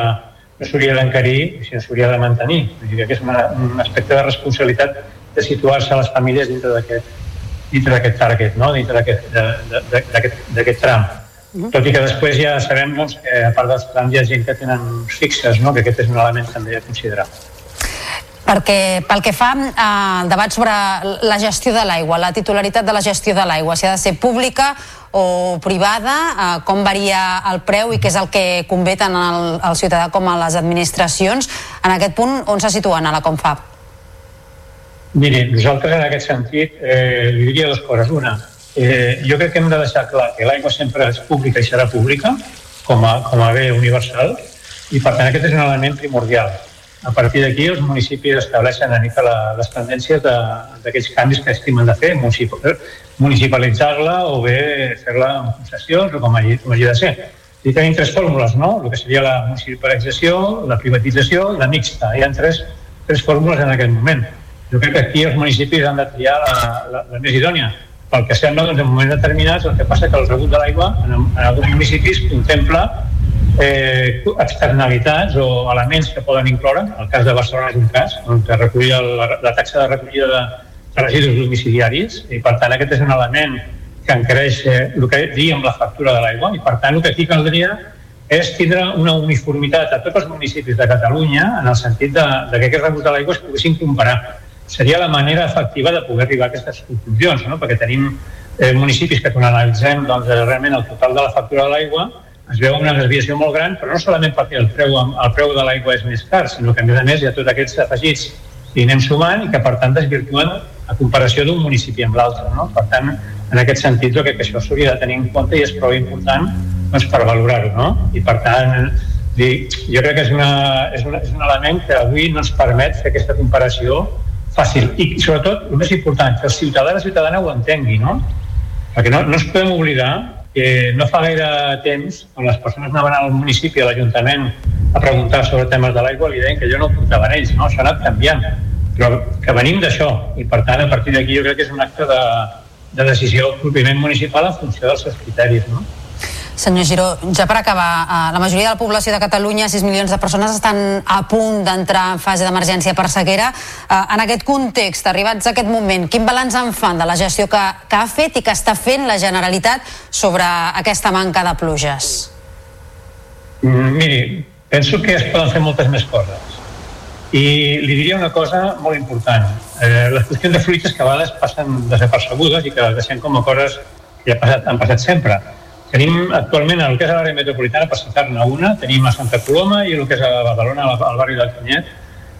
no s'hauria d'encarir, sinó s'hauria de mantenir. Vull dir que és una, un aspecte de responsabilitat de situar-se a les famílies dintre d'aquest dintre d'aquest target, no? dintre d'aquest tram. Tot i que després ja sabem doncs, que a part dels trams hi ha gent que tenen fixes, no? que aquest és un element també a considerar. Perquè pel que fa al debat sobre la gestió de l'aigua, la titularitat de la gestió de l'aigua, si ha de ser pública o privada, eh, com varia el preu i què és el que convé tant al, al ciutadà com a les administracions. En aquest punt, on se situen a la Confab? Miri, nosaltres en aquest sentit eh, li diria dues coses. Una, eh, jo crec que hem de deixar clar que l'aigua sempre és pública i serà pública, com a, com a bé universal, i per tant aquest és un element primordial. A partir d'aquí els municipis estableixen una mica la, les tendències d'aquells canvis que estimen de fer, municipalitzar-la o bé fer-la en concessions o com hagi, com hagi de ser. I tenim tres fórmules, no? El que seria la municipalització, la privatització i la mixta. Hi ha tres, tres fórmules en aquest moment. Jo crec que aquí els municipis han de triar la, la, la més idònia pel que sembla, doncs, en moments determinats, el que passa que el rebut de l'aigua en, en alguns municipis contempla eh, externalitats o elements que poden incloure, el cas de Barcelona és un cas, on recollia la, la taxa de recollida de, de residus domiciliaris i per tant aquest és un element que encareix eh, el que diríem la factura de l'aigua i per tant el que aquí caldria és tindre una uniformitat a tots els municipis de Catalunya en el sentit de, de que aquests rebuts de l'aigua es poguessin comparar seria la manera efectiva de poder arribar a aquestes conclusions, no? perquè tenim eh, municipis que quan analitzem doncs, realment el total de la factura de l'aigua es veu una desviació molt gran, però no solament perquè el preu, el preu de l'aigua és més car, sinó que a més a més hi ha tots aquests afegits que anem sumant i que per tant desvirtuen a comparació d'un municipi amb l'altre. No? Per tant, en aquest sentit, crec que això s'hauria de tenir en compte i és prou important doncs, per valorar-ho. No? I per tant, jo crec que és, una, és, una, és un element que avui no ens permet fer aquesta comparació fàcil. I sobretot, el més important, que el ciutadà i la ciutadana ho entengui, no? Perquè no, no ens podem oblidar que no fa gaire temps, quan les persones anaven al municipi, a l'Ajuntament, a preguntar sobre temes de l'aigua, li deien que jo no ho portaven ells, no? Això ha anat canviant. Però que venim d'això, i per tant, a partir d'aquí jo crec que és un acte de, de decisió propiament municipal en funció dels seus criteris, no? Senyor Giró, ja per acabar, eh, la majoria de la població de Catalunya, 6 milions de persones, estan a punt d'entrar en fase d'emergència per sequera. Eh, en aquest context, arribats a aquest moment, quin balanç en fan de la gestió que, que ha fet i que està fent la Generalitat sobre aquesta manca de pluges? Mm, miri, penso que es poden fer moltes més coses. I li diria una cosa molt important. Eh, les qüestions de fruites que a vegades passen desapercebudes i que les deixem com a coses que ja han passat sempre Tenim actualment el que és l'àrea metropolitana, per citar-ne una, tenim a Santa Coloma i el que és a Badalona, al barri del Canyet,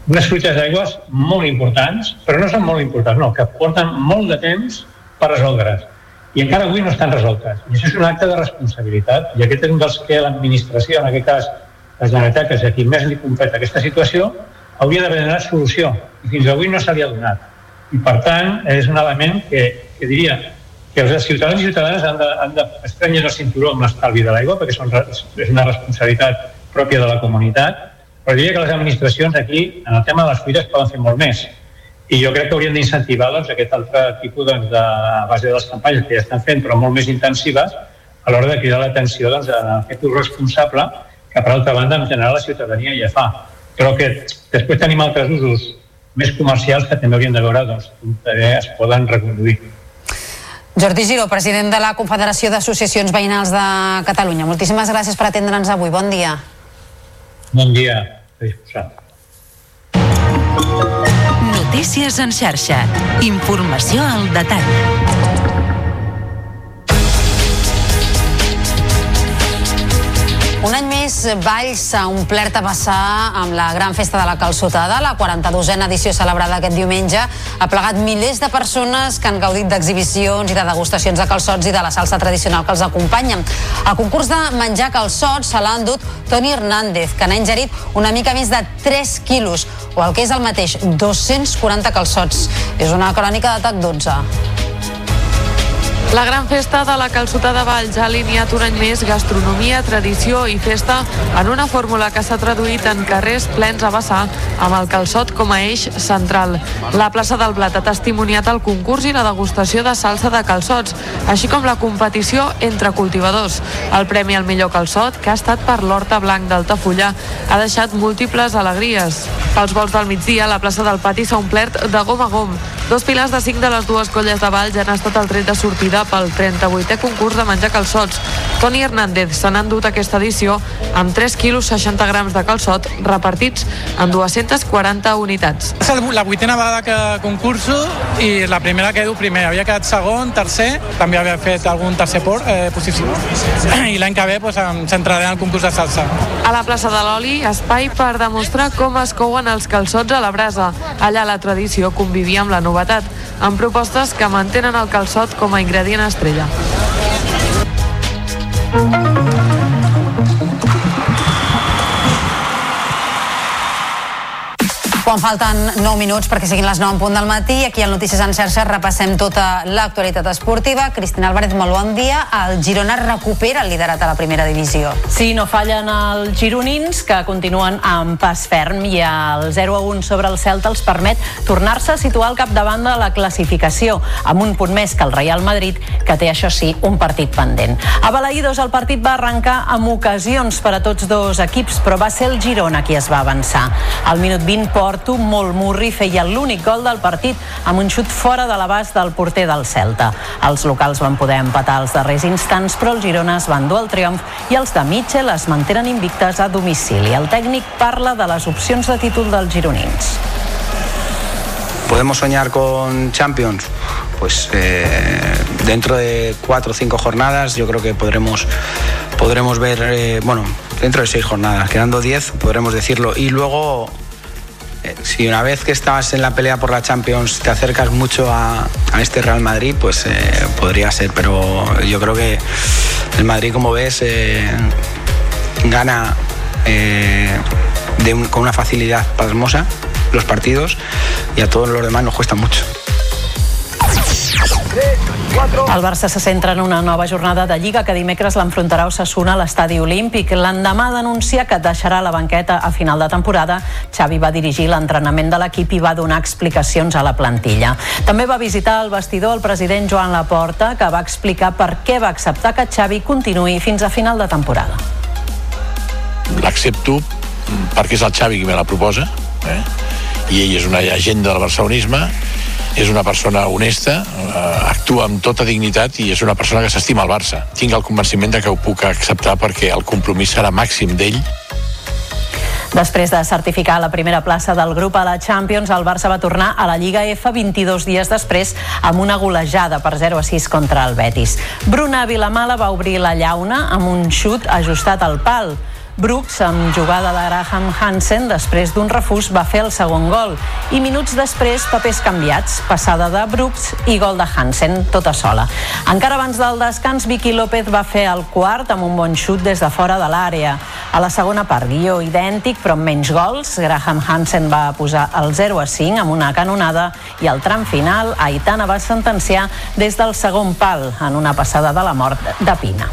unes fruites d'aigües molt importants, però no són molt importants, no, que porten molt de temps per resoldre's. I encara avui no estan resoltes. I això és un acte de responsabilitat, i aquest és un dels que l'administració, en aquest cas la Generalitat, que és a qui més li competa aquesta situació, hauria d'haver donat solució. I fins avui no se li ha donat. I per tant, és un element que, que diria, que els ciutadans i ciutadanes han de, han de el cinturó amb l'estalvi de l'aigua perquè són, és una responsabilitat pròpia de la comunitat, però diria que les administracions aquí, en el tema de les fuites, poden fer molt més. I jo crec que haurien d'incentivar doncs, aquest altre tipus doncs, de base de les campanyes que ja estan fent, però molt més intensives, a l'hora de cridar l'atenció doncs, a aquest responsable que, per altra banda, en general la ciutadania ja fa. Però que després tenim altres usos més comercials que també haurien de veure doncs, com també es poden reconduir. Jordi Giró, president de la Confederació d'Associacions Veïnals de Catalunya. Moltíssimes gràcies per atendre'ns avui. Bon dia. Bon dia. Notícies en xarxa. Informació al detall. Un any més, Valls s'ha omplert a passar amb la gran festa de la calçotada. La 42a edició celebrada aquest diumenge ha plegat milers de persones que han gaudit d'exhibicions i de degustacions de calçots i de la salsa tradicional que els acompanya. Al concurs de menjar calçots se l'ha endut Toni Hernández, que n'ha ingerit una mica més de 3 quilos, o el que és el mateix, 240 calçots. És una crònica de TAC 12. La gran festa de la calçotada de Valls ha alineat un any més gastronomia, tradició i festa en una fórmula que s'ha traduït en carrers plens a vessar amb el calçot com a eix central. La plaça del Blat ha testimoniat el concurs i la degustació de salsa de calçots, així com la competició entre cultivadors. El premi al millor calçot, que ha estat per l'Horta Blanc d'Altafulla, ha deixat múltiples alegries. Pels vols del migdia, la plaça del Pati s'ha omplert de gom a gom. Dos pilars de 5 de les dues colles de Valls han estat el tret de sortida pel 38è concurs de menjar calçots. Toni Hernández se n'ha endut aquesta edició amb 3 quilos 60 grams de calçot repartits en 240 unitats. És la vuitena vegada que concurso i la primera que quedo primer. Havia quedat segon, tercer, també havia fet algun tercer por, eh, posició. I l'any que ve pues, em centraré en el concurs de salsa. A la plaça de l'Oli, espai per demostrar com es couen els calçots a la brasa. Allà la tradició convivia amb la novetat, amb propostes que mantenen el calçot com a ingredient estrella. Quan falten 9 minuts perquè siguin les 9 en punt del matí, aquí al Notícies en xarxa repassem tota l'actualitat esportiva. Cristina Álvarez, molt bon dia. El Girona recupera el liderat a la primera divisió. Sí, no fallen els gironins, que continuen amb pas ferm i el 0 a 1 sobre el Celta els permet tornar-se a situar al capdavant de la classificació, amb un punt més que el Real Madrid, que té, això sí, un partit pendent. A Balaïdos el partit va arrencar amb ocasions per a tots dos equips, però va ser el Girona qui es va avançar. Al minut 20, Porto, molt murri, feia l'únic gol del partit amb un xut fora de l'abast del porter del Celta. Els locals van poder empatar els darrers instants, però els Girona es van dur el triomf i els de Mitchell es mantenen invictes a domicili. El tècnic parla de les opcions de títol dels gironins. ¿Podemos soñar con Champions? Pues eh, dentro de cuatro o cinco jornadas yo creo que podremos, podremos ver, eh, bueno, dentro de seis jornadas, quedando diez, podremos decirlo. Y luego, si una vez que estás en la pelea por la Champions te acercas mucho a, este Real Madrid, pues eh, podría ser, pero yo creo que el Madrid, como ves, eh, gana eh, con una facilidad pasmosa los partidos y a todos los demás nos cuesta mucho. El Barça se centra en una nova jornada de Lliga que dimecres l'enfrontarà Osasuna a l'estadi olímpic. L'endemà d'anunciar que deixarà la banqueta a final de temporada, Xavi va dirigir l'entrenament de l'equip i va donar explicacions a la plantilla. També va visitar el vestidor el president Joan Laporta, que va explicar per què va acceptar que Xavi continuï fins a final de temporada. l'accepto perquè és el Xavi qui me la proposa eh? i ell és una agenda del barcelonisme és una persona honesta, eh, actua amb tota dignitat i és una persona que s'estima el Barça. Tinc el convenciment de que ho puc acceptar perquè el compromís serà màxim d'ell Després de certificar la primera plaça del grup a la Champions, el Barça va tornar a la Lliga F 22 dies després amb una golejada per 0 a 6 contra el Betis. Bruna Vilamala va obrir la llauna amb un xut ajustat al pal. Brooks, amb jugada de Graham Hansen, després d'un refús, va fer el segon gol. I minuts després, papers canviats, passada de Brooks i gol de Hansen, tota sola. Encara abans del descans, Vicky López va fer el quart amb un bon xut des de fora de l'àrea. A la segona part, guió idèntic, però amb menys gols. Graham Hansen va posar el 0 a 5 amb una canonada i al tram final, Aitana va sentenciar des del segon pal en una passada de la mort de Pina.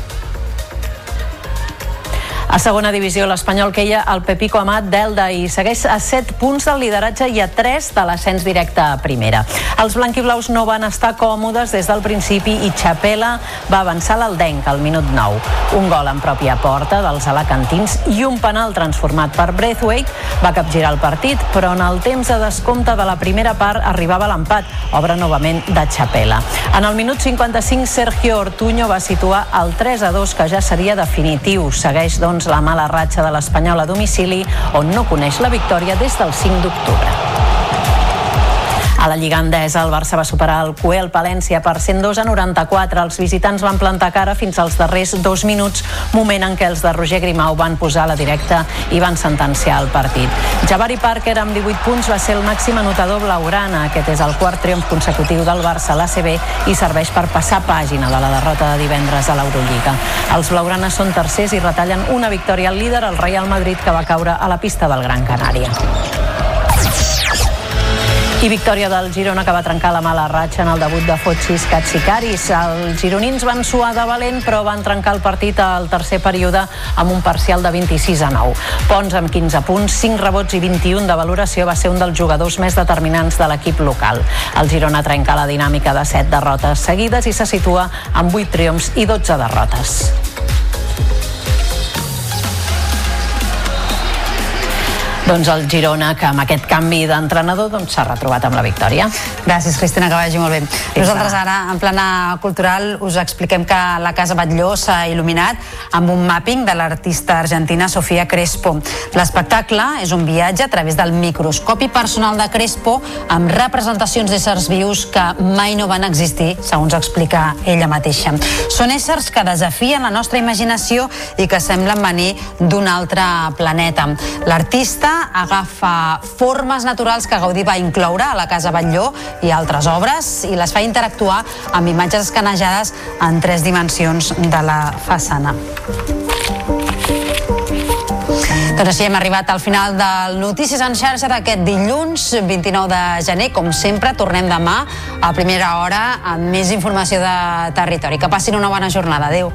A segona divisió, l'Espanyol queia el Pepico Amat d'Elda i segueix a 7 punts del lideratge i a 3 de l'ascens directe a primera. Els blanquiblaus no van estar còmodes des del principi i Chapela va avançar l'Aldenc al minut 9. Un gol en pròpia porta dels alacantins i un penal transformat per Braithwaite va capgirar el partit, però en el temps de descompte de la primera part arribava l'empat, obra novament de Chapela. En el minut 55, Sergio Ortuño va situar el 3 a 2, que ja seria definitiu. Segueix, doncs, la mala ratxa de l'Espanyol a domicili, on no coneix la victòria des del 5 d'octubre. A la Lliga Endesa, el Barça va superar el Cuel Palència per 102 a 94. Els visitants van plantar cara fins als darrers dos minuts, moment en què els de Roger Grimau van posar la directa i van sentenciar el partit. Javari Parker, amb 18 punts, va ser el màxim anotador blaugrana. Aquest és el quart triomf consecutiu del Barça a l'ACB i serveix per passar pàgina de la derrota de divendres a l'Eurolliga. Els blaugranes són tercers i retallen una victòria al líder, el Real Madrid, que va caure a la pista del Gran Canària. I victòria del Girona que va trencar la mala ratxa en el debut de Fotxis Katsikaris. Els gironins van suar de valent però van trencar el partit al tercer període amb un parcial de 26 a 9. Pons amb 15 punts, 5 rebots i 21 de valoració va ser un dels jugadors més determinants de l'equip local. El Girona trenca la dinàmica de 7 derrotes seguides i se situa amb 8 triomfs i 12 derrotes. Doncs, el Girona, que amb aquest canvi d'entrenador doncs, s'ha retrobat amb la victòria. Gràcies, Cristina, que vagi molt bé. Nosaltres ara, en plana cultural, us expliquem que la Casa Batlló s'ha il·luminat amb un mapping de l'artista argentina Sofia Crespo. L'espectacle és un viatge a través del microscopi personal de Crespo amb representacions d'éssers vius que mai no van existir, segons explica ella mateixa. Són éssers que desafien la nostra imaginació i que semblen venir d'un altre planeta. L'artista agafa formes naturals que Gaudí va incloure a la Casa Batlló i altres obres i les fa interactuar amb imatges escanejades en tres dimensions de la façana. Doncs així hem arribat al final del Notícies en xarxa d'aquest dilluns 29 de gener. Com sempre, tornem demà a primera hora amb més informació de territori. Que passin una bona jornada. Adéu.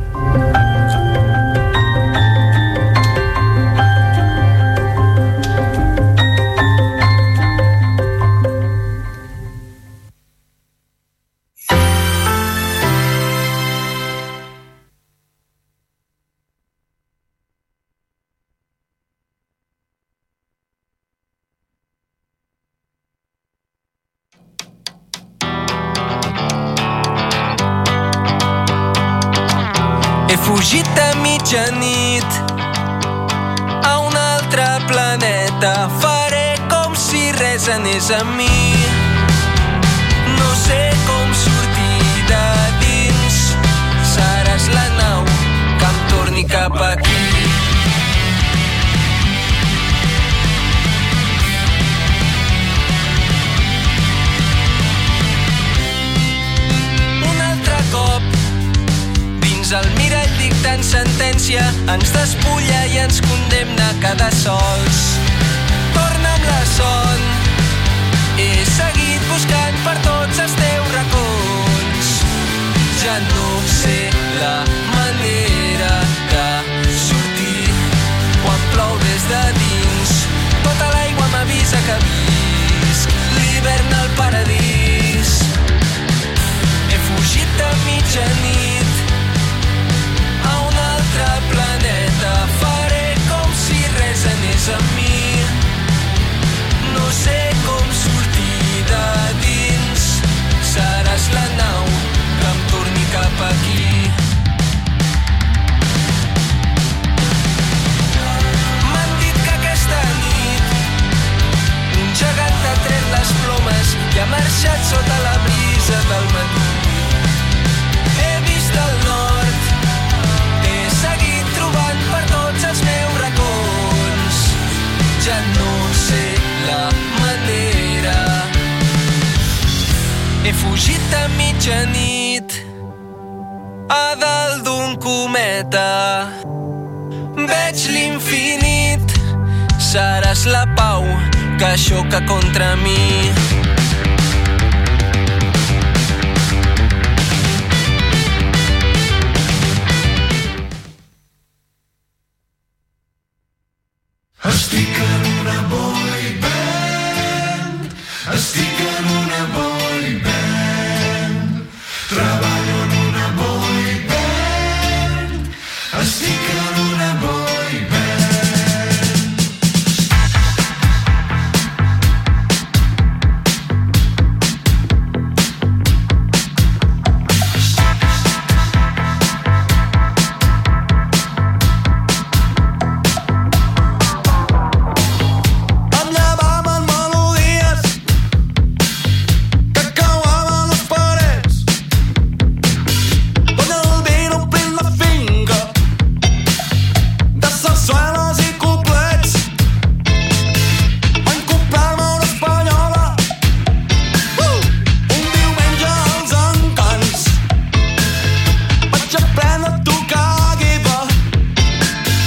A mi.